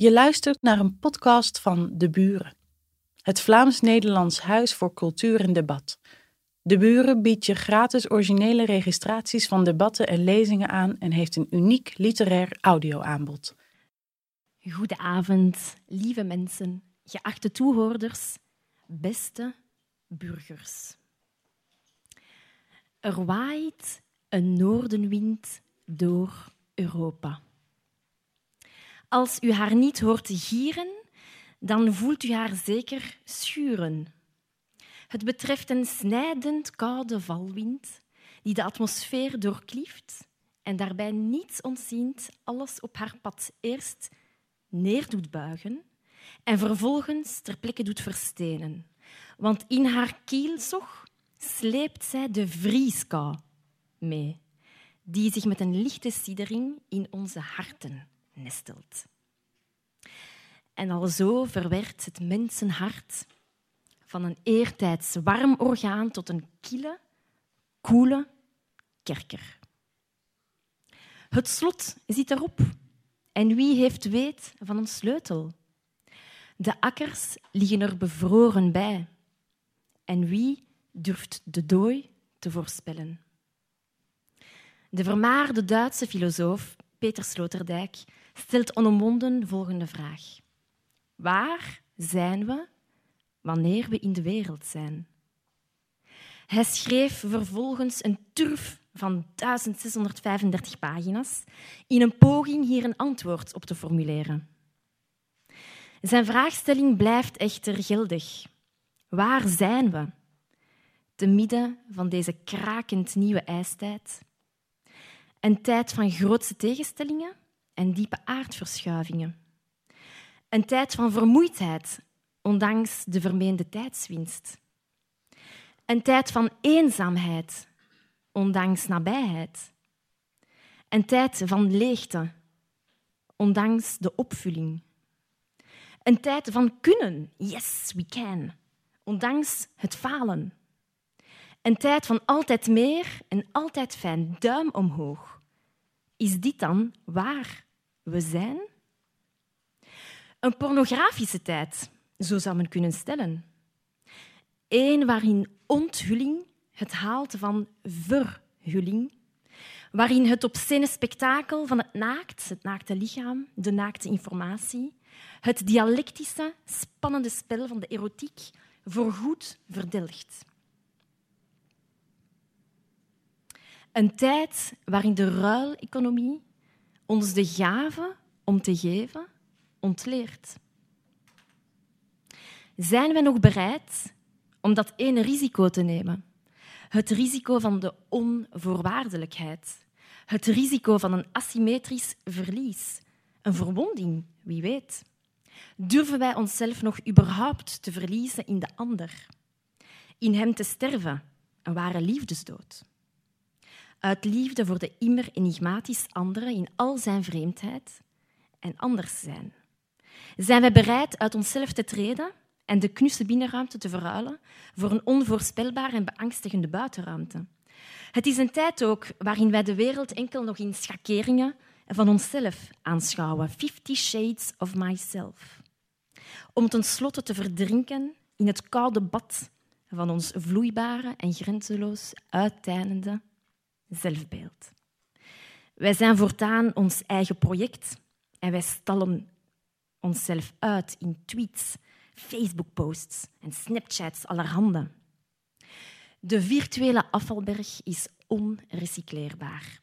Je luistert naar een podcast van De Buren, het Vlaams-Nederlands Huis voor Cultuur en Debat. De Buren biedt je gratis originele registraties van debatten en lezingen aan en heeft een uniek literair audioaanbod. Goedenavond, lieve mensen, geachte toehoorders, beste burgers. Er waait een noordenwind door Europa. Als u haar niet hoort gieren, dan voelt u haar zeker schuren. Het betreft een snijdend koude valwind die de atmosfeer doorklieft en daarbij niets ontziend alles op haar pad eerst neer doet buigen en vervolgens ter plekke doet verstenen. Want in haar kielzog sleept zij de vrieskou mee, die zich met een lichte siddering in onze harten nestelt. En alzo verwerkt het mensenhart van een eertijds warm orgaan tot een kille, koele kerker. Het slot zit erop. En wie heeft weet van een sleutel? De akkers liggen er bevroren bij. En wie durft de dooi te voorspellen? De vermaarde Duitse filosoof Peter Sloterdijk stelt onomwonden volgende vraag. Waar zijn we wanneer we in de wereld zijn? Hij schreef vervolgens een turf van 1635 pagina's in een poging hier een antwoord op te formuleren. Zijn vraagstelling blijft echter geldig. Waar zijn we? Te midden van deze krakend nieuwe ijstijd. Een tijd van grootste tegenstellingen en diepe aardverschuivingen. Een tijd van vermoeidheid, ondanks de vermeende tijdswinst. Een tijd van eenzaamheid, ondanks nabijheid. Een tijd van leegte, ondanks de opvulling. Een tijd van kunnen, yes, we can, ondanks het falen. Een tijd van altijd meer en altijd fijn, duim omhoog. Is dit dan waar we zijn? Een pornografische tijd, zo zou men kunnen stellen. Eén waarin onthulling het haalt van verhulling, waarin het obscene spektakel van het naakt, het naakte lichaam, de naakte informatie, het dialectische, spannende spel van de erotiek voorgoed verdelgt. Een tijd waarin de ruileconomie ons de gave om te geven ontleert. Zijn we nog bereid om dat ene risico te nemen? Het risico van de onvoorwaardelijkheid. Het risico van een asymmetrisch verlies. Een verwonding, wie weet. Durven wij onszelf nog überhaupt te verliezen in de ander? In hem te sterven, een ware liefdesdood. Uit liefde voor de immer enigmatisch andere in al zijn vreemdheid en anders zijn. Zijn wij bereid uit onszelf te treden en de knusse binnenruimte te verruilen voor een onvoorspelbare en beangstigende buitenruimte? Het is een tijd ook waarin wij de wereld enkel nog in schakeringen van onszelf aanschouwen. Fifty Shades of Myself. Om tenslotte te verdrinken in het koude bad van ons vloeibare en grenzeloos uitdijnende zelfbeeld. Wij zijn voortaan ons eigen project en wij stallen onszelf uit in tweets, Facebook-posts en Snapchats allerhande. De virtuele afvalberg is onrecycleerbaar.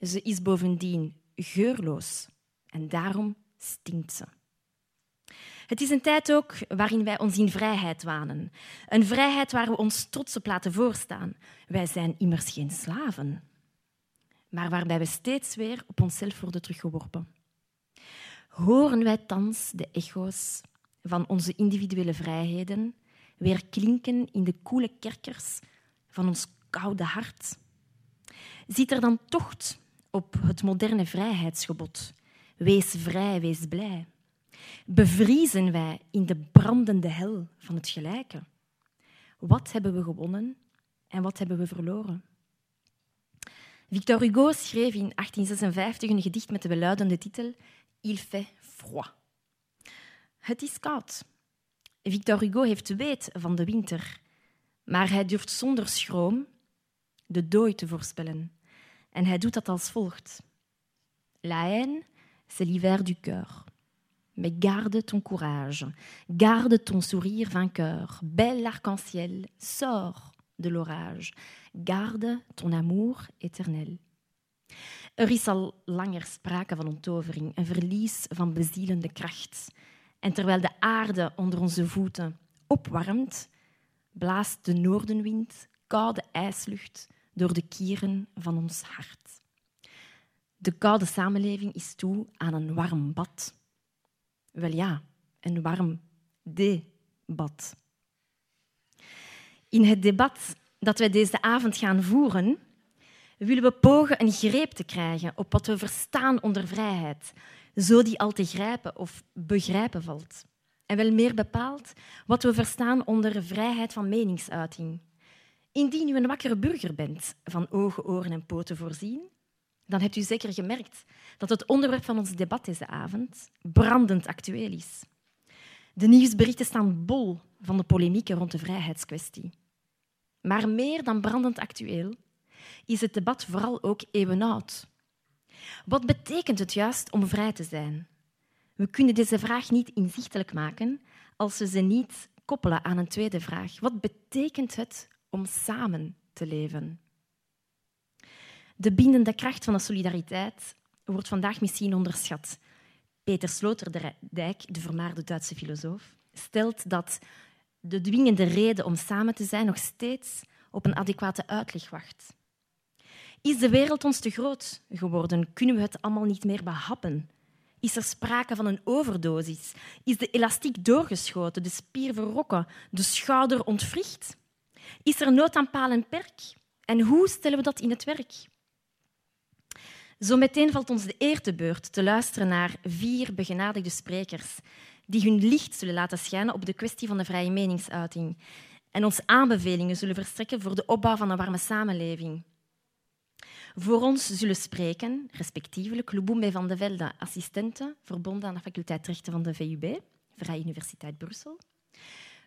Ze is bovendien geurloos en daarom stinkt ze. Het is een tijd ook waarin wij ons in vrijheid wanen. Een vrijheid waar we ons trots op laten voorstaan. Wij zijn immers geen slaven. Maar waarbij we steeds weer op onszelf worden teruggeworpen. Horen wij thans de echo's van onze individuele vrijheden weer klinken in de koele kerkers van ons koude hart? Ziet er dan tocht op het moderne vrijheidsgebod? Wees vrij, wees blij bevriezen wij in de brandende hel van het gelijke. Wat hebben we gewonnen en wat hebben we verloren? Victor Hugo schreef in 1856 een gedicht met de beluidende titel Il fait froid. Het is koud. Victor Hugo heeft weet van de winter, maar hij durft zonder schroom de dooi te voorspellen. En hij doet dat als volgt. La haine, c'est l'hiver du cœur. Mais garde ton courage, garde ton sourire vainqueur. Bel arc-en-ciel, sors de l'orage. Garde ton amour éternel. Er is al langer sprake van onttovering, een verlies van bezielende kracht. En terwijl de aarde onder onze voeten opwarmt, blaast de noordenwind koude ijslucht door de kieren van ons hart. De koude samenleving is toe aan een warm bad. Wel ja, een warm debat. In het debat dat wij deze avond gaan voeren, willen we pogen een greep te krijgen op wat we verstaan onder vrijheid, zo die al te grijpen of begrijpen valt. En wel meer bepaald wat we verstaan onder vrijheid van meningsuiting. Indien u een wakkere burger bent, van ogen, oren en poten voorzien, dan hebt u zeker gemerkt dat het onderwerp van ons debat deze avond brandend actueel is. De nieuwsberichten staan bol van de polemieken rond de vrijheidskwestie. Maar meer dan brandend actueel is het debat vooral ook eeuwenoud. Wat betekent het juist om vrij te zijn? We kunnen deze vraag niet inzichtelijk maken als we ze niet koppelen aan een tweede vraag. Wat betekent het om samen te leven? De bindende kracht van de solidariteit wordt vandaag misschien onderschat. Peter Sloterdijk, de vermaarde Duitse filosoof, stelt dat de dwingende reden om samen te zijn nog steeds op een adequate uitleg wacht. Is de wereld ons te groot geworden? Kunnen we het allemaal niet meer behappen? Is er sprake van een overdosis? Is de elastiek doorgeschoten, de spier verrokken, de schouder ontwricht? Is er nood aan paal en perk? En hoe stellen we dat in het werk? Zometeen valt ons de eer te beurt te luisteren naar vier begenadigde sprekers die hun licht zullen laten schijnen op de kwestie van de vrije meningsuiting en ons aanbevelingen zullen verstrekken voor de opbouw van een warme samenleving. Voor ons zullen spreken, respectievelijk, Lubumbe van de Velde, assistente, verbonden aan de faculteit rechten van de VUB, Vrije Universiteit Brussel.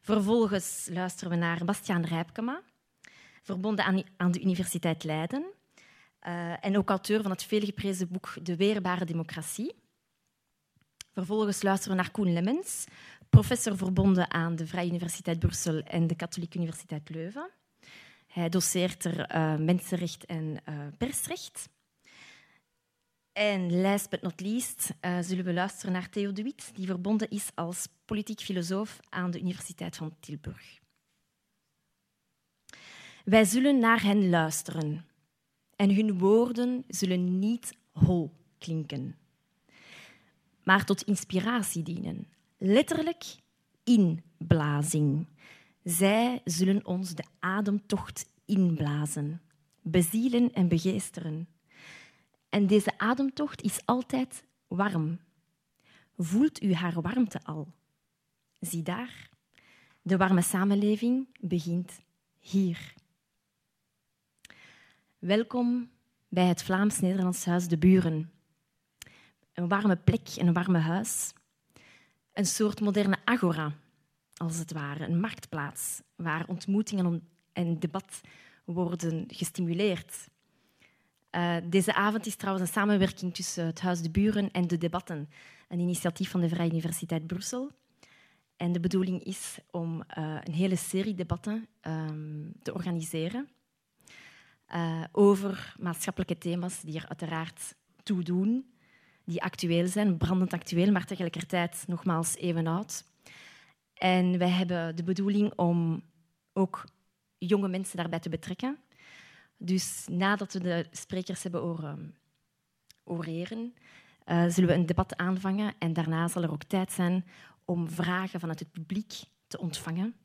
Vervolgens luisteren we naar Bastiaan Rijpkema, verbonden aan, aan de Universiteit Leiden uh, en ook auteur van het veelgeprezen boek De Weerbare Democratie. Vervolgens luisteren we naar Koen Lemmens, professor verbonden aan de Vrije Universiteit Brussel en de Katholieke Universiteit Leuven. Hij doseert er uh, mensenrecht en uh, persrecht. En last but not least zullen we luisteren naar Theo de Wit, die verbonden is als politiek filosoof aan de Universiteit van Tilburg. Wij zullen naar hen luisteren en hun woorden zullen niet hol klinken, maar tot inspiratie dienen. Letterlijk inblazing. Zij zullen ons de ademtocht inblazen, bezielen en begeesteren. En deze ademtocht is altijd warm. Voelt u haar warmte al? Zie daar, de warme samenleving begint hier. Welkom bij het Vlaams-Nederlands Huis De Buren. Een warme plek en een warme huis. Een soort moderne agora, als het ware, een marktplaats waar ontmoetingen en debat worden gestimuleerd. Uh, deze avond is trouwens een samenwerking tussen het Huis de Buren en de Debatten, een initiatief van de Vrije Universiteit Brussel. En de bedoeling is om uh, een hele serie debatten um, te organiseren uh, over maatschappelijke thema's die er uiteraard toe doen, die actueel zijn, brandend actueel, maar tegelijkertijd nogmaals even oud. En wij hebben de bedoeling om ook jonge mensen daarbij te betrekken. Dus nadat we de sprekers hebben horen oreren, uh, zullen we een debat aanvangen en daarna zal er ook tijd zijn om vragen vanuit het publiek te ontvangen,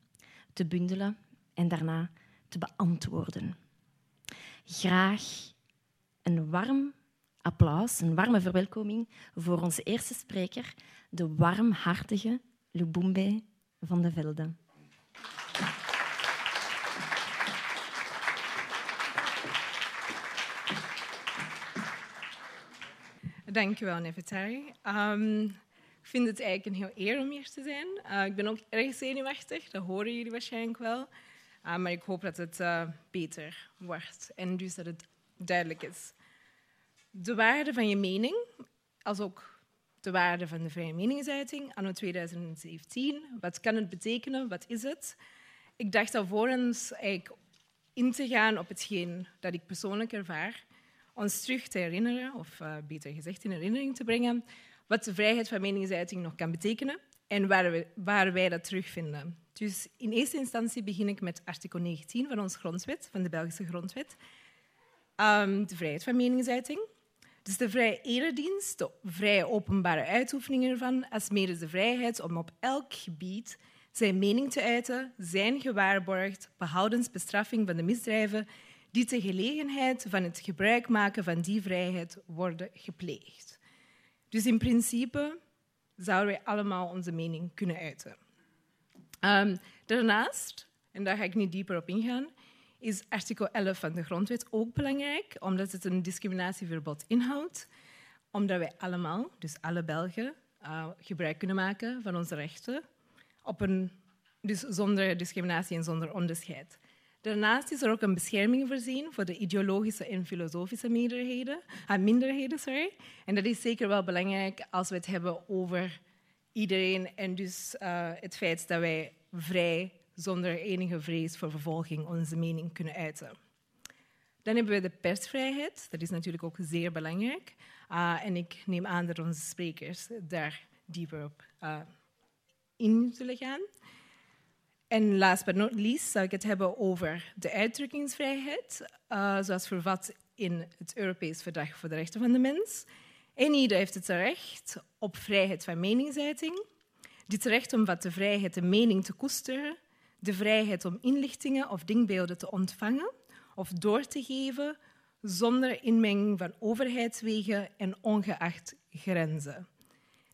te bundelen en daarna te beantwoorden. Graag een warm applaus, een warme verwelkoming voor onze eerste spreker, de warmhartige Lubumbe van de Velde. Dank u wel, Nefertari. Um, vind het eigenlijk een heel eer om hier te zijn. Uh, ik ben ook erg zenuwachtig, dat horen jullie waarschijnlijk wel. Uh, maar ik hoop dat het uh, beter wordt en dus dat het duidelijk is. De waarde van je mening, als ook de waarde van de vrije meningsuiting anno 2017. Wat kan het betekenen? Wat is het? Ik dacht alvorens eigenlijk in te gaan op hetgeen dat ik persoonlijk ervaar, ons terug te herinneren, of uh, beter gezegd in herinnering te brengen, wat de vrijheid van meningsuiting nog kan betekenen en waar, we, waar wij dat terugvinden. Dus in eerste instantie begin ik met artikel 19 van onze grondwet, van de Belgische grondwet. Um, de vrijheid van meningsuiting. Dus de vrije eredienst, de vrije openbare uitoefening ervan, alsmede de vrijheid om op elk gebied zijn mening te uiten, zijn gewaarborgd, behoudens bestraffing van de misdrijven die ter gelegenheid van het gebruik maken van die vrijheid worden gepleegd. Dus in principe zouden wij allemaal onze mening kunnen uiten. Um, daarnaast, en daar ga ik niet dieper op ingaan, is artikel 11 van de Grondwet ook belangrijk, omdat het een discriminatieverbod inhoudt. Omdat wij allemaal, dus alle Belgen, uh, gebruik kunnen maken van onze rechten, op een, dus zonder discriminatie en zonder onderscheid. Daarnaast is er ook een bescherming voorzien voor de ideologische en filosofische minderheden, uh, minderheden. Sorry. En dat is zeker wel belangrijk als we het hebben over iedereen en dus uh, het feit dat wij vrij zonder enige vrees voor vervolging onze mening kunnen uiten. Dan hebben we de persvrijheid. Dat is natuurlijk ook zeer belangrijk. Uh, en ik neem aan dat onze sprekers daar dieper op uh, in zullen gaan. En last but not least zou ik het hebben over de uitdrukkingsvrijheid, uh, zoals vervat in het Europees Verdrag voor de Rechten van de Mens. En ieder heeft het recht op vrijheid van meningsuiting. Dit recht omvat de vrijheid de mening te koesteren, de vrijheid om inlichtingen of denkbeelden te ontvangen of door te geven zonder inmenging van overheidswegen en ongeacht grenzen.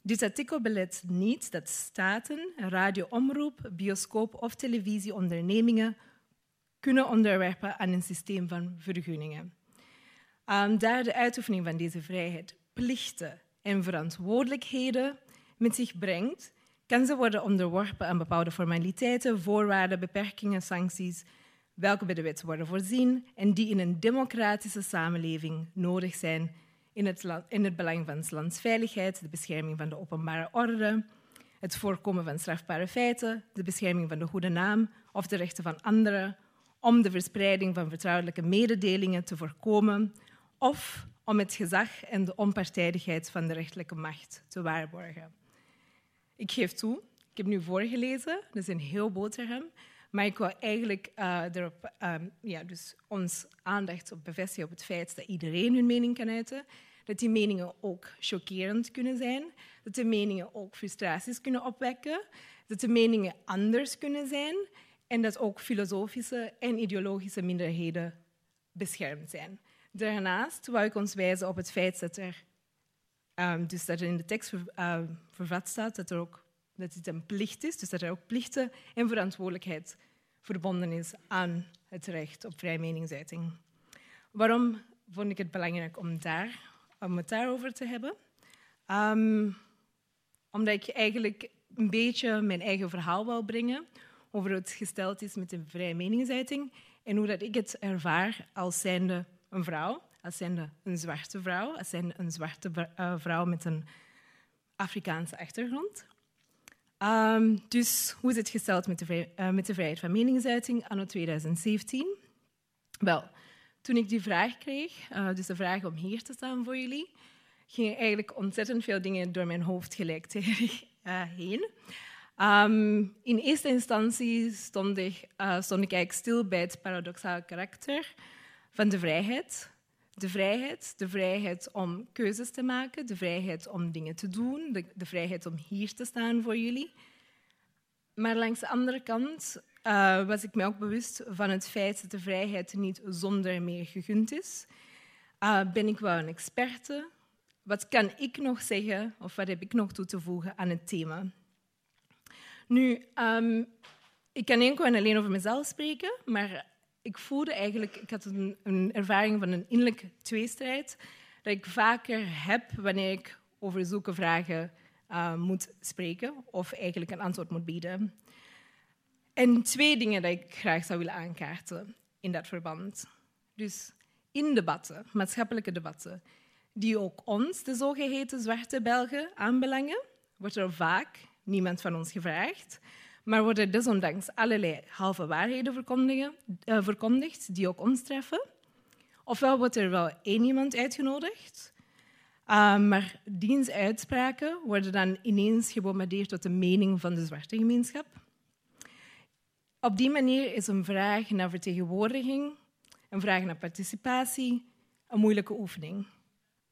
Dit artikel belet niet dat staten, radioomroep, bioscoop of televisieondernemingen kunnen onderwerpen aan een systeem van vergunningen. Um, daar de uitoefening van deze vrijheid plichten en verantwoordelijkheden met zich brengt, kan ze worden onderworpen aan bepaalde formaliteiten, voorwaarden, beperkingen, sancties, welke bij de wet worden voorzien en die in een democratische samenleving nodig zijn in het, in het belang van het lands veiligheid, de bescherming van de openbare orde, het voorkomen van strafbare feiten, de bescherming van de goede naam of de rechten van anderen, om de verspreiding van vertrouwelijke mededelingen te voorkomen of om het gezag en de onpartijdigheid van de rechterlijke macht te waarborgen. Ik geef toe, ik heb nu voorgelezen, dat is een heel boterham, maar ik wil eigenlijk uh, erop, um, ja, dus ons aandacht op bevestigen op het feit dat iedereen hun mening kan uiten, dat die meningen ook chockerend kunnen zijn, dat de meningen ook frustraties kunnen opwekken, dat de meningen anders kunnen zijn en dat ook filosofische en ideologische minderheden beschermd zijn. Daarnaast wou ik ons wijzen op het feit dat er Um, dus dat er in de tekst uh, vervat staat dat, er ook, dat het een plicht is, dus dat er ook plichten en verantwoordelijkheid verbonden is aan het recht op vrije meningsuiting. Waarom vond ik het belangrijk om, daar, om het daarover te hebben? Um, omdat ik eigenlijk een beetje mijn eigen verhaal wil brengen over hoe het gesteld is met de vrije meningsuiting en hoe dat ik het ervaar als zijnde een vrouw als zijnde een zwarte vrouw, als zijnde een zwarte eh, vrouw met een Afrikaanse achtergrond. Um, dus hoe is het gesteld met de, uh, met de vrijheid van meningsuiting anno 2017? Wel, toen ik die vraag kreeg, uh, dus de vraag om hier te staan voor jullie, gingen eigenlijk ontzettend veel dingen door mijn hoofd gelijktijdig uh, heen. Um, in eerste instantie stond ik, stond ik eigenlijk stil bij het paradoxaal karakter van de vrijheid. De vrijheid, de vrijheid om keuzes te maken, de vrijheid om dingen te doen, de, de vrijheid om hier te staan voor jullie. Maar langs de andere kant uh, was ik me ook bewust van het feit dat de vrijheid niet zonder meer gegund is. Uh, ben ik wel een experte? Wat kan ik nog zeggen of wat heb ik nog toe te voegen aan het thema? Nu, um, ik kan enkel en alleen over mezelf spreken, maar ik voelde eigenlijk, ik had een, een ervaring van een innerlijke tweestrijd, dat ik vaker heb wanneer ik over zulke vragen uh, moet spreken of eigenlijk een antwoord moet bieden. En twee dingen die ik graag zou willen aankaarten in dat verband. Dus in debatten, maatschappelijke debatten, die ook ons, de zogeheten zwarte Belgen, aanbelangen, wordt er vaak niemand van ons gevraagd, maar worden desondanks allerlei halve waarheden uh, verkondigd die ook ons treffen. Ofwel wordt er wel één iemand uitgenodigd, uh, maar diens uitspraken worden dan ineens gebombardeerd tot de mening van de zwarte gemeenschap. Op die manier is een vraag naar vertegenwoordiging, een vraag naar participatie, een moeilijke oefening.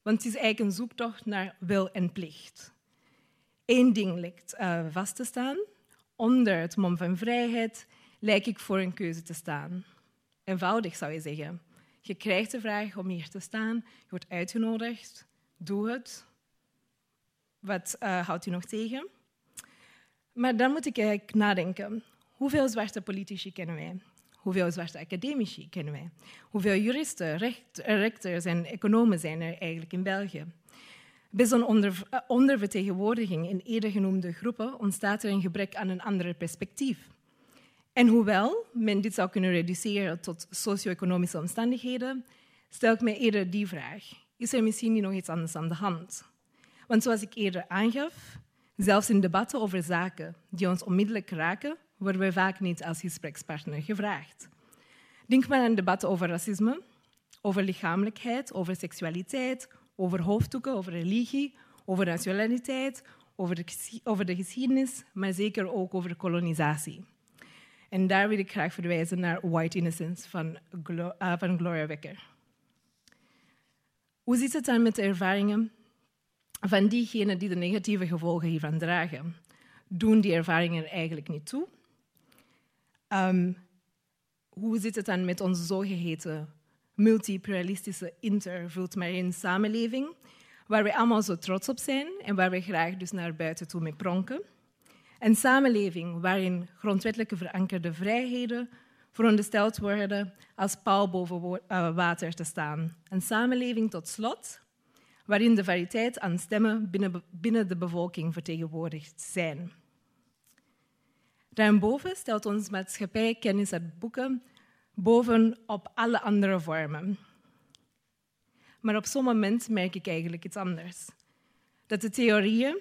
Want het is eigenlijk een zoektocht naar wil en plicht. Eén ding lijkt uh, vast te staan. Onder het mom van vrijheid lijk ik voor een keuze te staan. Eenvoudig zou je zeggen. Je krijgt de vraag om hier te staan, je wordt uitgenodigd, doe het. Wat uh, houdt u nog tegen? Maar dan moet ik eigenlijk nadenken. Hoeveel zwarte politici kennen wij? Hoeveel zwarte academici kennen wij? Hoeveel juristen, recht, rechters en economen zijn er eigenlijk in België? Bij zo'n onder, eh, ondervertegenwoordiging in eerder genoemde groepen ontstaat er een gebrek aan een ander perspectief. En hoewel men dit zou kunnen reduceren tot socio-economische omstandigheden, stel ik mij eerder die vraag. Is er misschien niet nog iets anders aan de hand? Want zoals ik eerder aangaf, zelfs in debatten over zaken die ons onmiddellijk raken, worden we vaak niet als gesprekspartner gevraagd. Denk maar aan debatten over racisme, over lichamelijkheid, over seksualiteit, over hoofddoeken, over religie, over nationaliteit, over de, over de geschiedenis, maar zeker ook over kolonisatie. En daar wil ik graag verwijzen naar White Innocence van, uh, van Gloria Wekker. Hoe zit het dan met de ervaringen van diegenen die de negatieve gevolgen hiervan dragen? Doen die ervaringen er eigenlijk niet toe? Um, hoe zit het dan met onze zogeheten multipluralistische interculturele samenleving, waar we allemaal zo trots op zijn en waar we graag dus naar buiten toe mee pronken? Een samenleving waarin grondwettelijke verankerde vrijheden verondersteld worden als paal boven eh, water te staan. Een samenleving tot slot waarin de variëteit aan stemmen binnen, de bevolking vertegenwoordigd zijn. Daarboven stelt onze maatschappij kennis uit boeken bovenop alle andere vormen. Maar op zo'n moment merk ik eigenlijk iets anders. Dat de theorieën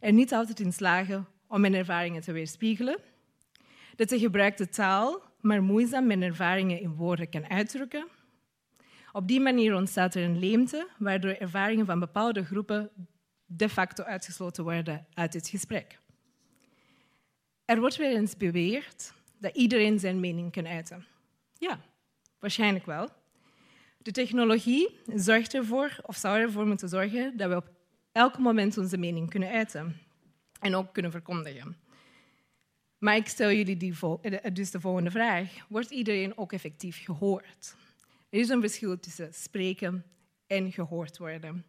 er niet altijd in slagen om mijn ervaringen te weerspiegelen. Dat de gebruikte taal maar moeizaam mijn ervaringen in woorden kan uitdrukken. Op die manier ontstaat er een leemte, waardoor ervaringen van bepaalde groepen de facto uitgesloten worden uit het gesprek. Er wordt weer eens beweerd dat iedereen zijn mening kan uiten. Ja, waarschijnlijk wel. De technologie zorgt ervoor, of zou ervoor moeten zorgen, dat we op elk moment onze mening kunnen uiten en ook kunnen verkondigen. Maar ik stel jullie die dus de volgende vraag. Wordt iedereen ook effectief gehoord? Er is een verschil tussen spreken en gehoord worden.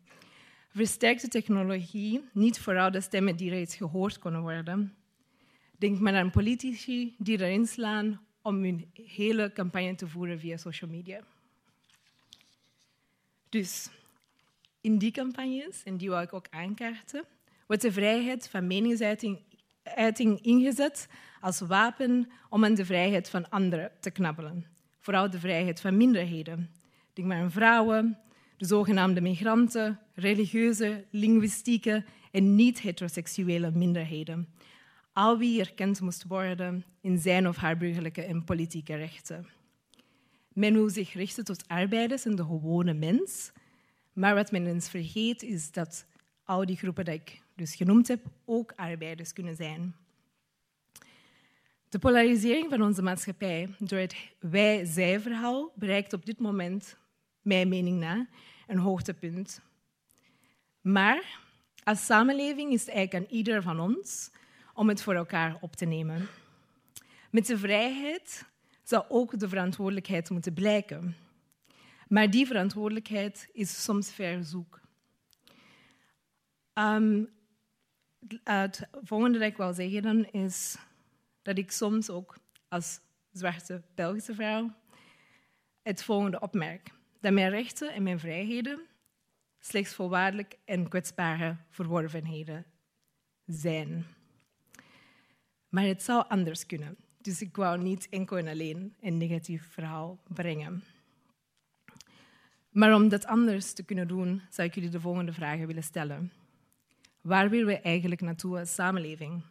Versterkt de technologie niet vooral de stemmen die reeds gehoord kunnen worden? Denk maar aan politici die erin slaan om hun hele campagne te voeren via social media. Dus in die campagnes, en die wil ik ook aankaarten, wordt de vrijheid van meningsuiting uiting ingezet als wapen om aan de vrijheid van anderen te knabbelen. Vooral de vrijheid van minderheden. Denk maar aan vrouwen, de zogenaamde migranten, religieuze, linguïstieke en niet-heteroseksuele minderheden al wie erkend moest worden in zijn of haar burgerlijke en politieke rechten. Men wil zich richten tot arbeiders en de gewone mens, maar wat men eens vergeet is dat al die groepen die ik dus genoemd heb ook arbeiders kunnen zijn. De polarisering van onze maatschappij door het wij-zij-verhaal bereikt op dit moment, mijn mening na, een hoogtepunt. Maar als samenleving is het eigenlijk aan ieder van ons om het voor elkaar op te nemen. Met de vrijheid zou ook de verantwoordelijkheid moeten blijken. Maar die verantwoordelijkheid is soms verzoek. Um, het volgende dat ik wil zeggen dan is dat ik soms ook als zwarte Belgische vrouw het volgende opmerk. Dat mijn rechten en mijn vrijheden slechts voorwaardelijk en kwetsbare verworvenheden zijn. Maar het zou anders kunnen. Dus ik wou niet enkel en alleen een negatief verhaal brengen. Maar om dat anders te kunnen doen, zou ik jullie de volgende vragen willen stellen. Waar willen we eigenlijk naartoe als samenleving?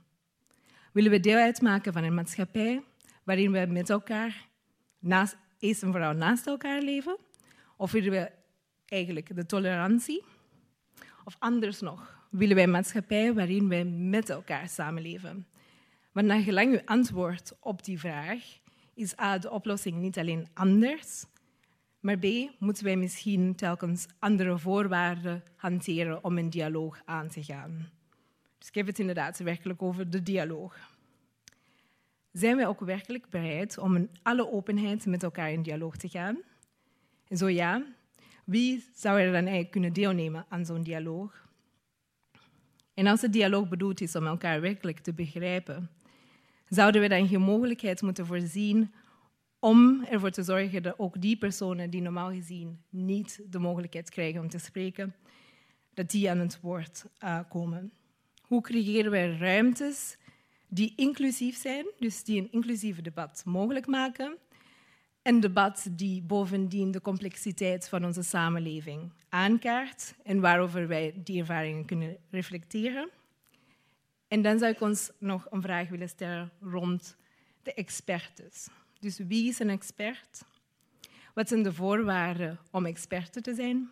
Willen we deel uitmaken van een maatschappij waarin we met elkaar, naast, eerst en vooral naast elkaar leven? Of willen we eigenlijk de tolerantie? Of anders nog, willen wij een maatschappij waarin wij met elkaar samenleven? Want naar gelang uw antwoord op die vraag is A, de oplossing niet alleen anders, maar B, moeten wij misschien telkens andere voorwaarden hanteren om een dialoog aan te gaan. Dus ik heb het inderdaad werkelijk over de dialoog. Zijn wij ook werkelijk bereid om in alle openheid met elkaar in dialoog te gaan? En zo ja, wie zou er dan eigenlijk kunnen deelnemen aan zo'n dialoog? En als de dialoog bedoeld is om elkaar werkelijk te begrijpen, zouden we dan geen mogelijkheid moeten voorzien om ervoor te zorgen dat ook die personen die normaal gezien niet de mogelijkheid krijgen om te spreken, dat die aan het woord uh, komen. Hoe creëren wij ruimtes die inclusief zijn, dus die een inclusief debat mogelijk maken, een debat die bovendien de complexiteit van onze samenleving aankaart en waarover wij die ervaringen kunnen reflecteren. En dan zou ik ons nog een vraag willen stellen rond de expertes. Dus wie is een expert? Wat zijn de voorwaarden om expert te zijn?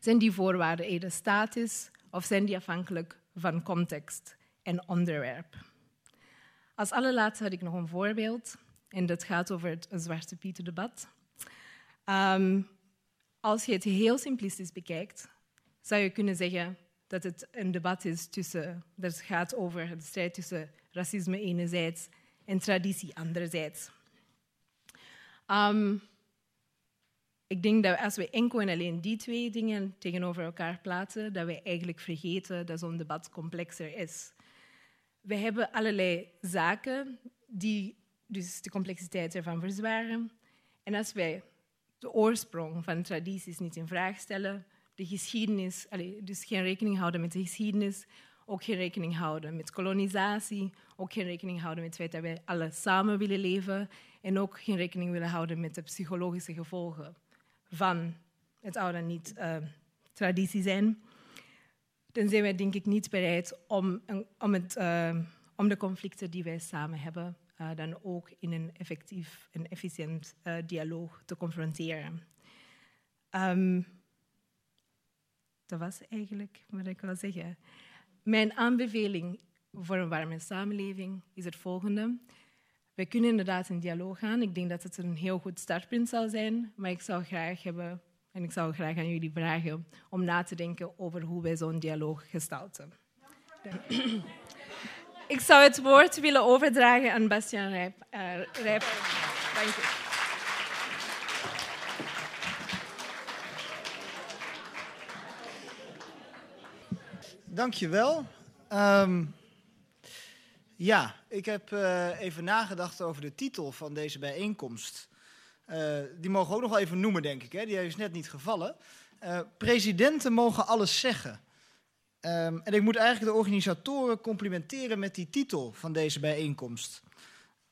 Zijn die voorwaarden eerder statisch of zijn die afhankelijk van context en onderwerp? Als allerlaatste had ik nog een voorbeeld en dat gaat over het Zwarte Pieten-debat. Um, als je het heel simplistisch bekijkt, zou je kunnen zeggen dat het een debat is tussen, dat het gaat over de strijd tussen racisme enerzijds en traditie anderzijds. Um, ik denk dat als we enkel en alleen die twee dingen tegenover elkaar plaatsen, dat we eigenlijk vergeten dat zo'n debat complexer is. We hebben allerlei zaken die dus de complexiteit ervan verzwaren. En als wij de oorsprong van tradities niet in vraag stellen, de geschiedenis, dus geen rekening houden met de geschiedenis, ook geen rekening houden met kolonisatie, ook geen rekening houden met het feit dat wij alle samen willen leven en ook geen rekening willen houden met de psychologische gevolgen van het oude niet uh, traditie zijn, dan zijn wij denk ik niet bereid om, om, het, uh, om de conflicten die wij samen hebben uh, dan ook in een effectief en efficiënt dialoog te confronteren. Um, dat was eigenlijk wat ik wil zeggen. Mijn aanbeveling voor een warme samenleving is het volgende. We kunnen inderdaad in dialoog gaan. Ik denk dat het een heel goed startpunt zal zijn. Maar ik zou graag hebben, en ik zou graag aan jullie vragen om na te denken over hoe wij zo'n dialoog gestalten. ik zou het woord willen overdragen aan Bastiaan Rijp. Uh. Dank je. Dank je wel. Um, ja, ik heb uh, even nagedacht over de titel van deze bijeenkomst. Uh, die mogen we ook nog wel even noemen, denk ik. Hè? Die is net niet gevallen. Uh, presidenten mogen alles zeggen. Um, en ik moet eigenlijk de organisatoren complimenteren met die titel van deze bijeenkomst.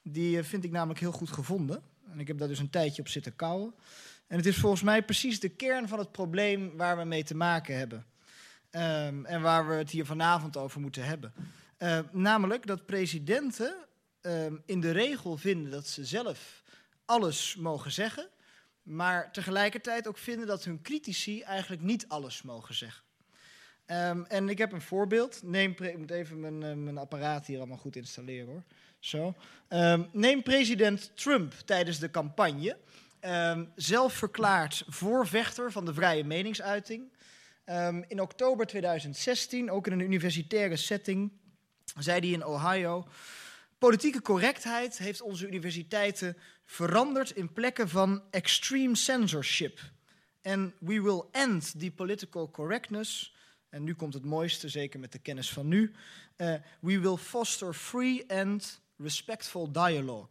Die vind ik namelijk heel goed gevonden. En ik heb daar dus een tijdje op zitten kouwen. En het is volgens mij precies de kern van het probleem waar we mee te maken hebben. Um, en waar we het hier vanavond over moeten hebben. Uh, namelijk dat presidenten uh, in de regel vinden dat ze zelf alles mogen zeggen, maar tegelijkertijd ook vinden dat hun critici eigenlijk niet alles mogen zeggen. En ik heb een voorbeeld. Neem ik moet even mijn, uh, mijn apparaat hier allemaal goed installeren hoor. Zo. Neem president Trump tijdens de campagne. Zelf verklaard voorvechter van de vrije meningsuiting. In oktober 2016, ook in een universitaire setting, zei hij in Ohio. Politieke correctheid heeft onze universiteiten veranderd in plekken van extreme censorship. En we will end the political correctness. En nu komt het mooiste, zeker met de kennis van nu. Uh, we will foster free and respectful dialogue.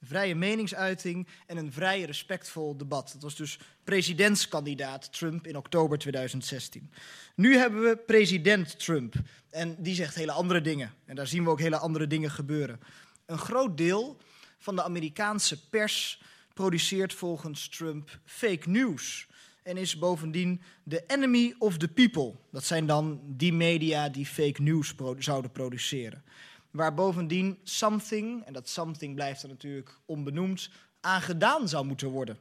Vrije meningsuiting en een vrij respectvol debat. Dat was dus presidentskandidaat Trump in oktober 2016. Nu hebben we president Trump en die zegt hele andere dingen. En daar zien we ook hele andere dingen gebeuren. Een groot deel van de Amerikaanse pers produceert volgens Trump fake news en is bovendien de enemy of the people. Dat zijn dan die media die fake news zouden produceren. Waar bovendien something, en dat something blijft er natuurlijk onbenoemd, aan gedaan zou moeten worden.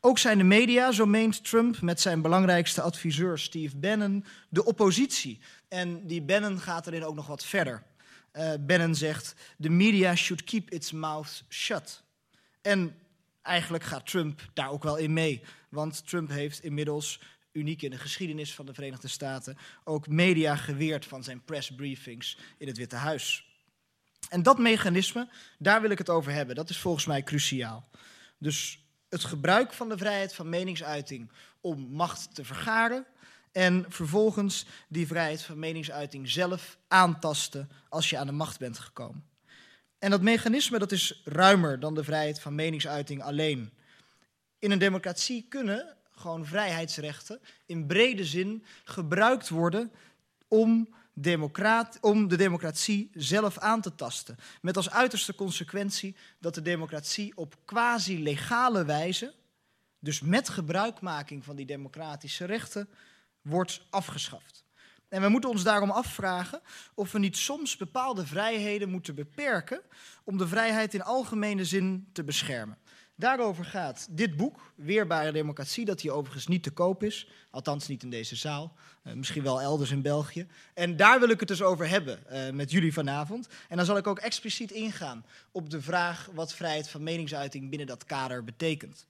Ook zijn de media, zo meent Trump met zijn belangrijkste adviseur Steve Bannon, de oppositie. En die Bannon gaat erin ook nog wat verder. Uh, Bannon zegt: The media should keep its mouth shut. En eigenlijk gaat Trump daar ook wel in mee. Want Trump heeft inmiddels, uniek in de geschiedenis van de Verenigde Staten, ook media geweerd van zijn pressbriefings in het Witte Huis. En dat mechanisme, daar wil ik het over hebben. Dat is volgens mij cruciaal. Dus het gebruik van de vrijheid van meningsuiting om macht te vergaren en vervolgens die vrijheid van meningsuiting zelf aantasten als je aan de macht bent gekomen. En dat mechanisme dat is ruimer dan de vrijheid van meningsuiting alleen. In een democratie kunnen gewoon vrijheidsrechten in brede zin gebruikt worden om, om de democratie zelf aan te tasten. Met als uiterste consequentie dat de democratie op quasi-legale wijze, dus met gebruikmaking van die democratische rechten, wordt afgeschaft. En we moeten ons daarom afvragen of we niet soms bepaalde vrijheden moeten beperken om de vrijheid in algemene zin te beschermen. Daarover gaat dit boek, Weerbare Democratie, dat hier overigens niet te koop is. Althans niet in deze zaal, uh, misschien wel elders in België. En daar wil ik het dus over hebben uh, met jullie vanavond. En dan zal ik ook expliciet ingaan op de vraag wat vrijheid van meningsuiting binnen dat kader betekent.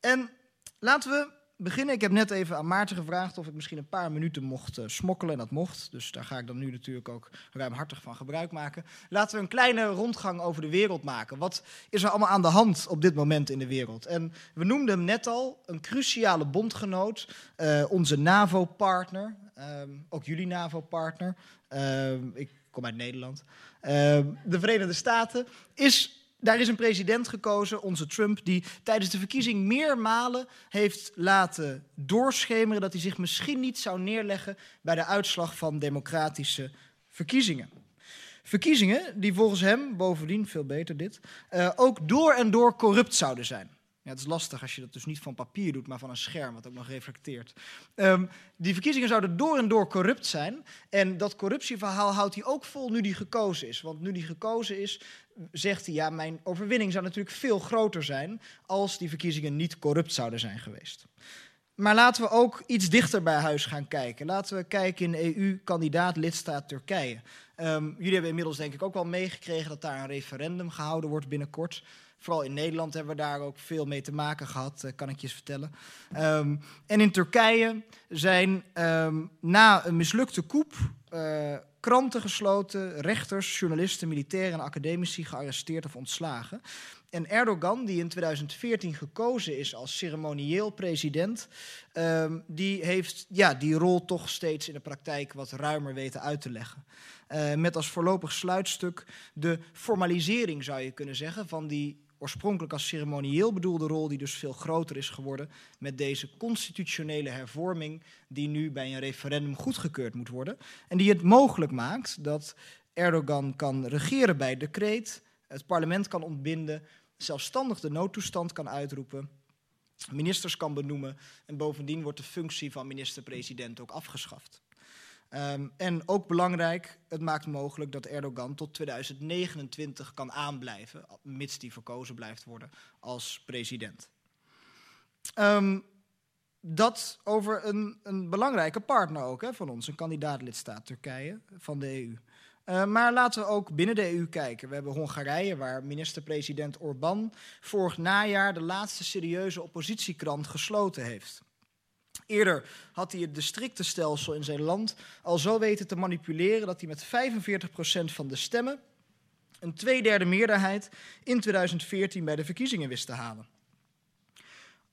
En laten we beginnen. Ik heb net even aan Maarten gevraagd of ik misschien een paar minuten mocht uh, smokkelen. En dat mocht. Dus daar ga ik dan nu natuurlijk ook ruimhartig van gebruik maken. Laten we een kleine rondgang over de wereld maken. Wat is er allemaal aan de hand op dit moment in de wereld? En we noemden hem net al een cruciale bondgenoot. Uh, onze NAVO-partner. Uh, ook jullie NAVO-partner. Ehm, ik kom uit Nederland. Ehm, de Verenigde Staten is daar is een president gekozen, onze Trump, die tijdens de verkiezing meermalen heeft laten doorschemeren dat hij zich misschien niet zou neerleggen bij de uitslag van democratische verkiezingen. Verkiezingen die volgens hem, bovendien veel beter dit, uh, ook door en door corrupt zouden zijn. Ja, het is lastig als je dat dus niet van papier doet, maar van een scherm, wat ook nog reflecteert. Um, die verkiezingen zouden door en door corrupt zijn. En dat corruptieverhaal houdt hij ook vol nu hij gekozen is. Want nu hij gekozen is, zegt hij, ja, mijn overwinning zou natuurlijk veel groter zijn als die verkiezingen niet corrupt zouden zijn geweest. Maar laten we ook iets dichter bij huis gaan kijken. Laten we kijken in EU-kandidaat-lidstaat Turkije. Um, jullie hebben inmiddels denk ik ook wel meegekregen dat daar een referendum gehouden wordt binnenkort. Vooral in Nederland hebben we daar ook veel mee te maken gehad, eh, kan ik je eens vertellen. Um, en in Turkije zijn um, na een mislukte coup uh, kranten gesloten, rechters, journalisten, militairen en academici gearresteerd of ontslagen. En Erdogan, die in 2014 gekozen is als ceremonieel president, um, die heeft ja, die rol toch steeds in de praktijk wat ruimer weten uit te leggen. Uh, met als voorlopig sluitstuk de formalisering, zou je kunnen zeggen, van die oorspronkelijk als ceremonieel bedoelde rol, die dus veel groter is geworden met deze constitutionele hervorming, die nu bij een referendum goedgekeurd moet worden. En die het mogelijk maakt dat Erdogan kan regeren bij decreet, het parlement kan ontbinden, zelfstandig de noodtoestand kan uitroepen, ministers kan benoemen en bovendien wordt de functie van minister-president ook afgeschaft. Um, en ook belangrijk, het maakt mogelijk dat Erdogan tot 2029 kan aanblijven, mits die verkozen blijft worden als president. Um, dat over een, een, belangrijke partner ook hè, van ons, een kandidaatlidstaat Turkije van de EU. Uh, maar laten we ook binnen de EU kijken. We hebben Hongarije, waar minister-president Orbán vorig najaar de laatste serieuze oppositiekrant gesloten heeft. Eerder had hij het districtenstelsel in zijn land al zo weten te manipuleren dat hij met 45% van de stemmen een tweederde meerderheid in 2014 bij de verkiezingen wist te halen.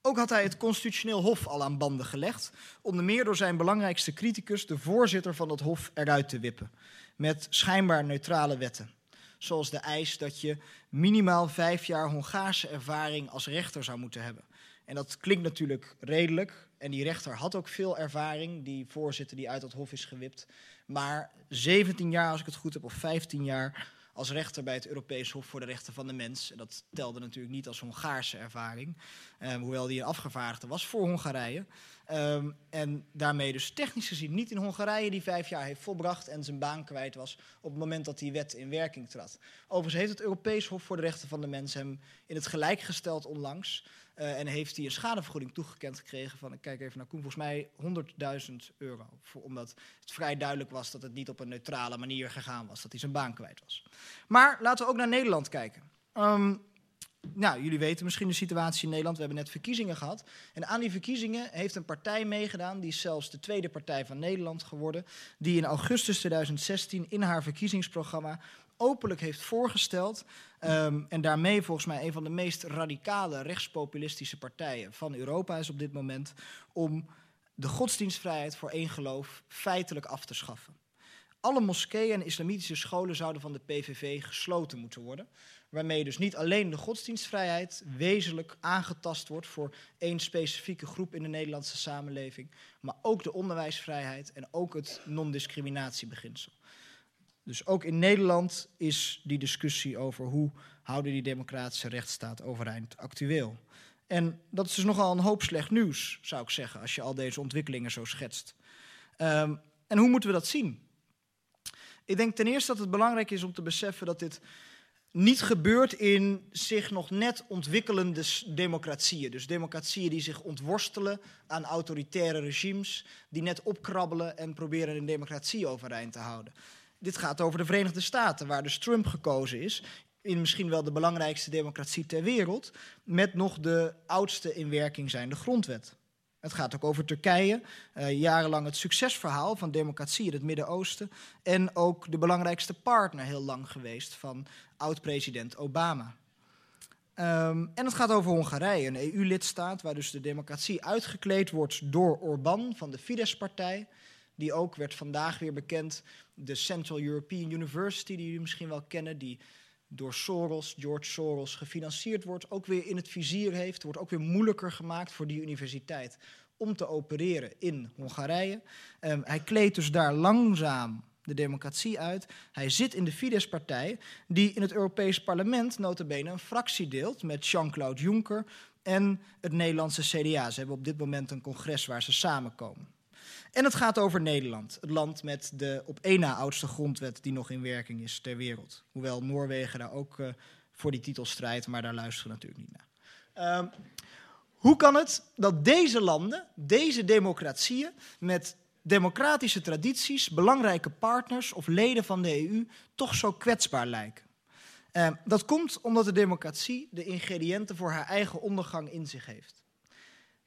Ook had hij het constitutioneel hof al aan banden gelegd, onder meer door zijn belangrijkste criticus, de voorzitter van dat hof, eruit te wippen, met schijnbaar neutrale wetten. zoals de eis dat je minimaal vijf jaar Hongaarse ervaring als rechter zou moeten hebben. En dat klinkt natuurlijk redelijk. En die rechter had ook veel ervaring, die voorzitter die uit dat hof is gewipt. Maar 17 jaar, als ik het goed heb, of 15 jaar als rechter bij het Europees Hof voor de Rechten van de Mens. En dat telde natuurlijk niet als Hongaarse ervaring, um, hoewel die een afgevaardigde was voor Hongarije. Um, en daarmee dus technisch gezien niet in Hongarije die vijf jaar heeft volbracht en zijn baan kwijt was op het moment dat die wet in werking trad. Overigens heeft het Europees Hof voor de Rechten van de Mens hem in het gelijk gesteld onlangs. Uh, en heeft hij een schadevergoeding toegekend gekregen van, ik kijk even naar Koen, volgens mij 100.000 euro. Voor, omdat het vrij duidelijk was dat het niet op een neutrale manier gegaan was, dat hij zijn baan kwijt was. Maar laten we ook naar Nederland kijken. Um, nou, jullie weten misschien de situatie in Nederland. We hebben net verkiezingen gehad. En aan die verkiezingen heeft een partij meegedaan, die is zelfs de tweede partij van Nederland geworden, die in augustus 2016 in haar verkiezingsprogramma openlijk heeft voorgesteld. Um, en daarmee volgens mij een van de meest radicale rechtspopulistische partijen van Europa is op dit moment. Om de godsdienstvrijheid voor één geloof feitelijk af te schaffen. Alle moskeeën en islamitische scholen zouden van de PVV gesloten moeten worden. Waarmee dus niet alleen de godsdienstvrijheid wezenlijk aangetast wordt voor één specifieke groep in de Nederlandse samenleving, maar ook de onderwijsvrijheid en ook het non-discriminatiebeginsel. Dus ook in Nederland is die discussie over hoe houden die democratische rechtsstaat overeind actueel. En dat is dus nogal een hoop slecht nieuws, zou ik zeggen, als je al deze ontwikkelingen zo schetst. Um, en hoe moeten we dat zien? Ik denk ten eerste dat het belangrijk is om te beseffen dat dit niet gebeurt in zich nog net ontwikkelende democratieën. Dus democratieën die zich ontworstelen aan autoritaire regimes, die net opkrabbelen en proberen een democratie overeind te houden. Dit gaat over de Verenigde Staten, waar dus Trump gekozen is. In misschien wel de belangrijkste democratie ter wereld. Met nog de oudste in werking zijnde grondwet. Het gaat ook over Turkije, uh, jarenlang het succesverhaal van democratie in het Midden-Oosten. En ook de belangrijkste partner heel lang geweest van oud-president Obama. Um, en het gaat over Hongarije, een EU-lidstaat waar dus de democratie uitgekleed wordt door Orbán van de Fidesz-partij die ook werd vandaag weer bekend. De Central European University, die jullie misschien wel kennen, die door Soros, George Soros, gefinancierd wordt, ook weer in het vizier heeft. Wordt ook weer moeilijker gemaakt voor die universiteit om te opereren in Hongarije. Um, hij kleedt dus daar langzaam de democratie uit. Hij zit in de Fidesz-partij, die in het Europees Parlement notabene een fractie deelt met Jean-Claude Juncker en het Nederlandse CDA. Ze hebben op dit moment een congres waar ze samenkomen. En het gaat over Nederland, het land met de op één na oudste grondwet die nog in werking is ter wereld. Hoewel Noorwegen daar ook uh, voor die titel strijdt, maar daar luisteren we natuurlijk niet naar. Um, hoe kan het dat deze landen, deze democratieën met democratische tradities, belangrijke partners of leden van de EU toch zo kwetsbaar lijken? Uh, dat komt omdat de democratie de ingrediënten voor haar eigen ondergang in zich heeft.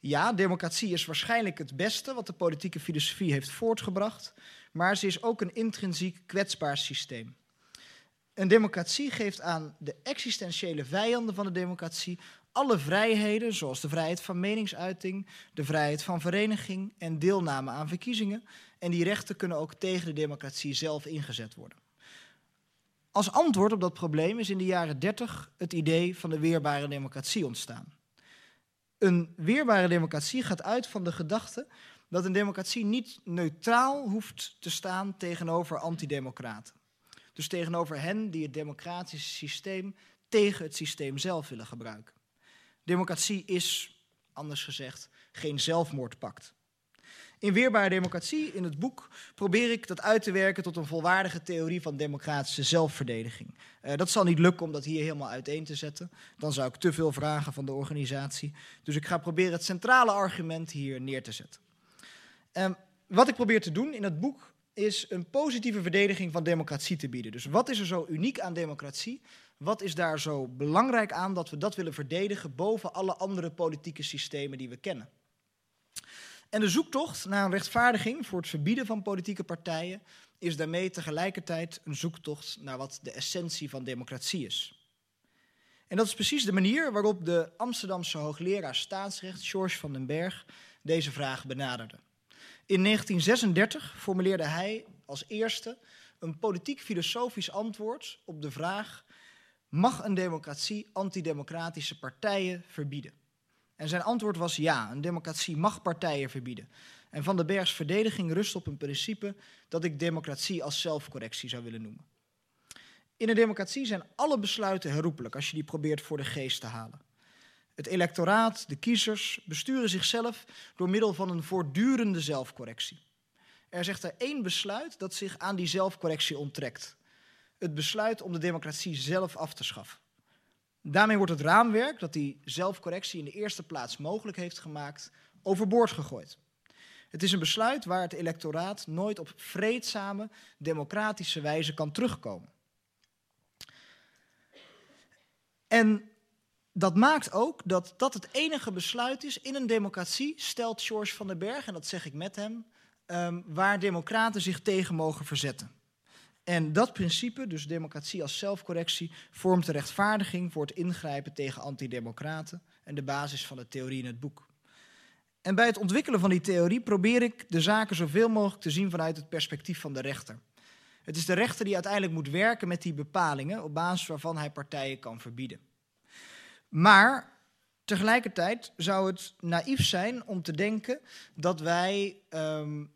Ja, democratie is waarschijnlijk het beste wat de politieke filosofie heeft voortgebracht, maar ze is ook een intrinsiek kwetsbaar systeem. Een democratie geeft aan de existentiële vijanden van de democratie alle vrijheden, zoals de vrijheid van meningsuiting, de vrijheid van vereniging en deelname aan verkiezingen. En die rechten kunnen ook tegen de democratie zelf ingezet worden. Als antwoord op dat probleem is in de jaren 30 het idee van de weerbare democratie ontstaan. Een weerbare democratie gaat uit van de gedachte dat een democratie niet neutraal hoeft te staan tegenover antidemocraten. Dus tegenover hen die het democratische systeem tegen het systeem zelf willen gebruiken. Democratie is, anders gezegd, geen zelfmoordpact. In Weerbare Democratie, in het boek, probeer ik dat uit te werken tot een volwaardige theorie van democratische zelfverdediging. Uh, dat zal niet lukken om dat hier helemaal uiteen te zetten. Dan zou ik te veel vragen van de organisatie. Dus ik ga proberen het centrale argument hier neer te zetten. Um, wat ik probeer te doen in het boek is een positieve verdediging van democratie te bieden. Dus wat is er zo uniek aan democratie? Wat is daar zo belangrijk aan dat we dat willen verdedigen boven alle andere politieke systemen die we kennen? En de zoektocht naar een rechtvaardiging voor het verbieden van politieke partijen is daarmee tegelijkertijd een zoektocht naar wat de essentie van democratie is. En dat is precies de manier waarop de Amsterdamse hoogleraar staatsrecht George van den Berg deze vraag benaderde. In 1936 formuleerde hij als eerste een politiek-filosofisch antwoord op de vraag: mag een democratie antidemocratische partijen verbieden? En zijn antwoord was ja, een democratie mag partijen verbieden. En Van den Bergs verdediging rust op een principe dat ik democratie als zelfcorrectie zou willen noemen. In een democratie zijn alle besluiten herroepelijk als je die probeert voor de geest te halen. Het electoraat, de kiezers, besturen zichzelf door middel van een voortdurende zelfcorrectie. Er zegt er één besluit dat zich aan die zelfcorrectie onttrekt. Het besluit om de democratie zelf af te schaffen. Daarmee wordt het raamwerk dat die zelfcorrectie in de eerste plaats mogelijk heeft gemaakt, overboord gegooid. Het is een besluit waar het electoraat nooit op vreedzame, democratische wijze kan terugkomen. En dat maakt ook dat dat het enige besluit is in een democratie, stelt George van den Berg, en dat zeg ik met hem, um, waar democraten zich tegen mogen verzetten. En dat principe, dus democratie als zelfcorrectie, vormt de rechtvaardiging voor het ingrijpen tegen antidemocraten en de basis van de theorie in het boek. En bij het ontwikkelen van die theorie probeer ik de zaken zoveel mogelijk te zien vanuit het perspectief van de rechter. Het is de rechter die uiteindelijk moet werken met die bepalingen op basis waarvan hij partijen kan verbieden. Maar tegelijkertijd zou het naïef zijn om te denken dat wij um,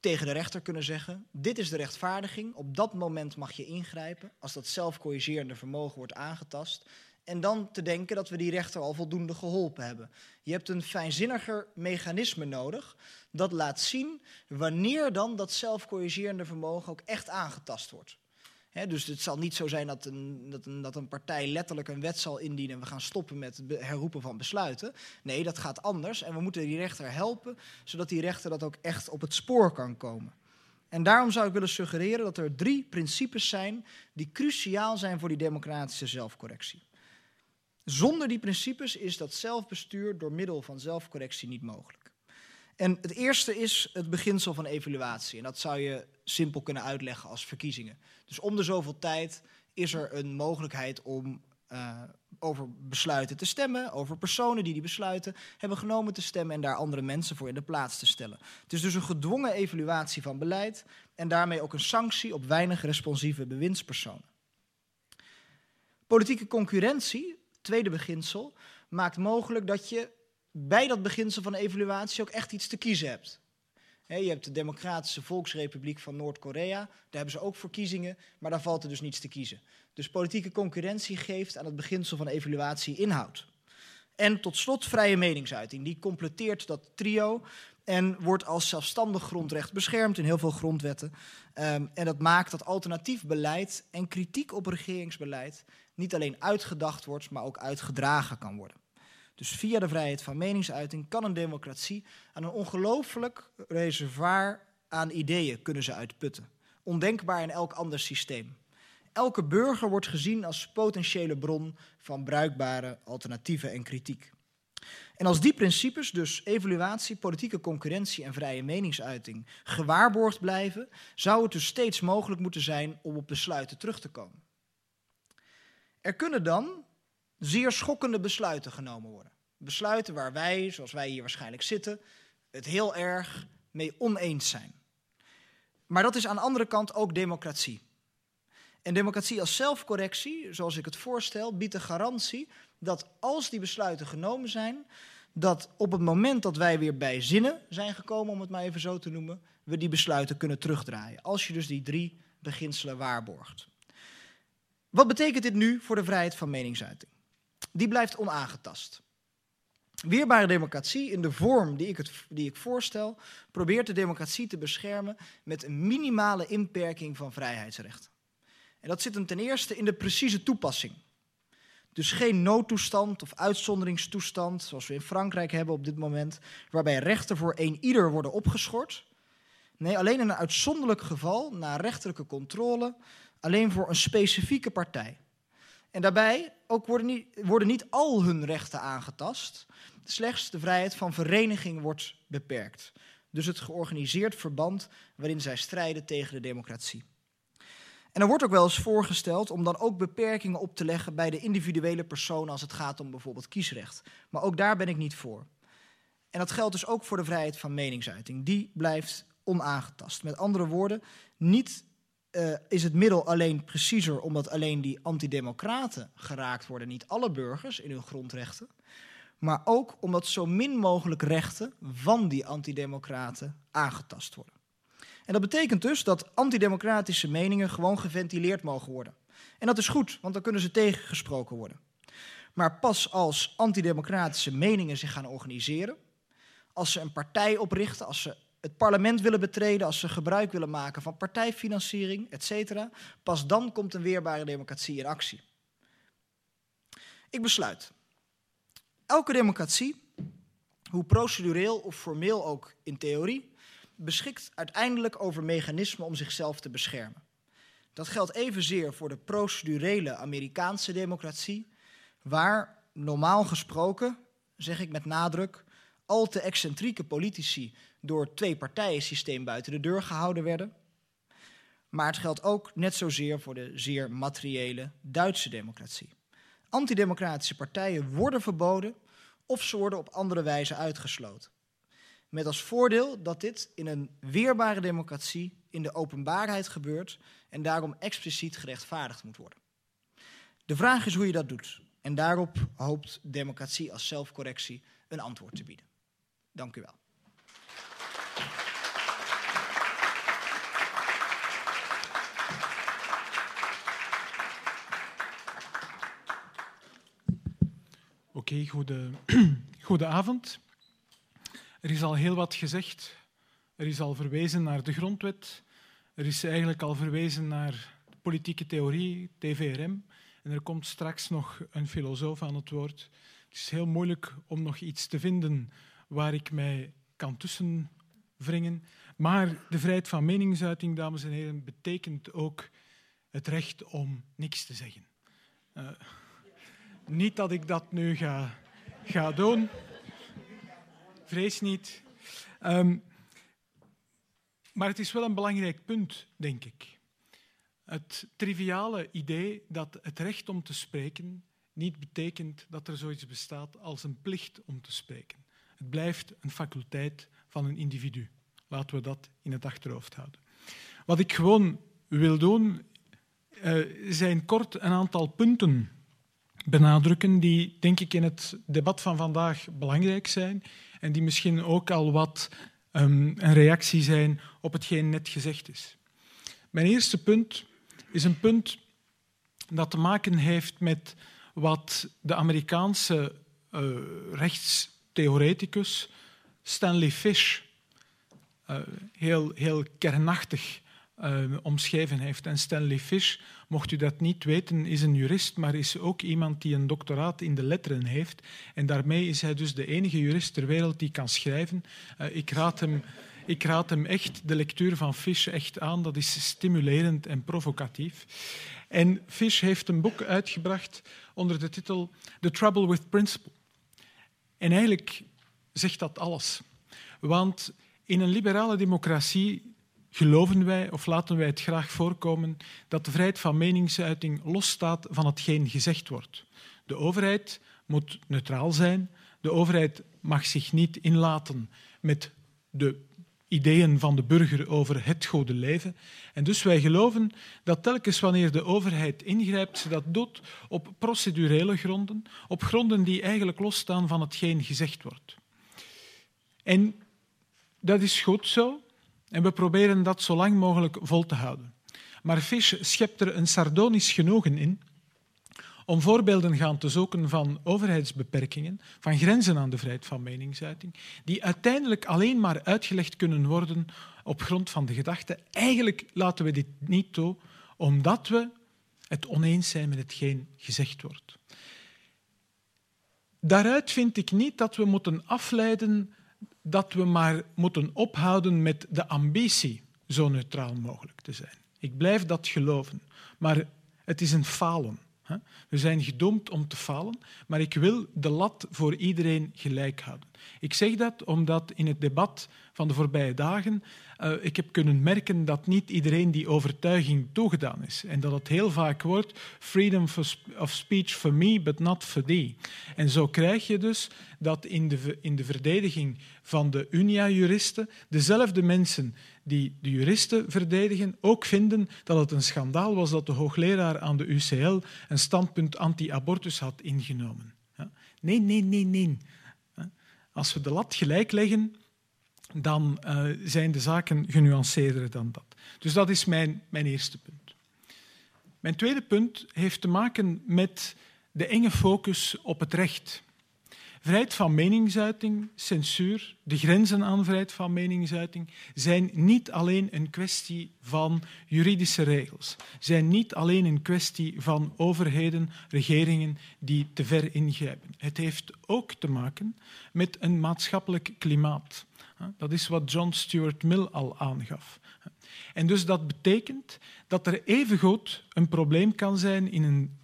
tegen de rechter kunnen zeggen: dit is de rechtvaardiging, op dat moment mag je ingrijpen als dat zelfcorrigerende vermogen wordt aangetast. En dan te denken dat we die rechter al voldoende geholpen hebben. Je hebt een fijnzinniger mechanisme nodig dat laat zien wanneer dan dat zelfcorrigerende vermogen ook echt aangetast wordt dus het zal niet zo zijn dat een, dat, een, dat een partij letterlijk een wet zal indienen en we gaan stoppen met het herroepen van besluiten. Nee, dat gaat anders en we moeten die rechter helpen, zodat die rechter dat ook echt op het spoor kan komen. En daarom zou ik willen suggereren dat er drie principes zijn die cruciaal zijn voor die democratische zelfcorrectie. Zonder die principes is dat zelfbestuur door middel van zelfcorrectie niet mogelijk. En het eerste is het beginsel van evaluatie. En dat zou je simpel kunnen uitleggen als verkiezingen. Dus om de zoveel tijd is er een mogelijkheid om uh, over besluiten te stemmen, over personen die die besluiten hebben genomen te stemmen en daar andere mensen voor in de plaats te stellen. Het is dus een gedwongen evaluatie van beleid en daarmee ook een sanctie op weinig responsieve bewindspersonen. Politieke concurrentie, tweede beginsel, maakt mogelijk dat je bij dat beginsel van evaluatie ook echt iets te kiezen hebt. je hebt de Democratische Volksrepubliek van Noord-Korea, daar hebben ze ook verkiezingen, maar daar valt er dus niets te kiezen. Dus politieke concurrentie geeft aan het beginsel van evaluatie inhoud. En tot slot vrije meningsuiting, die completeert dat trio en wordt als zelfstandig grondrecht beschermd in heel veel grondwetten. Um, en dat maakt dat alternatief beleid en kritiek op regeringsbeleid niet alleen uitgedacht wordt, maar ook uitgedragen kan worden. Dus via de vrijheid van meningsuiting kan een democratie aan een ongelooflijk reservoir aan ideeën kunnen ze uitputten. Ondenkbaar in elk ander systeem. Elke burger wordt gezien als potentiële bron van bruikbare alternatieven en kritiek. En als die principes, dus evaluatie, politieke concurrentie en vrije meningsuiting, gewaarborgd blijven, zou het dus steeds mogelijk moeten zijn om op besluiten terug te komen. Er kunnen dan zeer schokkende besluiten genomen worden. Besluiten waar wij, zoals wij hier waarschijnlijk zitten, het heel erg mee oneens zijn. Maar dat is aan de andere kant ook democratie. En democratie als zelfcorrectie, zoals ik het voorstel, biedt de garantie dat als die besluiten genomen zijn, dat op het moment dat wij weer bij zinnen zijn gekomen, om het maar even zo te noemen, we die besluiten kunnen terugdraaien. Als je dus die drie beginselen waarborgt. Wat betekent dit nu voor de vrijheid van meningsuiting? Die blijft onaangetast. Weerbare democratie in de vorm die ik, het, die ik voorstel, probeert de democratie te beschermen met een minimale inperking van vrijheidsrechten. En dat zit hem ten eerste in de precieze toepassing. Dus geen noodtoestand of uitzonderingstoestand, zoals we in Frankrijk hebben op dit moment, waarbij rechten voor een ieder worden opgeschort. Nee, alleen in een uitzonderlijk geval, na rechterlijke controle, alleen voor een specifieke partij. En daarbij ook worden niet, worden niet al hun rechten aangetast. Slechts de vrijheid van vereniging wordt beperkt. Dus het georganiseerd verband waarin zij strijden tegen de democratie. En er wordt ook wel eens voorgesteld om dan ook beperkingen op te leggen bij de individuele personen als het gaat om bijvoorbeeld kiesrecht. Maar ook daar ben ik niet voor. En dat geldt dus ook voor de vrijheid van meningsuiting. Die blijft onaangetast. Met andere woorden, niet uh, is het middel alleen preciezer omdat alleen die antidemocraten geraakt worden, niet alle burgers in hun grondrechten, maar ook omdat zo min mogelijk rechten van die antidemocraten aangetast worden. En dat betekent dus dat antidemocratische meningen gewoon geventileerd mogen worden. En dat is goed, want dan kunnen ze tegengesproken worden. Maar pas als antidemocratische meningen zich gaan organiseren, als ze een partij oprichten, als ze het parlement willen betreden, als ze gebruik willen maken van partijfinanciering, etc., pas dan komt een weerbare democratie in actie. Ik besluit. Elke democratie, hoe procedureel of formeel ook in theorie, beschikt uiteindelijk over mechanismen om zichzelf te beschermen. Dat geldt evenzeer voor de procedurele Amerikaanse democratie, waar normaal gesproken, zeg ik met nadruk, al te excentrieke politici door het twee-partijen-systeem buiten de deur gehouden werden. Maar het geldt ook net zozeer voor de zeer materiële Duitse democratie. Antidemocratische partijen worden verboden of ze worden op andere wijze uitgesloten. Met als voordeel dat dit in een weerbare democratie in de openbaarheid gebeurt en daarom expliciet gerechtvaardigd moet worden. De vraag is hoe je dat doet. En daarop hoopt democratie als zelfcorrectie een antwoord te bieden. Dank u wel. Oké, okay, goede, goedenavond. Er is al heel wat gezegd. Er is al verwezen naar de grondwet. Er is eigenlijk al verwezen naar politieke theorie, TVRM. En er komt straks nog een filosoof aan het woord. Het is heel moeilijk om nog iets te vinden waar ik mij kan tussen wringen. Maar de vrijheid van meningsuiting, dames en heren, betekent ook het recht om niks te zeggen. Uh, niet dat ik dat nu ga, ga doen. Vrees niet. Um, maar het is wel een belangrijk punt, denk ik. Het triviale idee dat het recht om te spreken niet betekent dat er zoiets bestaat als een plicht om te spreken. Het blijft een faculteit van een individu. Laten we dat in het achterhoofd houden. Wat ik gewoon wil doen, uh, zijn kort een aantal punten benadrukken die, denk ik, in het debat van vandaag belangrijk zijn en die misschien ook al wat um, een reactie zijn op hetgeen net gezegd is. Mijn eerste punt is een punt dat te maken heeft met wat de Amerikaanse uh, rechtstheoreticus Stanley Fish uh, heel, heel kernachtig uh, omschreven heeft. En Stanley Fish, mocht u dat niet weten, is een jurist, maar is ook iemand die een doctoraat in de letteren heeft. En daarmee is hij dus de enige jurist ter wereld die kan schrijven. Uh, ik, raad hem, ik raad hem echt de lectuur van Fish echt aan. Dat is stimulerend en provocatief. En Fish heeft een boek uitgebracht onder de titel The Trouble with Principle. En eigenlijk zegt dat alles. Want in een liberale democratie geloven wij of laten wij het graag voorkomen dat de vrijheid van meningsuiting losstaat van hetgeen gezegd wordt. De overheid moet neutraal zijn. De overheid mag zich niet inlaten met de ideeën van de burger over het goede leven. En dus wij geloven dat telkens wanneer de overheid ingrijpt, ze dat doet op procedurele gronden, op gronden die eigenlijk losstaan van hetgeen gezegd wordt. En dat is goed zo. En we proberen dat zo lang mogelijk vol te houden. Maar Fish schept er een sardonisch genoegen in om voorbeelden gaan te zoeken van overheidsbeperkingen, van grenzen aan de vrijheid van meningsuiting, die uiteindelijk alleen maar uitgelegd kunnen worden op grond van de gedachte, eigenlijk laten we dit niet toe, omdat we het oneens zijn met hetgeen gezegd wordt. Daaruit vind ik niet dat we moeten afleiden dat we maar moeten ophouden met de ambitie zo neutraal mogelijk te zijn. Ik blijf dat geloven, maar het is een falen. We zijn gedoemd om te falen, maar ik wil de lat voor iedereen gelijk houden. Ik zeg dat omdat in het debat van de voorbije dagen. Uh, ik heb kunnen merken dat niet iedereen die overtuiging toegedaan is. En dat het heel vaak wordt freedom of speech for me, but not for thee. En zo krijg je dus dat in de, in de verdediging van de Unia-juristen dezelfde mensen die de juristen verdedigen ook vinden dat het een schandaal was dat de hoogleraar aan de UCL een standpunt anti-abortus had ingenomen. Nee, nee, nee, nee. Als we de lat gelijk leggen, dan uh, zijn de zaken genuanceerder dan dat. Dus dat is mijn, mijn eerste punt. Mijn tweede punt heeft te maken met de enge focus op het recht. Vrijheid van meningsuiting, censuur, de grenzen aan vrijheid van meningsuiting zijn niet alleen een kwestie van juridische regels, zijn niet alleen een kwestie van overheden, regeringen die te ver ingrijpen. Het heeft ook te maken met een maatschappelijk klimaat. Dat is wat John Stuart Mill al aangaf. En dus dat betekent dat er evengoed een probleem kan zijn in een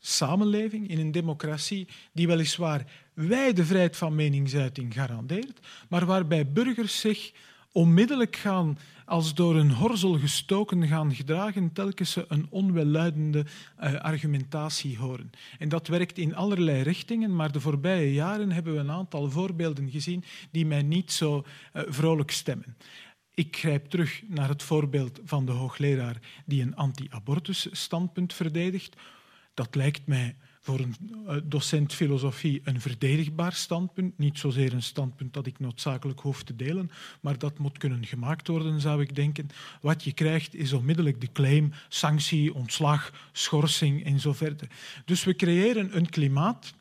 samenleving, in een democratie, die weliswaar wijde vrijheid van meningsuiting garandeert, maar waarbij burgers zich onmiddellijk gaan als door een horzel gestoken gaan gedragen, telkens ze een onwelluidende uh, argumentatie horen. En dat werkt in allerlei richtingen, maar de voorbije jaren hebben we een aantal voorbeelden gezien die mij niet zo uh, vrolijk stemmen. Ik grijp terug naar het voorbeeld van de hoogleraar die een anti-abortus standpunt verdedigt. Dat lijkt mij voor een eh, docent filosofie een verdedigbaar standpunt. Niet zozeer een standpunt dat ik noodzakelijk hoef te delen, maar dat moet kunnen gemaakt worden, zou ik denken. Wat je krijgt is onmiddellijk de claim, sanctie, ontslag, schorsing en zo verder. Dus we creëren een klimaat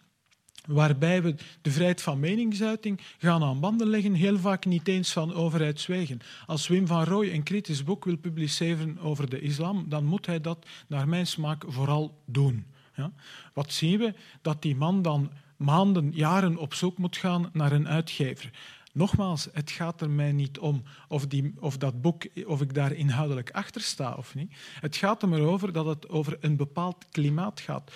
waarbij we de vrijheid van meningsuiting gaan aan banden leggen, heel vaak niet eens van overheidswegen. Als Wim van Rooij een kritisch boek wil publiceren over de islam, dan moet hij dat naar mijn smaak vooral doen. Ja? Wat zien we? Dat die man dan maanden, jaren op zoek moet gaan naar een uitgever. Nogmaals, het gaat er mij niet om of, die, of dat boek, of ik daar inhoudelijk achter sta of niet. Het gaat er maar over dat het over een bepaald klimaat gaat.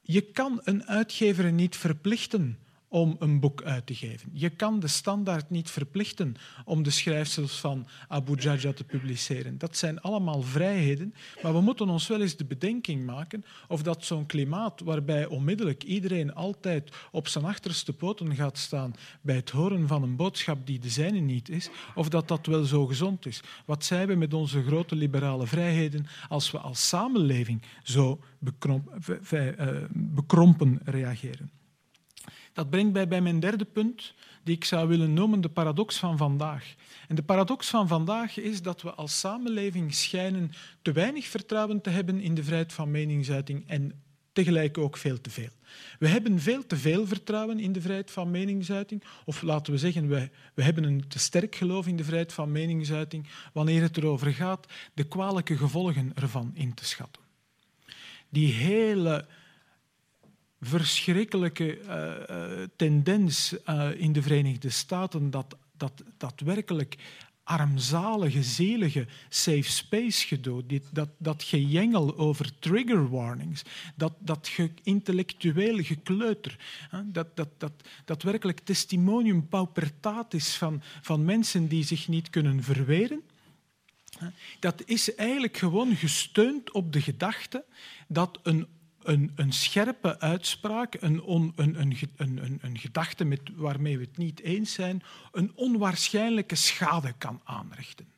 Je kan een uitgever niet verplichten om een boek uit te geven. Je kan de standaard niet verplichten om de schrijfsels van Abu Jaja te publiceren. Dat zijn allemaal vrijheden, maar we moeten ons wel eens de bedenking maken of dat zo'n klimaat waarbij onmiddellijk iedereen altijd op zijn achterste poten gaat staan bij het horen van een boodschap die de zijne niet is, of dat dat wel zo gezond is. Wat zijn we met onze grote liberale vrijheden als we als samenleving zo eh, bekrompen reageren? Dat brengt mij bij mijn derde punt, die ik zou willen noemen de paradox van vandaag. En de paradox van vandaag is dat we als samenleving schijnen te weinig vertrouwen te hebben in de vrijheid van meningsuiting en tegelijk ook veel te veel. We hebben veel te veel vertrouwen in de vrijheid van meningsuiting, of laten we zeggen, we, we hebben een te sterk geloof in de vrijheid van meningsuiting wanneer het erover gaat de kwalijke gevolgen ervan in te schatten. Die hele verschrikkelijke uh, tendens uh, in de Verenigde Staten dat, dat, dat werkelijk armzalige, zelige safe space gedoe, dat, dat gejengel over trigger warnings, dat, dat intellectueel gekleuter, dat, dat, dat, dat werkelijk testimonium paupertatis van, van mensen die zich niet kunnen verweren, dat is eigenlijk gewoon gesteund op de gedachte dat een een, een scherpe uitspraak, een, een, een, een, een gedachte met, waarmee we het niet eens zijn, een onwaarschijnlijke schade kan aanrichten.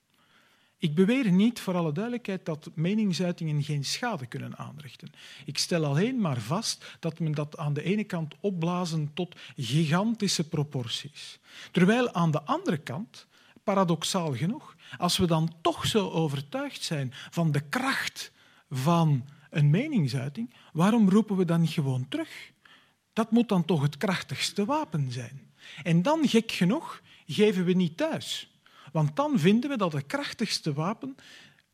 Ik beweer niet, voor alle duidelijkheid, dat meningsuitingen geen schade kunnen aanrichten. Ik stel alleen maar vast dat men dat aan de ene kant opblazen tot gigantische proporties. Terwijl aan de andere kant, paradoxaal genoeg, als we dan toch zo overtuigd zijn van de kracht van een meningsuiting, waarom roepen we dan niet gewoon terug? Dat moet dan toch het krachtigste wapen zijn. En dan, gek genoeg, geven we niet thuis. Want dan vinden we dat het krachtigste wapen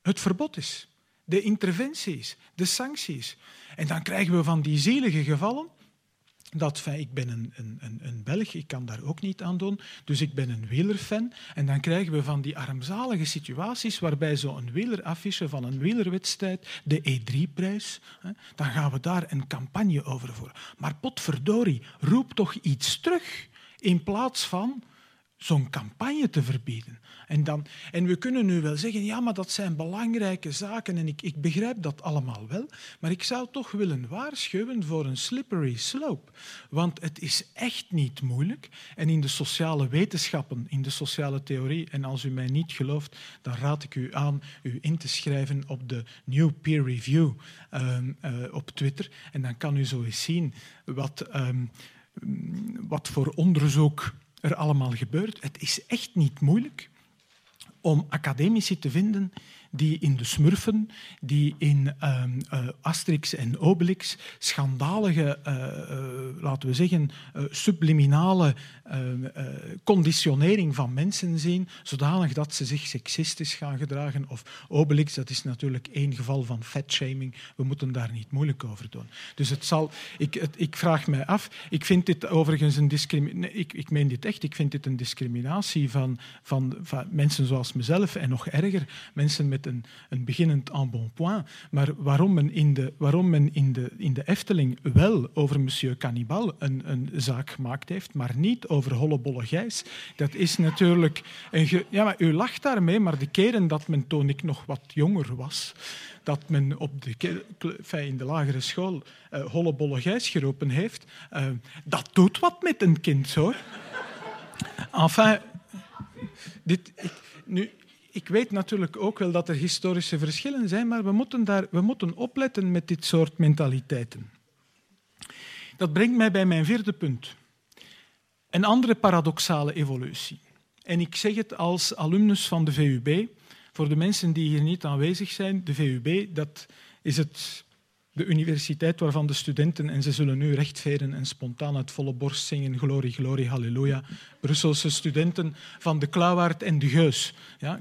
het verbod is. De interventies, de sancties. En dan krijgen we van die zielige gevallen dat ik ben een, een, een Belg, ik kan daar ook niet aan doen, dus ik ben een wielerfan. En dan krijgen we van die armzalige situaties waarbij zo'n wieleraffiche van een wielerwedstrijd, de E3-prijs, dan gaan we daar een campagne over voeren. Maar potverdorie, roep toch iets terug in plaats van zo'n campagne te verbieden. En, dan, en we kunnen nu wel zeggen, ja, maar dat zijn belangrijke zaken en ik, ik begrijp dat allemaal wel, maar ik zou toch willen waarschuwen voor een slippery slope. Want het is echt niet moeilijk. En in de sociale wetenschappen, in de sociale theorie, en als u mij niet gelooft, dan raad ik u aan u in te schrijven op de New Peer Review ehm, eh, op Twitter. En dan kan u zo eens zien wat, ehm, wat voor onderzoek er allemaal gebeurt. Het is echt niet moeilijk om academici te vinden die in de Smurfen, die in uh, Asterix en Obelix schandalige, uh, uh, laten we zeggen, subliminale ehm, conditionering van mensen zien, zodanig dat ze zich seksistisch gaan gedragen. Of Obelix, dat is natuurlijk één geval van fatshaming. We moeten daar niet moeilijk over doen. Dus het zal, ik, het, ik vraag mij af, ik vind dit overigens een discriminatie, ik, ik meen dit echt, ik vind dit een discriminatie van, van, van mensen zoals mezelf en nog erger, mensen met een, een beginnend embonpoint. Maar waarom men in de, waarom men in de, in de Efteling wel over Monsieur Cannibal een, een zaak gemaakt heeft, maar niet over Hollebolle Gijs, dat is natuurlijk... Een ja, maar u lacht daarmee, maar de keren dat men, toen ik nog wat jonger was, dat men op de, in de lagere school uh, Hollebolle Gijs geroepen heeft, uh, dat doet wat met een kind, hoor. Enfin, dit, nu, ik weet natuurlijk ook wel dat er historische verschillen zijn, maar we moeten, daar, we moeten opletten met dit soort mentaliteiten. Dat brengt mij bij mijn vierde punt. Een andere paradoxale evolutie. En ik zeg het als alumnus van de VUB. Voor de mensen die hier niet aanwezig zijn, de VUB dat is het de universiteit waarvan de studenten, en ze zullen nu rechtveren en spontaan uit volle borst zingen, glorie, glorie, halleluja, Brusselse studenten van de Klauwaard en de Geus. Ja,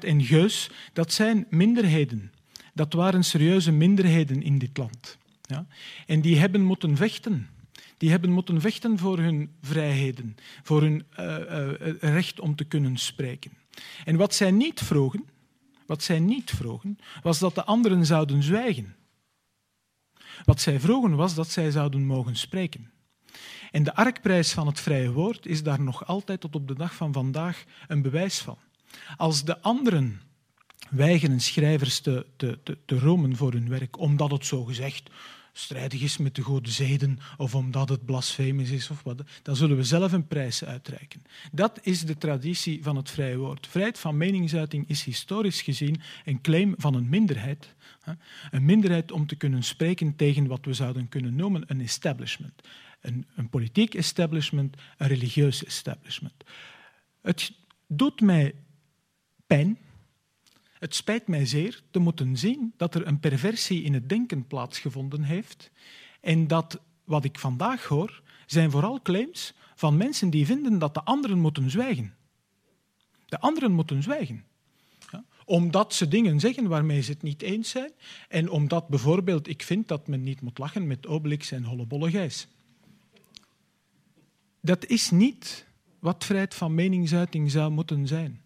en Geus, dat zijn minderheden. Dat waren serieuze minderheden in dit land. Ja. En die hebben moeten vechten. Die hebben moeten vechten voor hun vrijheden, voor hun uh, uh, recht om te kunnen spreken. En wat zij niet vroegen, wat zij niet vroegen, was dat de anderen zouden zwijgen. Wat zij vroegen was dat zij zouden mogen spreken. En de arkprijs van het vrije woord is daar nog altijd tot op de dag van vandaag een bewijs van. Als de anderen weigeren schrijvers te, te, te, te romen voor hun werk, omdat het zo gezegd strijdig is met de goede zeden of omdat het blasfemisch is of wat, dan zullen we zelf een prijs uitreiken. Dat is de traditie van het vrije woord. Vrijheid van meningsuiting is historisch gezien een claim van een minderheid. Een minderheid om te kunnen spreken tegen wat we zouden kunnen noemen een establishment. Een, een politiek establishment, een religieus establishment. Het doet mij pijn het spijt mij zeer te moeten zien dat er een perversie in het denken plaatsgevonden heeft en dat wat ik vandaag hoor, zijn vooral claims van mensen die vinden dat de anderen moeten zwijgen. De anderen moeten zwijgen. Omdat ze dingen zeggen waarmee ze het niet eens zijn en omdat bijvoorbeeld ik vind dat men niet moet lachen met Obelix en Hollebolle Gijs. Dat is niet wat vrijheid van meningsuiting zou moeten zijn.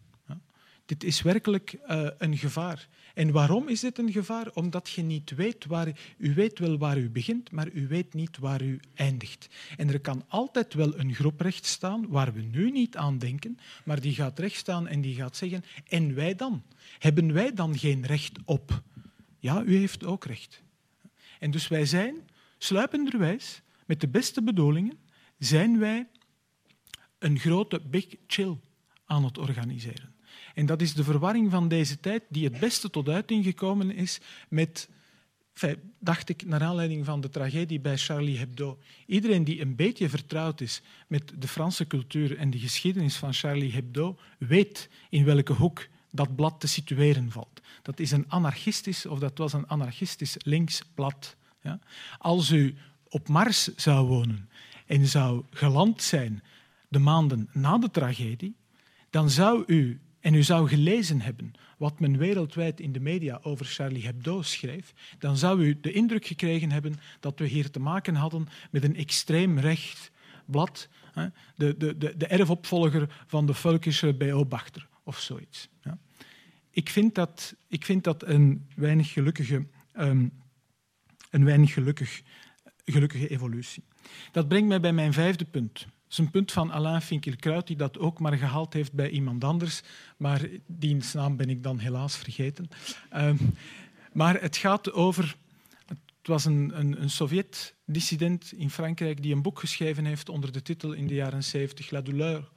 Dit is werkelijk uh, een gevaar. En waarom is dit een gevaar? Omdat je niet weet waar... U weet wel waar u begint, maar u weet niet waar u eindigt. En er kan altijd wel een groep recht staan waar we nu niet aan denken, maar die gaat recht staan en die gaat zeggen, en wij dan? Hebben wij dan geen recht op? Ja, u heeft ook recht. En dus wij zijn, sluipenderwijs, met de beste bedoelingen, zijn wij een grote big chill aan het organiseren. En dat is de verwarring van deze tijd die het beste tot uiting gekomen is met, dacht ik, naar aanleiding van de tragedie bij Charlie Hebdo. Iedereen die een beetje vertrouwd is met de Franse cultuur en de geschiedenis van Charlie Hebdo, weet in welke hoek dat blad te situeren valt. Dat is een anarchistisch, of dat was een anarchistisch links blad. Ja? Als u op Mars zou wonen en zou geland zijn de maanden na de tragedie, dan zou u en u zou gelezen hebben wat men wereldwijd in de media over Charlie Hebdo schreef, dan zou u de indruk gekregen hebben dat we hier te maken hadden met een extreem recht blad, de, de, de, de erfopvolger van de Völkische Beobachter of zoiets. Ik vind dat, ik vind dat een weinig gelukkige, um, een weinig gelukkig, gelukkige evolutie. Dat brengt mij bij mijn vijfde punt. Is een punt van Alain Finkielkraut, die dat ook maar gehaald heeft bij iemand anders, maar diens naam ben ik dan helaas vergeten. Ehm, maar het gaat over... Het was een, een, een Sovjet-dissident in Frankrijk die een boek geschreven heeft onder de titel in de jaren 70 La douleur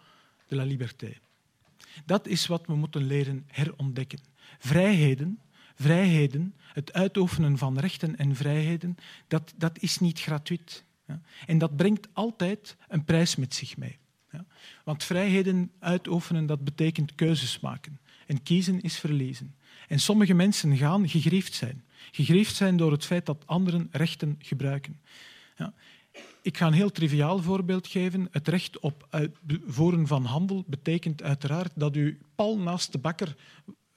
de la liberté. Dat is wat we moeten leren herontdekken. Vrijheden, vrijheden, het uitoefenen van rechten en vrijheden, dat, dat is niet gratuit. Ja. En dat brengt altijd een prijs met zich mee. Ja. Want vrijheden uitoefenen, dat betekent keuzes maken. En kiezen is verliezen. En sommige mensen gaan gegriefd zijn. Gegriefd zijn door het feit dat anderen rechten gebruiken. Ja. Ik ga een heel triviaal voorbeeld geven. Het recht op voeren van handel betekent uiteraard dat u pal naast de bakker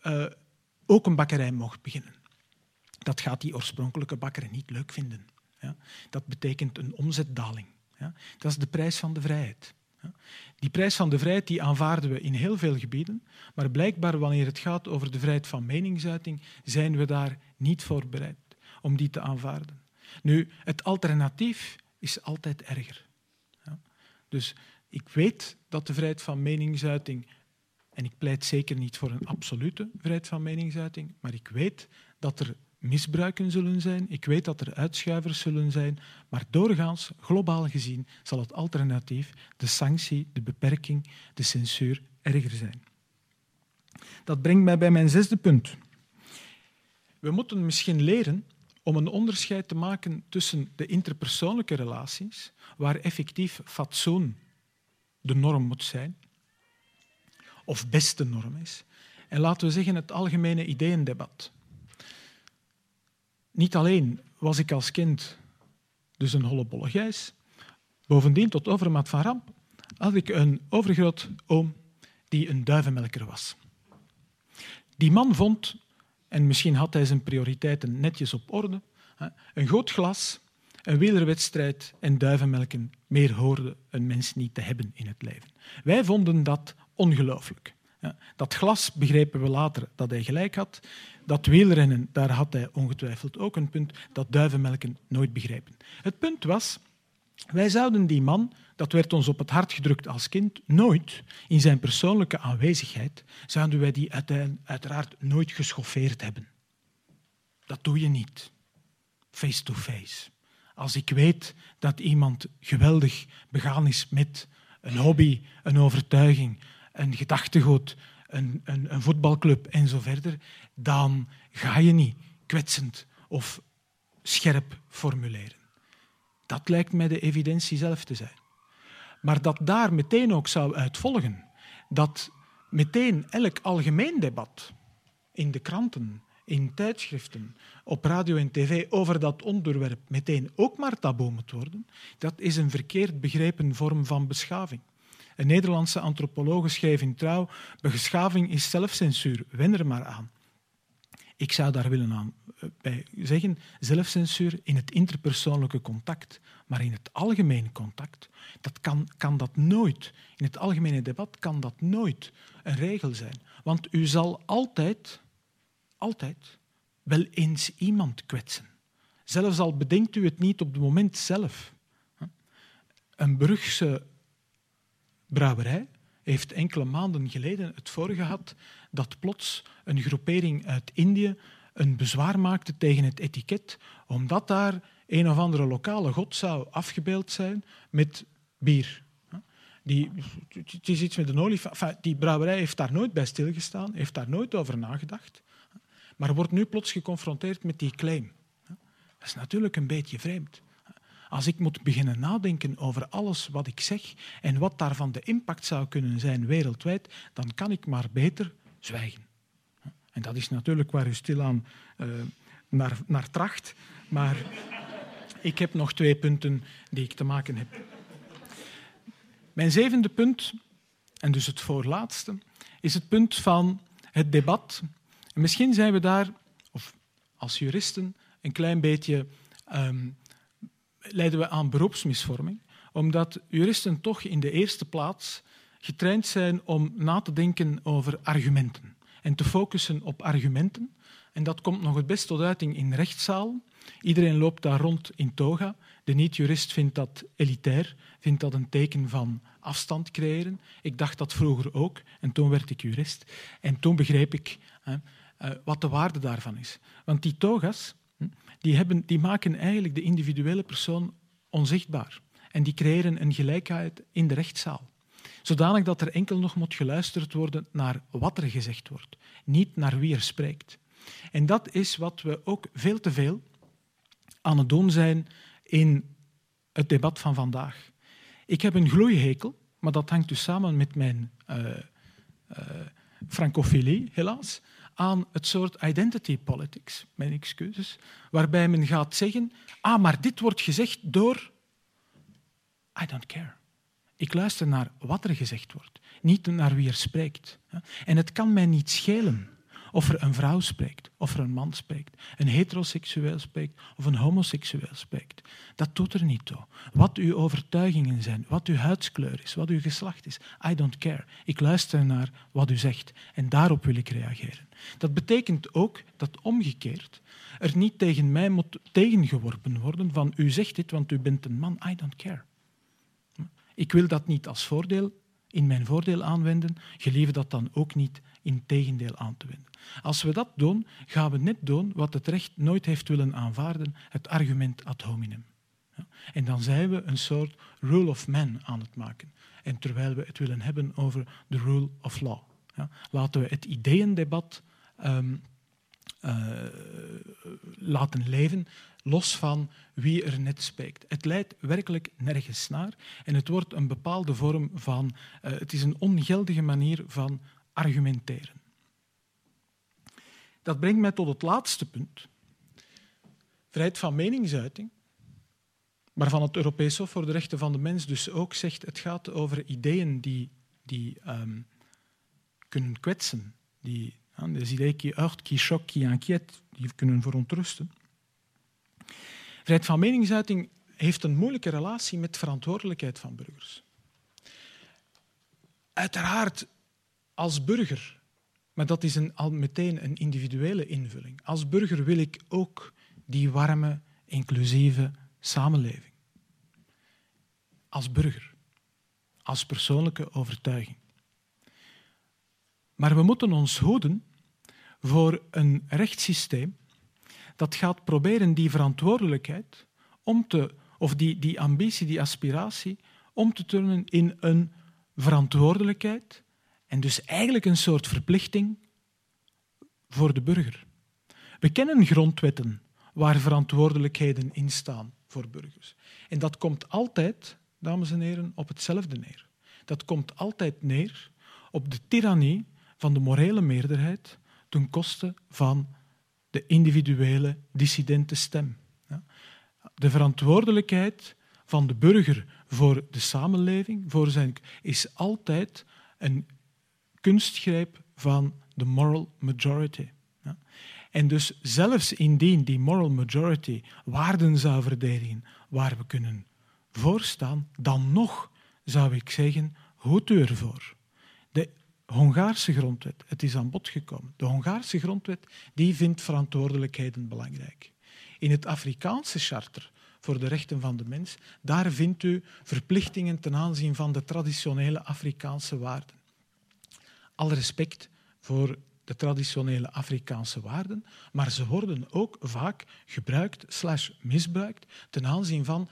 uh, ook een bakkerij mocht beginnen. Dat gaat die oorspronkelijke bakker niet leuk vinden. Ja. Dat betekent een omzetdaling. Ja. Dat is de prijs van de vrijheid. Ja. Die prijs van de vrijheid die aanvaarden we in heel veel gebieden, maar blijkbaar wanneer het gaat over de vrijheid van meningsuiting, zijn we daar niet voor bereid om die te aanvaarden. Nu, het alternatief is altijd erger. Dus ik weet dat de vrijheid van meningsuiting, en ik pleit zeker niet voor een absolute vrijheid van meningsuiting, maar ik weet dat er misbruiken zullen zijn. Ik weet dat er uitschuivers zullen zijn. Maar doorgaans, globaal gezien, zal het alternatief, de sanctie, de beperking, de censuur erger zijn. Dat brengt mij bij mijn zesde punt. We moeten misschien leren om een onderscheid te maken tussen de interpersoonlijke relaties, waar effectief fatsoen de norm moet zijn, of beste norm is, en laten we zeggen het algemene ideeëndebat. Niet alleen was ik als kind dus een hollebolle gijs, bovendien tot overmaat van ramp had ik een overgroot oom die een duivenmelker was. Die man vond, en misschien had hij zijn prioriteiten netjes op orde, een groot glas, een wielerwedstrijd en duivenmelken. Meer hoorde een mens niet te hebben in het leven. Wij vonden dat ongelooflijk. Dat glas begrepen we later dat hij gelijk had. Dat wielrennen, daar had hij ongetwijfeld ook een punt. Dat duivenmelken nooit begrepen. Het punt was, wij zouden die man, dat werd ons op het hart gedrukt als kind, nooit in zijn persoonlijke aanwezigheid, zouden wij die uiteraard nooit geschoffeerd hebben. Dat doe je niet. Face to face. Als ik weet dat iemand geweldig begaan is met een hobby, een overtuiging, een gedachtegoed, een, een, een voetbalclub en zo verder, dan ga je niet kwetsend of scherp formuleren. Dat lijkt mij de evidentie zelf te zijn. Maar dat daar meteen ook zou uitvolgen dat meteen elk algemeen debat in de kranten, in tijdschriften, op radio en tv over dat onderwerp meteen ook maar taboe moet worden, dat is een verkeerd begrepen vorm van beschaving. Een Nederlandse antropoloog schreef in Trouw: beschaving is zelfcensuur, wen er maar aan. Ik zou daar willen aan eh, bij zeggen, zelfcensuur in het interpersoonlijke contact, maar in het algemene contact, dat kan, kan dat nooit, in het algemene debat kan dat nooit een regel zijn. Want u zal altijd, altijd wel eens iemand kwetsen. Zelfs al bedenkt u het niet op het moment zelf. Een Brugse brouwerij heeft enkele maanden geleden het voor gehad dat plots een groepering uit Indië een bezwaar maakte tegen het etiket, omdat daar een of andere lokale god zou afgebeeld zijn met bier. Die, is iets met een olifant. die brouwerij heeft daar nooit bij stilgestaan, heeft daar nooit over nagedacht, maar wordt nu plots geconfronteerd met die claim. Dat is natuurlijk een beetje vreemd. Als ik moet beginnen nadenken over alles wat ik zeg en wat daarvan de impact zou kunnen zijn wereldwijd, dan kan ik maar beter zwijgen. En dat is natuurlijk waar u stilaan uh, naar, naar tracht. Maar ik heb nog twee punten die ik te maken heb. Mijn zevende punt, en dus het voorlaatste, is het punt van het debat. En misschien zijn we daar, of als juristen, een klein beetje um, leiden we aan beroepsmisvorming, omdat juristen toch in de eerste plaats getraind zijn om na te denken over argumenten en te focussen op argumenten. En dat komt nog het best tot uiting in rechtszaal. Iedereen loopt daar rond in toga. De niet-jurist vindt dat elitair, vindt dat een teken van afstand creëren. Ik dacht dat vroeger ook, en toen werd ik jurist. En toen begreep ik hè, uh, wat de waarde daarvan is. Want die toga's die hebben, die maken eigenlijk de individuele persoon onzichtbaar. En die creëren een gelijkheid in de rechtszaal. Zodanig dat er enkel nog moet geluisterd worden naar wat er gezegd wordt, niet naar wie er spreekt. En dat is wat we ook veel te veel aan het doen zijn in het debat van vandaag. Ik heb een gloeihekel, maar dat hangt dus samen met mijn uh, francofilie, helaas, aan het soort identity politics, mijn excuses, waarbij men gaat zeggen, ah, maar dit wordt gezegd door... I don't care. Ik luister naar wat er gezegd wordt, niet naar wie er spreekt. En het kan mij niet schelen of er een vrouw spreekt, of er een man spreekt, een heteroseksueel spreekt of een homoseksueel spreekt. Dat doet er niet toe. Wat uw overtuigingen zijn, wat uw huidskleur is, wat uw geslacht is, I don't care. Ik luister naar wat u zegt en daarop wil ik reageren. Dat betekent ook dat omgekeerd er niet tegen mij moet tegengeworpen worden van u zegt dit, want u bent een man, I don't care. Ik wil dat niet als voordeel in mijn voordeel aanwenden, gelieve dat dan ook niet in tegendeel aan te wenden. Als we dat doen, gaan we net doen wat het recht nooit heeft willen aanvaarden, het argument ad hominem. En dan zijn we een soort rule of man aan het maken. En terwijl we het willen hebben over de rule of law. Laten we het ideeëndebat um, uh, laten leven, los van wie er net spreekt. Het leidt werkelijk nergens naar en het wordt een bepaalde vorm van, uh, het is een ongeldige manier van argumenteren. Dat brengt mij tot het laatste punt. Vrijheid van meningsuiting, waarvan het Europees Hof voor de Rechten van de Mens dus ook zegt, het gaat over ideeën die, die um, kunnen kwetsen, die, des idées qui qui choquent, qui inquiètent, die kunnen verontrusten. Vrijheid van meningsuiting heeft een moeilijke relatie met verantwoordelijkheid van burgers. Uiteraard, als burger, maar dat is een, al meteen een individuele invulling, als burger wil ik ook die warme, inclusieve samenleving. Als burger, als persoonlijke overtuiging. Maar we moeten ons hoeden voor een rechtssysteem dat gaat proberen die verantwoordelijkheid om te, of die, die ambitie, die aspiratie, om te turnen in een verantwoordelijkheid en dus eigenlijk een soort verplichting voor de burger. We kennen grondwetten waar verantwoordelijkheden in staan voor burgers. En dat komt altijd, dames en heren, op hetzelfde neer. Dat komt altijd neer op de tirannie van de morele meerderheid ten koste van de individuele dissidente stem. De verantwoordelijkheid van de burger voor de samenleving voor zijn, is altijd een kunstgreep van de moral majority. En dus zelfs indien die moral majority waarden zou verdedigen waar we kunnen voorstaan, dan nog zou ik zeggen, hoed u ervoor. De Hongaarse grondwet, het is aan bod gekomen. De Hongaarse grondwet die vindt verantwoordelijkheden belangrijk. In het Afrikaanse charter voor de rechten van de mens, daar vindt u verplichtingen ten aanzien van de traditionele Afrikaanse waarden. Al respect voor de traditionele Afrikaanse waarden, maar ze worden ook vaak gebruikt slash misbruikt ten aanzien van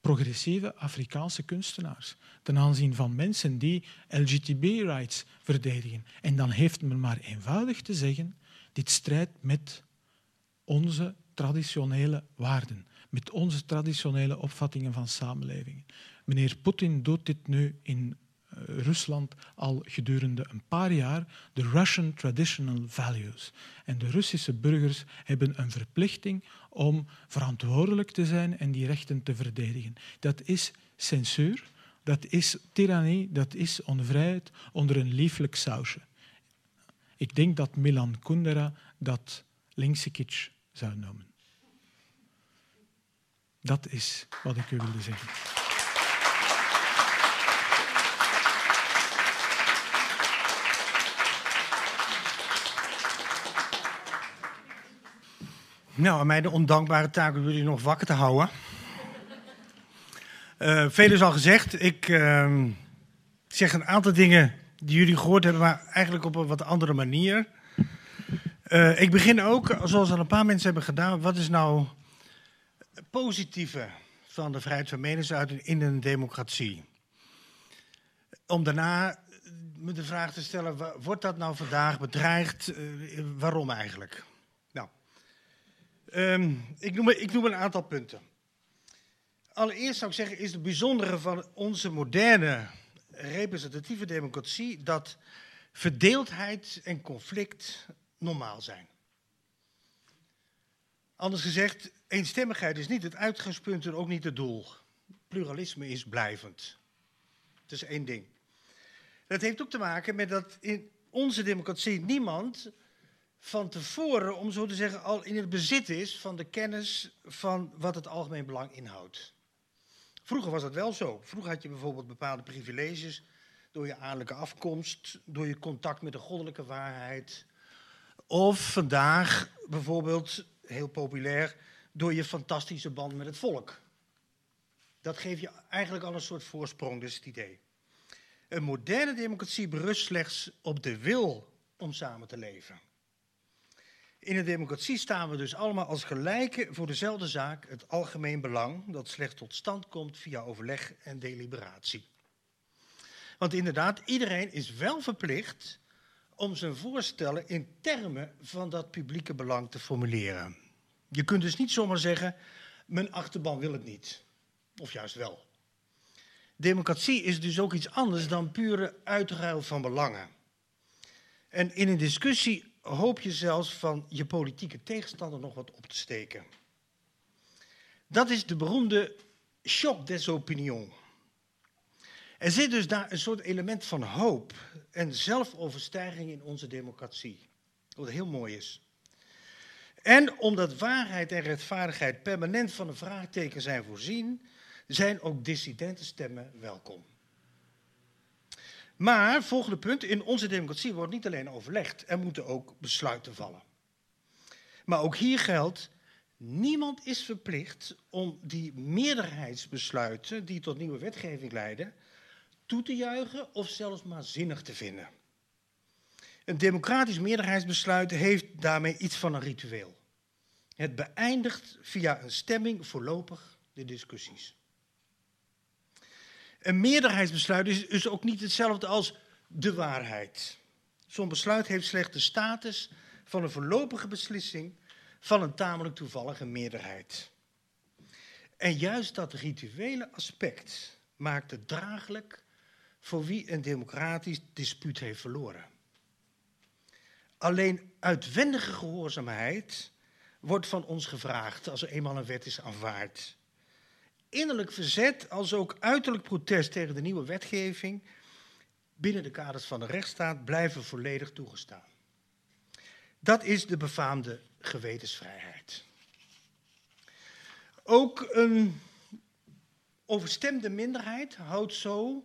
progressieve Afrikaanse kunstenaars, ten aanzien van mensen die LGTB-rights verdedigen. En dan heeft men maar eenvoudig te zeggen, dit strijdt met onze traditionele waarden, met onze traditionele opvattingen van samenleving. Meneer Poetin doet dit nu in Rusland al gedurende een paar jaar, de Russian Traditional Values. En de Russische burgers hebben een verplichting om verantwoordelijk te zijn en die rechten te verdedigen. Dat is censuur, dat is tirannie, dat is onvrijheid onder een lieflijk sausje. Ik denk dat Milan Kundera dat linkse kitsch zou noemen. Dat is wat ik u wilde zeggen. Nou, aan mij de ondankbare taak om jullie nog wakker te houden. Uh, veel is al gezegd. Ik uh, zeg een aantal dingen die jullie gehoord hebben, maar eigenlijk op een wat andere manier. Uh, ik begin ook, zoals al een paar mensen hebben gedaan, wat is nou het positieve van de vrijheid van meningsuiting in een democratie? Om daarna me de vraag te stellen, wordt dat nou vandaag bedreigd? Uh, waarom eigenlijk? Um, ik, noem, ik noem een aantal punten. Allereerst zou ik zeggen, is het bijzondere van onze moderne representatieve democratie dat verdeeldheid en conflict normaal zijn. Anders gezegd, eenstemmigheid is niet het uitgangspunt en ook niet het doel. Pluralisme is blijvend. Dat is één ding. Dat heeft ook te maken met dat in onze democratie niemand van tevoren, om zo te zeggen, al in het bezit is van de kennis van wat het algemeen belang inhoudt. Vroeger was dat wel zo. Vroeger had je bijvoorbeeld bepaalde privileges door je adellijke afkomst, door je contact met de goddelijke waarheid. Of vandaag bijvoorbeeld, heel populair, door je fantastische band met het volk. Dat geeft je eigenlijk al een soort voorsprong, dus het idee. Een moderne democratie berust slechts op de wil om samen te leven. In een democratie staan we dus allemaal als gelijken voor dezelfde zaak, het algemeen belang, dat slechts tot stand komt via overleg en deliberatie. Want inderdaad, iedereen is wel verplicht om zijn voorstellen in termen van dat publieke belang te formuleren. Je kunt dus niet zomaar zeggen, mijn achterban wil het niet. Of juist wel. Democratie is dus ook iets anders dan pure uitruil van belangen. En in een discussie hoop je zelfs van je politieke tegenstander nog wat op te steken. Dat is de beroemde shock des opinions. Er zit dus daar een soort element van hoop en zelfoverstijging in onze democratie. Wat heel mooi is. En omdat waarheid en rechtvaardigheid permanent van een vraagteken zijn voorzien, zijn ook dissidente stemmen welkom. Maar, volgende punt, in onze democratie wordt niet alleen overlegd, er moeten ook besluiten vallen. Maar ook hier geldt, niemand is verplicht om die meerderheidsbesluiten die tot nieuwe wetgeving leiden, toe te juichen of zelfs maar zinnig te vinden. Een democratisch meerderheidsbesluit heeft daarmee iets van een ritueel. Het beëindigt via een stemming voorlopig de discussies. Een meerderheidsbesluit is dus ook niet hetzelfde als de waarheid. Zo'n besluit heeft slechts de status van een voorlopige beslissing van een tamelijk toevallige meerderheid. En juist dat rituele aspect maakt het draaglijk voor wie een democratisch dispuut heeft verloren. Alleen uitwendige gehoorzaamheid wordt van ons gevraagd als er eenmaal een wet is aanvaard innerlijk verzet als ook uiterlijk protest tegen de nieuwe wetgeving binnen de kaders van de rechtsstaat blijven volledig toegestaan. Dat is de befaamde gewetensvrijheid. Ook een overstemde minderheid houdt zo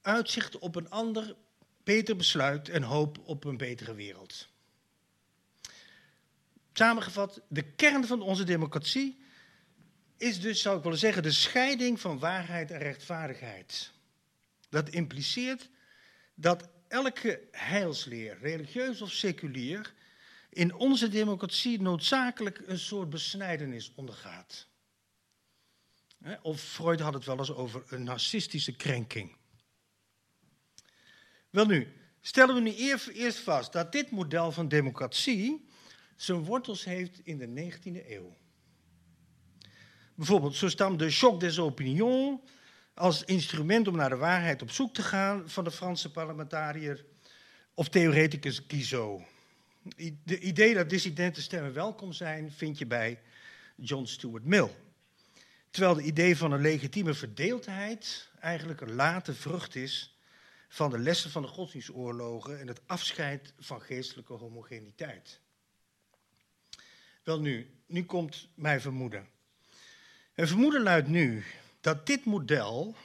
uitzicht op een ander, beter besluit en hoop op een betere wereld. Samengevat, de kern van onze democratie is dus, zou ik willen zeggen, de scheiding van waarheid en rechtvaardigheid. Dat impliceert dat elke heilsleer, religieus of seculier, in onze democratie noodzakelijk een soort besnijdenis ondergaat. Of Freud had het wel eens over een narcistische krenking. Wel nu, stellen we nu eerst vast dat dit model van democratie zijn wortels heeft in de 19e eeuw. Bijvoorbeeld, zo stamt de choc des opinions als instrument om naar de waarheid op zoek te gaan van de Franse parlementariër of theoreticus Guizot. De idee dat dissidente stemmen welkom zijn, vind je bij John Stuart Mill. Terwijl de idee van een legitieme verdeeldheid eigenlijk een late vrucht is van de lessen van de godsdienstoorlogen en het afscheid van geestelijke homogeniteit. Wel nu, nu komt mijn vermoeden. En vermoeden luidt nu dat dit model,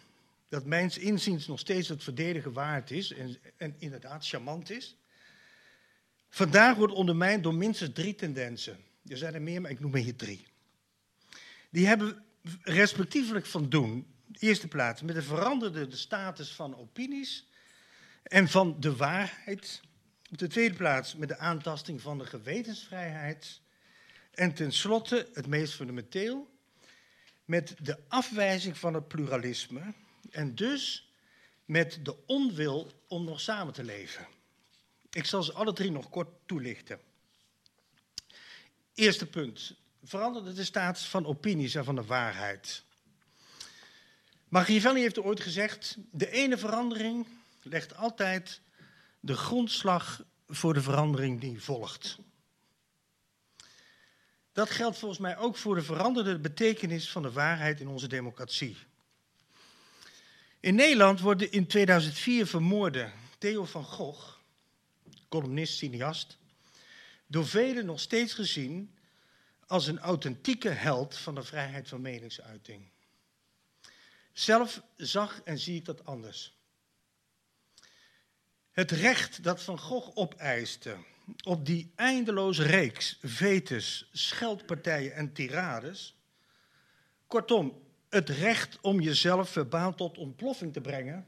dat mijns inziens nog steeds het verdedigen waard is en, en inderdaad charmant is, vandaag wordt ondermijnd door minstens drie tendensen. Er zijn er meer, maar ik noem er hier drie. Die hebben respectievelijk van doen, eerste plaats, met de veranderde status van opinies en van de waarheid. Op de tweede plaats met de aantasting van de gewetensvrijheid. En tenslotte, het meest fundamenteel, met de afwijzing van het pluralisme en dus met de onwil om nog samen te leven. Ik zal ze alle drie nog kort toelichten. Eerste punt. Veranderde de status van opinies en van de waarheid. Machiavelli heeft ooit gezegd: de ene verandering legt altijd de grondslag voor de verandering die volgt. Dat geldt volgens mij ook voor de veranderde betekenis van de waarheid in onze democratie. In Nederland wordt in 2004 vermoorde Theo van Gogh, columnist, cineast, door velen nog steeds gezien als een authentieke held van de vrijheid van meningsuiting. Zelf zag en zie ik dat anders. Het recht dat Van Gogh opeiste op die eindeloze reeks vetes, scheldpartijen en tirades, kortom, het recht om jezelf verbaal tot ontploffing te brengen,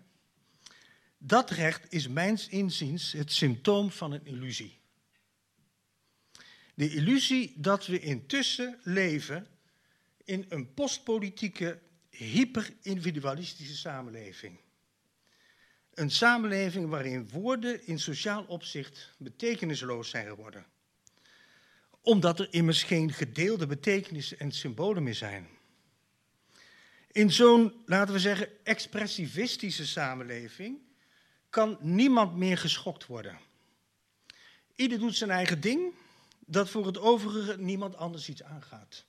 dat recht is mijns inziens het symptoom van een illusie. De illusie dat we intussen leven in een postpolitieke, hyperindividualistische samenleving. Een samenleving waarin woorden in sociaal opzicht betekenisloos zijn geworden. Omdat er immers geen gedeelde betekenissen en symbolen meer zijn. In zo'n, laten we zeggen, expressivistische samenleving kan niemand meer geschokt worden. Ieder doet zijn eigen ding, dat voor het overige niemand anders iets aangaat.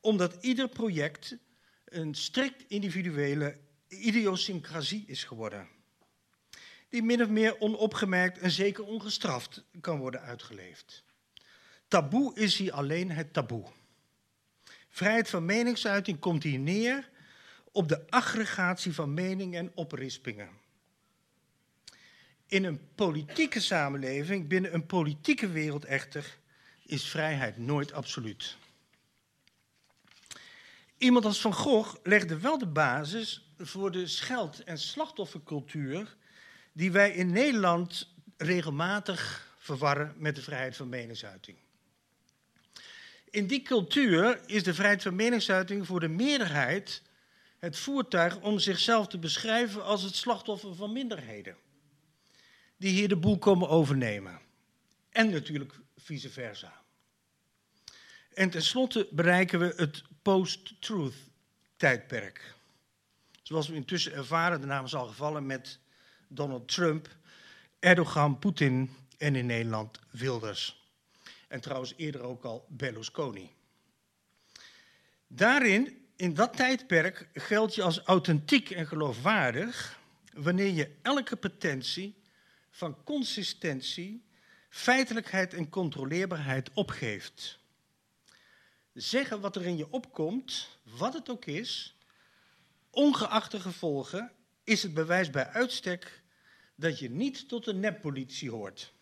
Omdat ieder project een strikt individuele idiosyncrasie is geworden. Die min of meer onopgemerkt en zeker ongestraft kan worden uitgeleefd. Taboe is hier alleen het taboe. Vrijheid van meningsuiting komt hier neer op de aggregatie van meningen en oprispingen. In een politieke samenleving, binnen een politieke wereld echter, is vrijheid nooit absoluut. Iemand als Van Gogh legde wel de basis voor de scheld- en slachtoffercultuur die wij in Nederland regelmatig verwarren met de vrijheid van meningsuiting. In die cultuur is de vrijheid van meningsuiting voor de meerderheid het voertuig om zichzelf te beschrijven als het slachtoffer van minderheden. Die hier de boel komen overnemen. En natuurlijk vice versa. En tenslotte bereiken we het post-truth tijdperk. Zoals we intussen ervaren, de naam is al gevallen met Donald Trump, Erdogan, Poetin en in Nederland Wilders. En trouwens eerder ook al Berlusconi. Daarin, in dat tijdperk, geld je als authentiek en geloofwaardig wanneer je elke pretentie van consistentie, feitelijkheid en controleerbaarheid opgeeft. Zeggen wat er in je opkomt, wat het ook is, ongeacht de gevolgen, is het bewijs bij uitstek dat je niet tot de neppolitie hoort.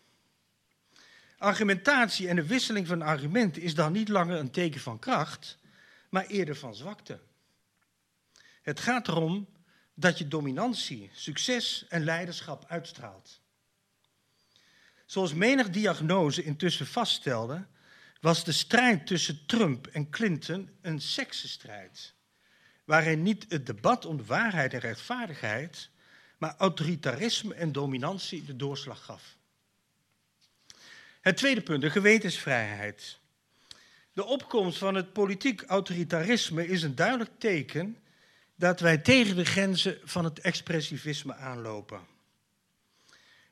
Argumentatie en de wisseling van argumenten is dan niet langer een teken van kracht, maar eerder van zwakte. Het gaat erom dat je dominantie, succes en leiderschap uitstraalt. Zoals menig diagnose intussen vaststelde, was de strijd tussen Trump en Clinton een seksenstrijd waarin niet het debat om waarheid en rechtvaardigheid, maar autoritarisme en dominantie de doorslag gaf. Het tweede punt, de gewetensvrijheid. De opkomst van het politiek autoritarisme is een duidelijk teken dat wij tegen de grenzen van het expressivisme aanlopen.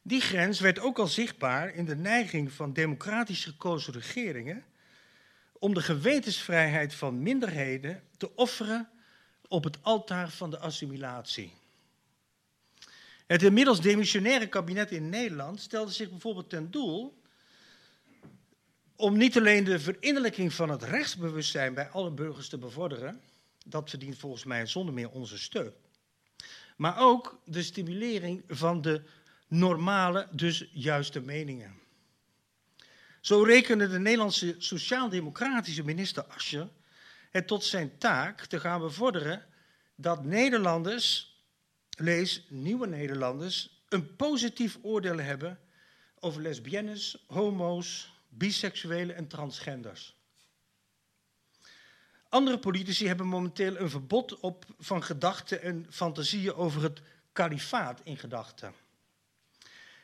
Die grens werd ook al zichtbaar in de neiging van democratisch gekozen regeringen om de gewetensvrijheid van minderheden te offeren op het altaar van de assimilatie. Het inmiddels demissionaire kabinet in Nederland stelde zich bijvoorbeeld ten doel om niet alleen de verinnerlijking van het rechtsbewustzijn bij alle burgers te bevorderen, dat verdient volgens mij zonder meer onze steun, maar ook de stimulering van de normale, dus juiste meningen. Zo rekende de Nederlandse sociaal-democratische minister Ascher het tot zijn taak te gaan bevorderen dat Nederlanders, lees nieuwe Nederlanders, een positief oordeel hebben over lesbiennes, homo's, biseksuelen en transgenders. Andere politici hebben momenteel een verbod op van gedachten en fantasieën over het kalifaat in gedachten.